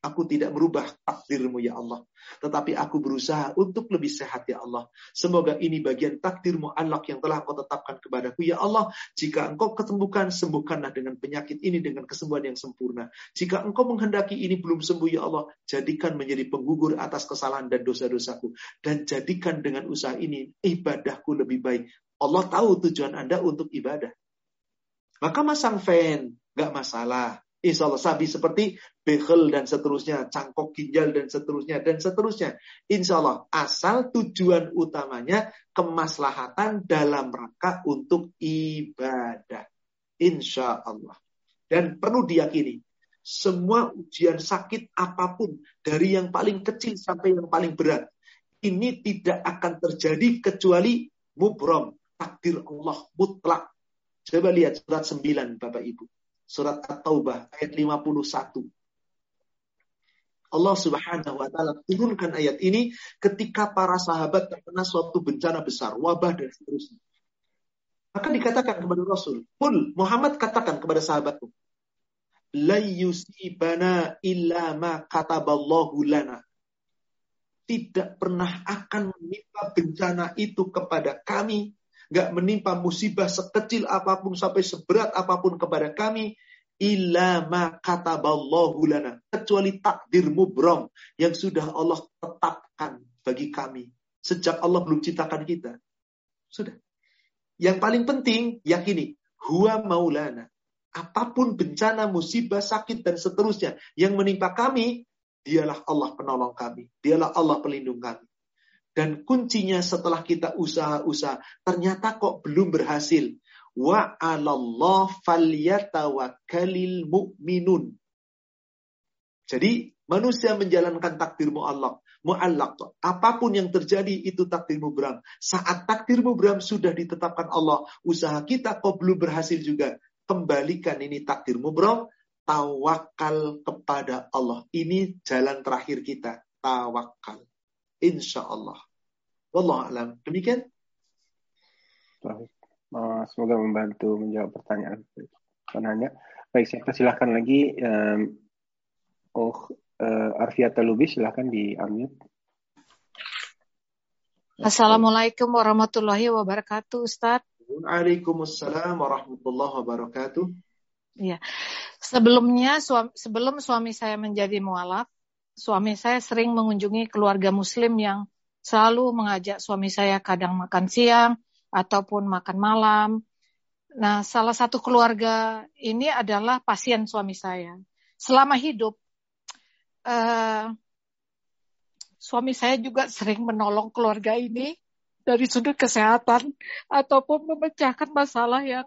S2: Aku tidak merubah takdirmu ya Allah. Tetapi aku berusaha untuk lebih sehat ya Allah. Semoga ini bagian takdirmu Allah yang telah kau tetapkan kepadaku ya Allah. Jika engkau kesembuhkan, sembuhkanlah dengan penyakit ini dengan kesembuhan yang sempurna. Jika engkau menghendaki ini belum sembuh ya Allah, jadikan menjadi penggugur atas kesalahan dan dosa-dosaku. Dan jadikan dengan usaha ini ibadahku lebih baik. Allah tahu tujuan Anda untuk ibadah. Maka masang fan, gak masalah. Insya Allah sabi seperti behel dan seterusnya, cangkok ginjal dan seterusnya, dan seterusnya. Insya Allah asal tujuan utamanya kemaslahatan dalam rangka untuk ibadah. Insya Allah. Dan perlu diyakini, semua ujian sakit apa pun, dari yang paling kecil sampai yang paling berat, ini tidak akan terjadi kecuali mubrom, takdir Allah mutlak. Coba lihat surat 9 Bapak Ibu surat At-Taubah ayat 51. Allah Subhanahu wa taala turunkan ayat ini ketika para sahabat terkena suatu bencana besar, wabah dan seterusnya. Maka dikatakan kepada Rasul, "Qul Muhammad katakan kepada sahabatku, la yusibana illa ma kataballahu lana." Tidak pernah akan menimpa bencana itu kepada kami nggak menimpa musibah sekecil apa pun sampai seberat apa pun kepada kami illa ma kataballahu lana kecuali takdir mubrom yang sudah Allah tetapkan bagi kami sejak Allah belum ciptakan kita. Sudah. Yang paling penting yakini huwa maulana. Apa pun bencana, musibah, sakit dan seterusnya yang menimpa kami, dialah Allah penolong kami, dialah Allah pelindung kami. Dan kuncinya setelah kita usaha-usaha, ternyata kok belum berhasil. Wa falyatawakkalil mu'minun. Jadi manusia menjalankan takdirmu Allah. Mu'allaq. Apa pun yang terjadi itu takdirmu Bram. Saat takdirmu Bram sudah ditetapkan Allah. Usaha kita kok belum berhasil juga. Kembalikan ini takdirmu Bram. Tawakal kepada Allah. Ini jalan terakhir kita. Tawakal. Insya Allah. Wallah alam. Demikian.
S1: Semoga membantu menjawab pertanyaan penanya. Baik, saya persilahkan lagi. Um, oh, uh, Arfiata Lubis, silahkan di unmute.
S7: Assalamualaikum warahmatullahi wabarakatuh, Ustaz.
S2: Waalaikumsalam warahmatullahi wabarakatuh.
S7: Iya. Sebelumnya, suami, sebelum suami saya menjadi mualaf, suami saya sering mengunjungi keluarga muslim yang selalu mengajak suami saya kadang makan siang ataupun makan malam. Nah, salah satu keluarga ini adalah pasien suami saya. Selama hidup, uh, suami saya juga sering menolong keluarga ini dari sudut kesehatan ataupun memecahkan masalah yang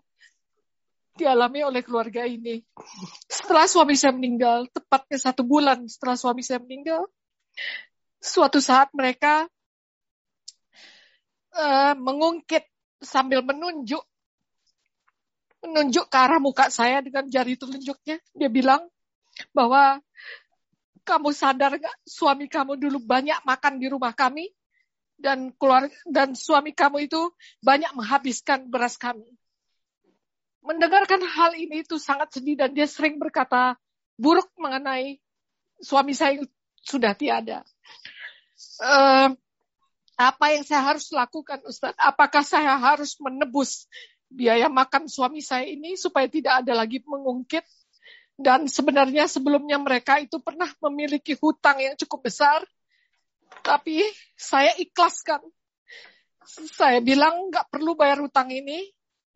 S7: dialami oleh keluarga ini. Setelah suami saya meninggal, tepatnya satu bulan setelah suami saya meninggal, suatu saat mereka uh, mengungkit sambil menunjuk menunjuk ke arah muka saya dengan jari telunjuknya. Dia bilang bahwa kamu sadar gak suami kamu dulu banyak makan di rumah kami dan keluar dan suami kamu itu banyak menghabiskan beras kami mendengarkan hal ini itu sangat sedih dan dia sering berkata buruk mengenai suami saya sudah tiada. Uh, apa yang saya harus lakukan, Ustaz? Apakah saya harus menebus biaya makan suami saya ini supaya tidak ada lagi mengungkit? Dan sebenarnya sebelumnya mereka itu pernah memiliki hutang yang cukup besar, tapi saya ikhlaskan. Saya bilang nggak perlu bayar hutang ini,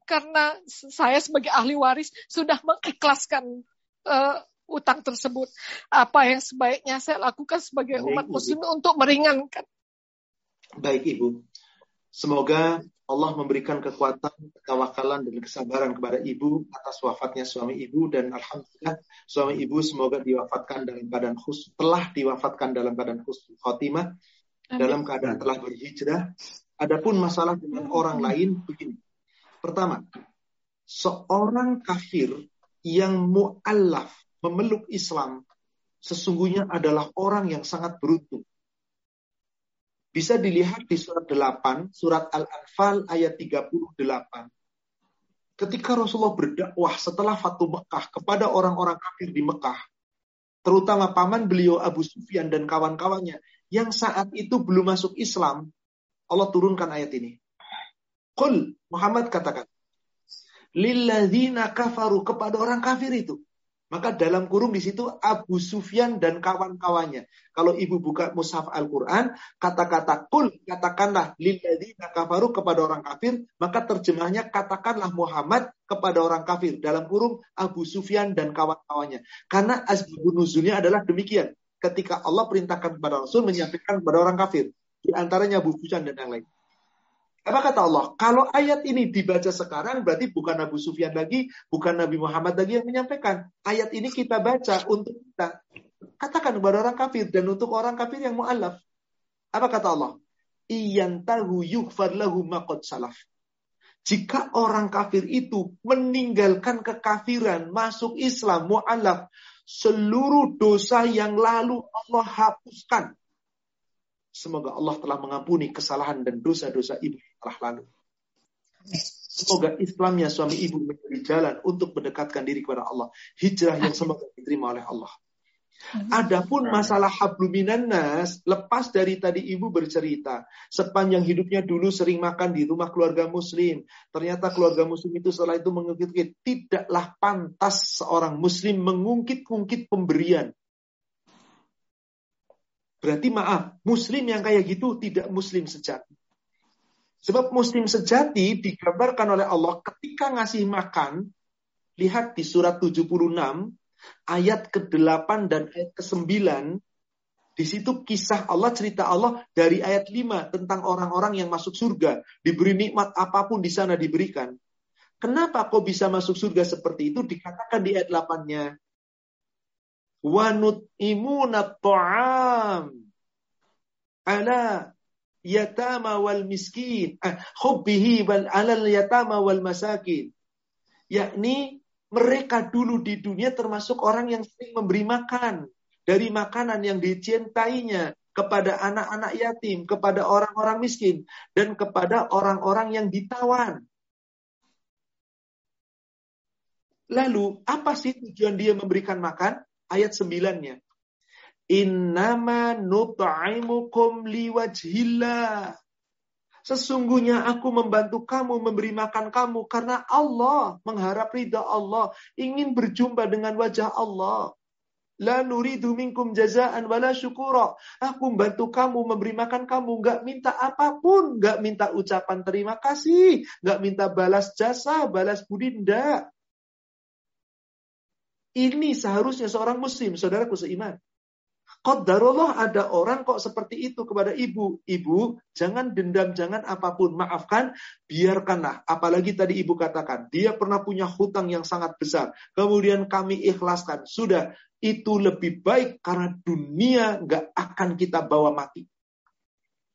S7: karena saya sebagai ahli waris sudah mengikhlaskan uh, utang tersebut. Apa yang sebaiknya saya lakukan sebagai Baik, umat muslim Ibu. untuk meringankan?
S2: Baik Ibu. Semoga Allah memberikan kekuatan, ketawakalan, dan kesabaran kepada ibu atas wafatnya suami ibu dan alhamdulillah suami ibu semoga diwafatkan dalam keadaan khus telah diwafatkan dalam keadaan khus khotimah dalam keadaan telah berhijrah. Adapun masalah dengan orang lain begini. Pertama, seorang kafir yang mu'allaf memeluk Islam sesungguhnya adalah orang yang sangat beruntung. Bisa dilihat di surat 8, surat Al-Anfal ayat 38. Ketika Rasulullah berdakwah setelah Fatu Mekah kepada orang-orang kafir di Mekah, terutama paman beliau Abu Sufyan dan kawan-kawannya yang saat itu belum masuk Islam, Allah turunkan ayat ini. Qul Muhammad katakan. Lilladzina kafaru kepada orang kafir itu. Maka dalam kurung di situ Abu Sufyan dan kawan-kawannya. Kalau ibu buka mushaf Al-Quran, kata-kata kul, katakanlah lilladzina kafaru kepada orang kafir, maka terjemahnya katakanlah Muhammad kepada orang kafir. Dalam kurung Abu Sufyan dan kawan-kawannya. Karena asbabun nuzulnya adalah demikian. Ketika Allah perintahkan kepada Rasul menyampaikan kepada orang kafir. Di antaranya Abu Sufyan dan yang lain. Apa kata Allah? Kalau ayat ini dibaca sekarang berarti bukan Abu Sufyan lagi, bukan Nabi Muhammad lagi yang menyampaikan. Ayat ini kita baca untuk kita katakan kepada orang kafir dan untuk orang kafir yang mu'alaf. Apa kata Allah? Iyantahu yughfar lahu maqad salaf. Jika orang kafir itu meninggalkan kekafiran, masuk Islam, mu'alaf, seluruh dosa yang lalu Allah hapuskan. Semoga Allah telah mengampuni kesalahan dan dosa-dosa ibu telah lalu. Semoga Islamnya suami ibu menjadi jalan untuk mendekatkan diri kepada Allah. Hijrah yang semoga diterima oleh Allah. Adapun masalah habluminan nas, lepas dari tadi ibu bercerita, sepanjang hidupnya dulu sering makan di rumah keluarga muslim. Ternyata keluarga muslim itu setelah itu mengungkit tidaklah pantas seorang muslim mengungkit-ungkit pemberian. Berarti maaf, muslim yang kayak gitu tidak muslim sejati. Sebab muslim sejati digambarkan oleh Allah ketika ngasih makan, lihat di surat 76, ayat ke-8 dan ayat ke-9, di situ kisah Allah, cerita Allah dari ayat 5 tentang orang-orang yang masuk surga. Diberi nikmat apa pun di sana diberikan. Kenapa kok bisa masuk surga seperti itu? Dikatakan di ayat 8-nya wa nut'imuna ta'am ala yatama wal miskin eh, hubbihi wal alal yatama wal masakin yakni mereka dulu di dunia termasuk orang yang sering memberi makan dari makanan yang dicintainya kepada anak-anak yatim, kepada orang-orang miskin, dan kepada orang-orang yang ditawan. Lalu, apa sih tujuan dia memberikan makan? ayat 9-nya. Innama nut'imukum liwajhillah. Sesungguhnya aku membantu kamu, memberi makan kamu karena Allah, mengharap ridha Allah, ingin berjumpa dengan wajah Allah. La nuridu minkum jazaan wala syukura. Aku membantu kamu, memberi makan kamu, nggak minta apa pun, nggak minta ucapan terima kasih, nggak minta balas jasa, balas budi, enggak. Ini seharusnya seorang muslim, saudaraku seiman. Qadarullah ada orang kok seperti itu kepada ibu. Ibu, jangan dendam, jangan apa pun. Maafkan, biarkanlah. Apalagi tadi ibu katakan, dia pernah punya hutang yang sangat besar. Kemudian kami ikhlaskan. Sudah, itu lebih baik karena dunia nggak akan kita bawa mati.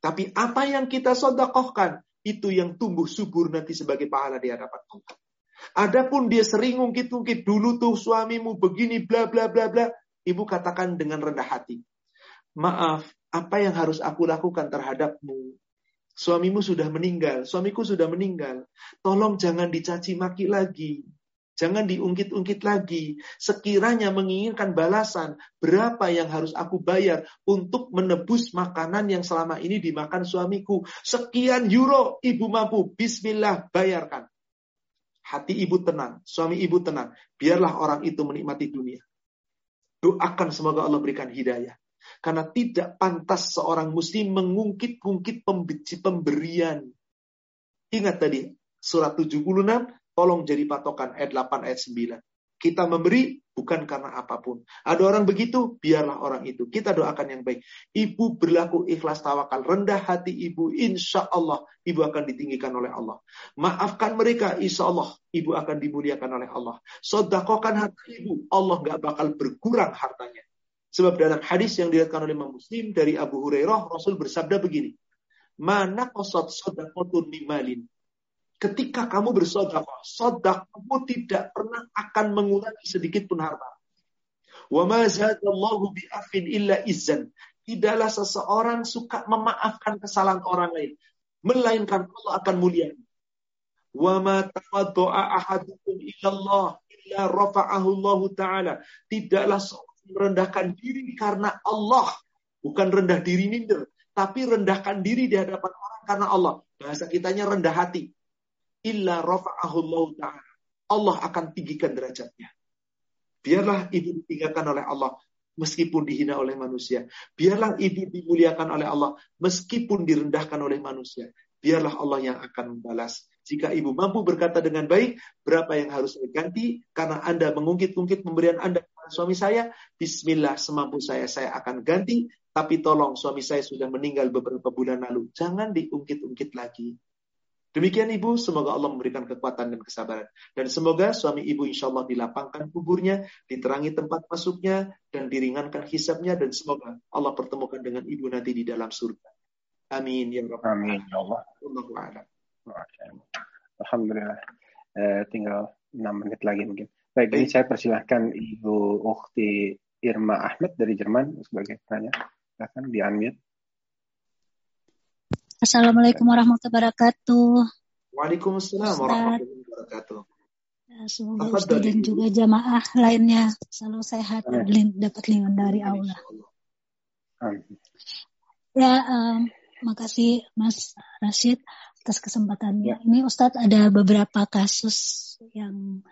S2: Tapi apa yang kita sodakohkan, itu yang tumbuh subur nanti sebagai pahala di hadapan Allah. Adapun dia sering ungkit-ungkit dulu tuh suamimu begini bla bla bla bla, ibu katakan dengan rendah hati. Maaf, apa yang harus aku lakukan terhadapmu? Suamimu sudah meninggal, suamiku sudah meninggal. Tolong jangan dicaci maki lagi. Jangan diungkit-ungkit lagi. Sekiranya menginginkan balasan, berapa yang harus aku bayar untuk menebus makanan yang selama ini dimakan suamiku? Sekian euro, ibu mampu. Bismillah, bayarkan. Hati ibu tenang, suami ibu tenang. Biarlah orang itu menikmati dunia. Doakan semoga Allah berikan hidayah. Karena tidak pantas seorang muslim mengungkit-ungkit pemberian. Ingat tadi, surat 76, tolong jadi patokan ayat 8, ayat 9. Kita memberi bukan karena apa pun. Ada orang begitu, biarlah orang itu. Kita doakan yang baik. Ibu berlaku ikhlas tawakal, rendah hati ibu, insya Allah ibu akan ditinggikan oleh Allah. Maafkan mereka, insya Allah ibu akan dimuliakan oleh Allah. Sodakokan hati ibu, Allah nggak bakal berkurang hartanya. Sebab dalam hadis yang dilihatkan oleh Imam Muslim dari Abu Hurairah, Rasul bersabda begini, Mana kosot sodakotun mimalin ketika kamu bersodakoh, sodakohmu tidak pernah akan mengurangi sedikit pun harta. Wa ma zadallahu bi'afin illa izzan. Tidaklah seseorang suka memaafkan kesalahan orang lain. Melainkan Allah akan mulia. Wa ma tawaddu'a ahadukum illallah illa rafa'ahu Allah Ta'ala. Tidaklah seorang merendahkan diri karena Allah. Bukan rendah diri minder. Tapi rendahkan diri di hadapan orang karena Allah. Bahasa kitanya rendah hati illa rafa'ahu ta'ala. Allah akan tinggikan derajatnya. Biarlah ibu ditinggalkan oleh Allah meskipun dihina oleh manusia. Biarlah ibu dimuliakan oleh Allah meskipun direndahkan oleh manusia. Biarlah Allah yang akan membalas. Jika ibu mampu berkata dengan baik, berapa yang harus diganti karena Anda mengungkit-ungkit pemberian Anda kepada suami saya, bismillah semampu saya saya akan ganti, tapi tolong suami saya sudah meninggal beberapa bulan lalu. Jangan diungkit-ungkit lagi. Demikian Ibu, semoga Allah memberikan kekuatan dan kesabaran. Dan semoga suami Ibu insya Allah dilapangkan kuburnya, diterangi tempat masuknya, dan diringankan hisapnya. Dan semoga Allah pertemukan dengan Ibu nanti di dalam surga. Amin. Ya
S1: Rabbal Amin. Ya Allah. Alhamdulillah. Eh, tinggal 6 menit lagi mungkin. Baik, ini saya persilahkan Ibu Ukti Irma Ahmed dari Jerman sebagai tanya. Silakan di-unmute.
S8: Assalamualaikum warahmatullahi wabarakatuh.
S2: Waalaikumsalam warahmatullahi wabarakatuh.
S8: Ya, semoga Ustaz dan juga jamaah lainnya selalu sehat dan dapat lindungan dari Allah. Ya, um, makasih Mas Rashid atas kesempatannya. Ya. Ini Ustadz ada beberapa kasus yang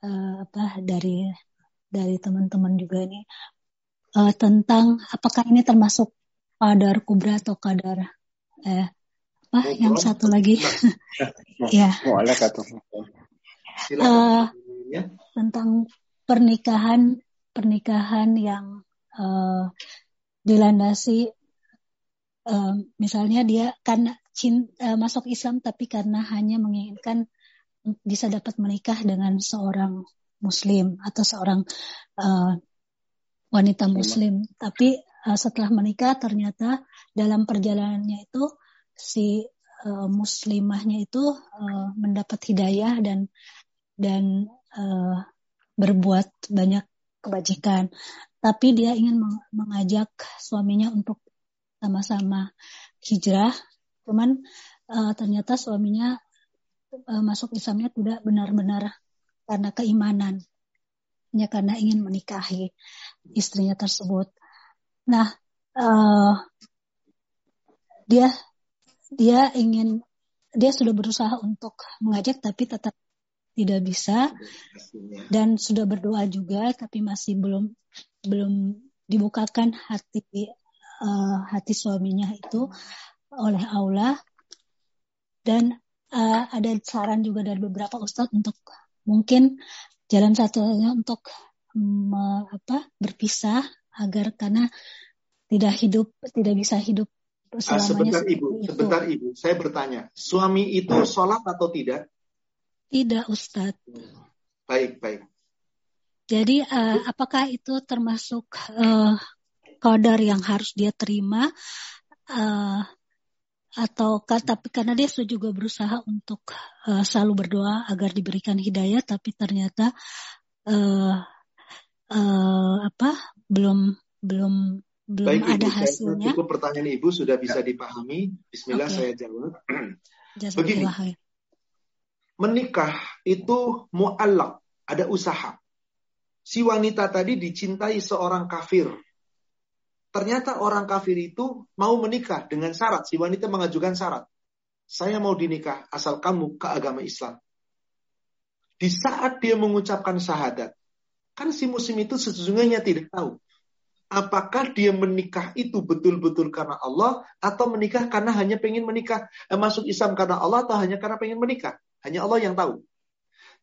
S8: uh, apa dari dari teman-teman juga ini uh, tentang apakah ini termasuk kadar kubra atau kadar eh, apa oh, yang satu lagi. Ya. Uh, tentang pernikahan pernikahan yang uh, dilandasi uh, misalnya dia karena cinta, uh, masuk Islam tapi karena hanya menginginkan bisa dapat menikah dengan seorang Muslim atau seorang uh, wanita Muslim, tapi uh, setelah menikah ternyata dalam perjalanannya itu si uh, muslimahnya itu uh, mendapat hidayah dan dan uh, berbuat banyak kebajikan. Tapi dia ingin mengajak suaminya untuk sama-sama hijrah. Cuman uh, ternyata suaminya uh, masuk Islamnya tidak benar-benar karena keimanan hanya karena ingin menikahi istrinya tersebut Nah, uh, dia dia ingin dia sudah berusaha untuk mengajak tapi tetap tidak bisa. Dan sudah berdoa juga tapi masih belum belum dibukakan hati uh, hati suaminya itu oleh Allah. Dan uh, ada saran juga dari beberapa ustadz untuk mungkin jalan satunya untuk me, apa berpisah agar karena tidak hidup tidak bisa hidup
S2: ah, selamanya. sebentar ibu, itu. sebentar ibu, saya bertanya, suami itu sholat atau tidak?
S8: Tidak Ustadz.
S2: Baik baik.
S8: Jadi uh, apakah itu termasuk uh, kadar yang harus dia terima uh, atau tapi karena dia juga berusaha untuk uh, selalu berdoa agar diberikan hidayah tapi ternyata uh, uh, apa belum belum belum Baik, ada Ibu, hasilnya.
S2: Cukup pertanyaan Ibu sudah bisa ya. dipahami. Bismillah okay. saya jawab. Begini. Menikah itu mu'allak, ada usaha. Si wanita tadi dicintai seorang kafir. Ternyata orang kafir itu mau menikah dengan syarat. Si wanita mengajukan syarat. Saya mau dinikah asal kamu ke agama Islam. Di saat dia mengucapkan syahadat, kan si muslim itu sesungguhnya tidak tahu apakah dia menikah itu betul-betul karena Allah atau menikah karena hanya pengen menikah eh, masuk Islam karena Allah atau hanya karena pengen menikah hanya Allah yang tahu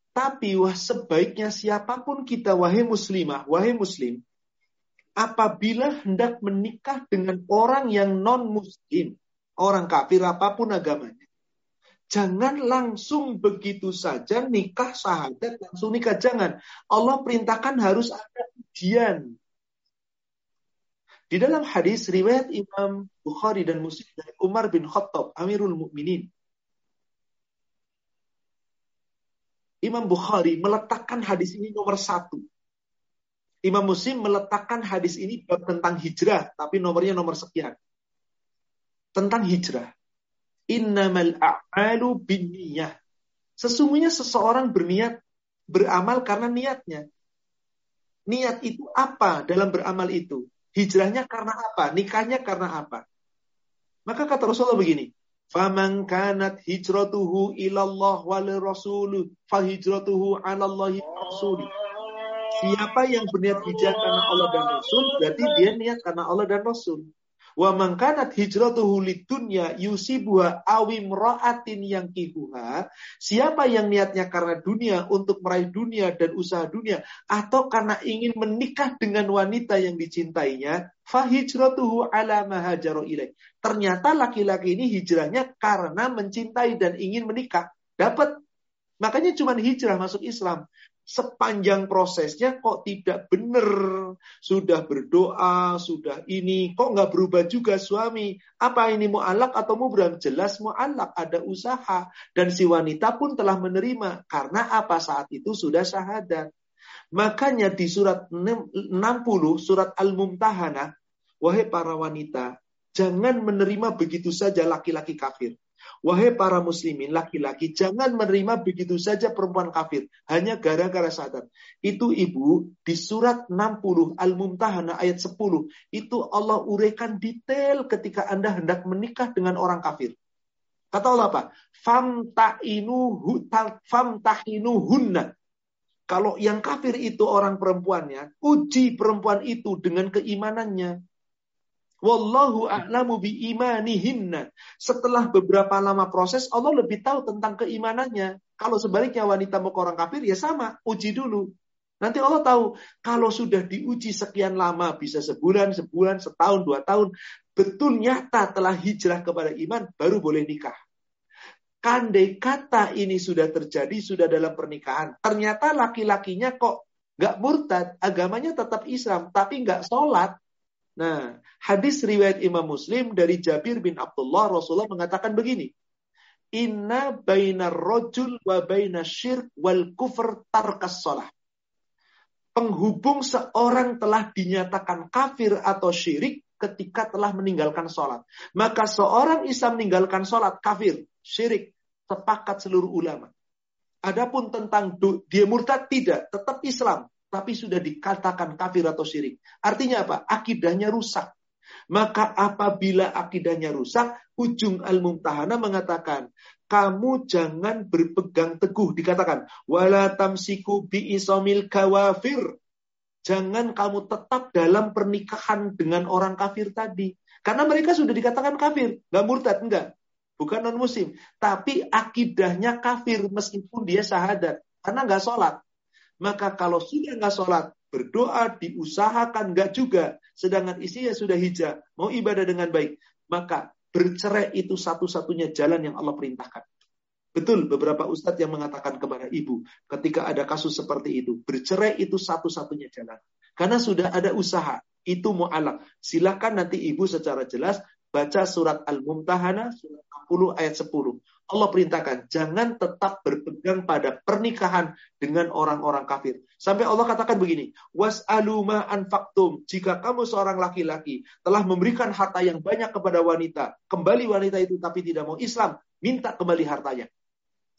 S2: tapi wah sebaiknya siapa pun kita wahai muslimah wahai muslim apabila hendak menikah dengan orang yang non muslim orang kafir apa pun agamanya Jangan langsung begitu saja nikah sahadat langsung nikah jangan. Allah perintahkan harus ada ujian. Di dalam hadis riwayat Imam Bukhari dan Muslim dari Umar bin Khattab, Amirul Mukminin. Imam Bukhari meletakkan hadis ini nomor satu. Imam Muslim meletakkan hadis ini tentang hijrah, tapi nomornya nomor sekian. Tentang hijrah. Innamal a'malu binniyah. Sesungguhnya seseorang berniat beramal karena niatnya. Niat itu apa dalam beramal itu? Hijrahnya karena apa? Nikahnya karena apa? Maka kata Rasulullah begini, "Faman kanat hijratuhu ilallah wal rasul, fa hijratuhu 'ala Allah rasul." Siapa yang berniat hijrah karena Allah dan Rasul, berarti dia niat karena Allah dan Rasul. Wa man kanat hijratuhu lidunya yusibuha awim ra'atin yang kihuha. Siapa yang niatnya karena dunia untuk meraih dunia dan usaha dunia atau karena ingin menikah dengan wanita yang dicintainya, fahijratuhu ala mahajaru ilaih. Ternyata laki-laki ini hijrahnya karena mencintai dan ingin menikah. Dapat Makanya cuma hijrah masuk Islam sepanjang prosesnya kok tidak benar. Sudah berdoa, sudah ini, kok nggak berubah juga suami. Apa ini mu'alak atau mubram? Jelas mu'alak, ada usaha. Dan si wanita pun telah menerima. Karena apa saat itu sudah syahadat. Makanya di surat 60, surat Al-Mumtahanah, wahai para wanita, jangan menerima begitu saja laki-laki kafir. Wahai para muslimin, laki-laki, jangan menerima begitu saja perempuan kafir. Hanya gara-gara sadar. Itu ibu, di surat 60 Al-Mumtahanah ayat 10. Itu Allah uraikan detail ketika Anda hendak menikah dengan orang kafir. Kata Allah apa? Famtahinu hunna. Kalau yang kafir itu orang perempuannya, uji perempuan itu dengan keimanannya. Wallahu a'lamu bi imanihinna. Setelah beberapa lama proses, Allah lebih tahu tentang keimanannya. Kalau sebaliknya wanita mau orang kafir, ya sama, uji dulu. Nanti Allah tahu, kalau sudah diuji sekian lama, bisa sebulan, sebulan, setahun, dua tahun, betul nyata telah hijrah kepada iman, baru boleh nikah. Kandai kata ini sudah terjadi, sudah dalam pernikahan. Ternyata laki-lakinya kok nggak murtad, agamanya tetap Islam, tapi nggak sholat, Nah, hadis riwayat Imam Muslim dari Jabir bin Abdullah Rasulullah mengatakan begini. Inna baina rojul wa baina syirk wal kufr tarkas sholah. Penghubung seorang telah dinyatakan kafir atau syirik ketika telah meninggalkan sholat. Maka seorang Islam meninggalkan sholat, kafir, syirik, sepakat seluruh ulama. Adapun tentang dia murtad tidak, tetap Islam tapi sudah dikatakan kafir atau syirik. Artinya apa? Akidahnya rusak. Maka apabila akidahnya rusak, ujung Al-Mumtahana mengatakan, kamu jangan berpegang teguh. Dikatakan, wala tamsiku bi isomil kawafir. Jangan kamu tetap dalam pernikahan dengan orang kafir tadi. Karena mereka sudah dikatakan kafir. Nggak murtad, enggak. Bukan non-muslim. Tapi akidahnya kafir meskipun dia syahadat. Karena nggak sholat. Maka kalau sudah nggak sholat, berdoa, diusahakan, enggak juga. Sedangkan istrinya sudah hijab, mau ibadah dengan baik. Maka bercerai itu satu-satunya jalan yang Allah perintahkan. Betul, beberapa ustadz yang mengatakan kepada ibu, ketika ada kasus seperti itu, bercerai itu satu-satunya jalan. Karena sudah ada usaha, itu mu'alak. Silahkan nanti ibu secara jelas baca surat Al-Mumtahana, surat 60 ayat 10. Allah perintahkan, jangan tetap berpegang pada pernikahan dengan orang-orang kafir. Sampai Allah katakan begini, was'aluma anfaktum. Jika kamu seorang laki-laki telah memberikan harta yang banyak kepada wanita, kembali wanita itu tapi tidak mau Islam, minta kembali hartanya.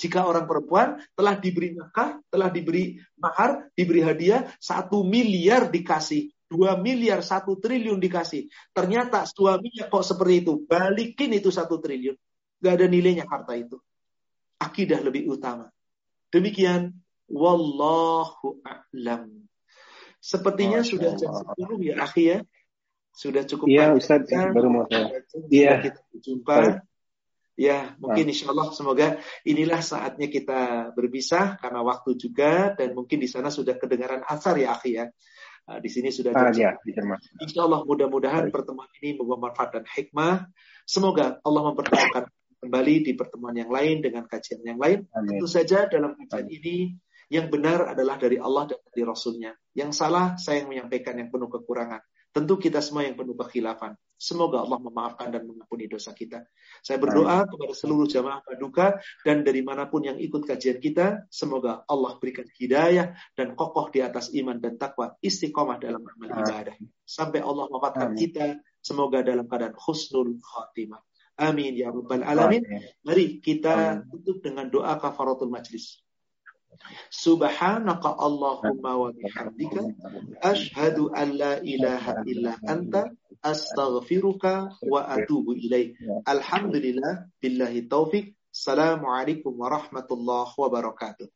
S2: Jika orang perempuan telah diberi nakah, telah diberi mahar, diberi hadiah, satu miliar dikasih. Dua miliar, satu triliun dikasih. Ternyata suaminya kok seperti itu. Balikin itu satu triliun. Gak ada nilainya harta itu. Akidah lebih utama. Demikian. Wallahu a'lam. Sepertinya Masya sudah jam 10 ya, akhi ya. Sudah cukup
S1: Iya, Ustaz. Baru mau
S2: saya. Iya. Kita jumpa. Ya, mungkin nah. insya Allah semoga inilah saatnya kita berpisah karena waktu juga dan mungkin di sana sudah kedengaran asar ya, akhi ya. Nah, di sini sudah ah, ya, Insya Allah mudah-mudahan pertemuan ini membawa manfaat dan hikmah. Semoga Allah mempertemukan kembali di pertemuan yang lain dengan kajian yang lain. Amin. Tentu saja dalam kajian Amin. ini yang benar adalah dari Allah dan dari Rasulnya. Yang salah saya yang menyampaikan yang penuh kekurangan. Tentu kita semua yang penuh kekhilafan. Semoga Allah memaafkan dan mengampuni dosa kita. Saya berdoa Amin. kepada seluruh jamaah paduka dan dari mana pun yang ikut kajian kita, semoga Allah berikan hidayah dan kokoh di atas iman dan takwa, istiqomah dalam amal ibadah. Sampai Allah mematkan kita, semoga dalam keadaan husnul khatimah. Amin ya rabbal alamin. Mari kita tutup dengan doa kafaratul majlis. Subhanaka Allahumma wa bihamdika ashhadu an la ilaha illa anta astaghfiruka wa atubu ilaih. Alhamdulillah billahi taufik. Assalamualaikum warahmatullahi wabarakatuh.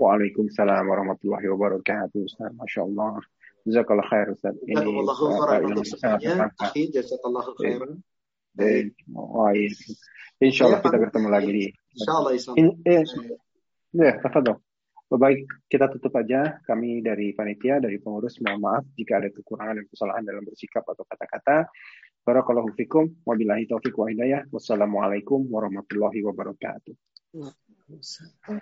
S1: Waalaikumsalam warahmatullahi wabarakatuh. Ustaz, Masya Allah. Jazakallah khair Ustaz.
S2: Ini Jazakallahu khairan untuk semuanya. Khairan.
S1: Baik. Oh, iya. Insya Allah ya, kita bertemu lagi di.
S2: Insya Allah.
S1: Allah. Eh, ya, tafadol. Baik, kita tutup aja. Kami dari panitia, dari pengurus, mohon maaf jika ada kekurangan dan kesalahan dalam bersikap atau kata-kata. Barakallahu fikum, wabillahi taufiq wa hidayah. Wassalamualaikum warahmatullahi wabarakatuh. Waalaikumsalam.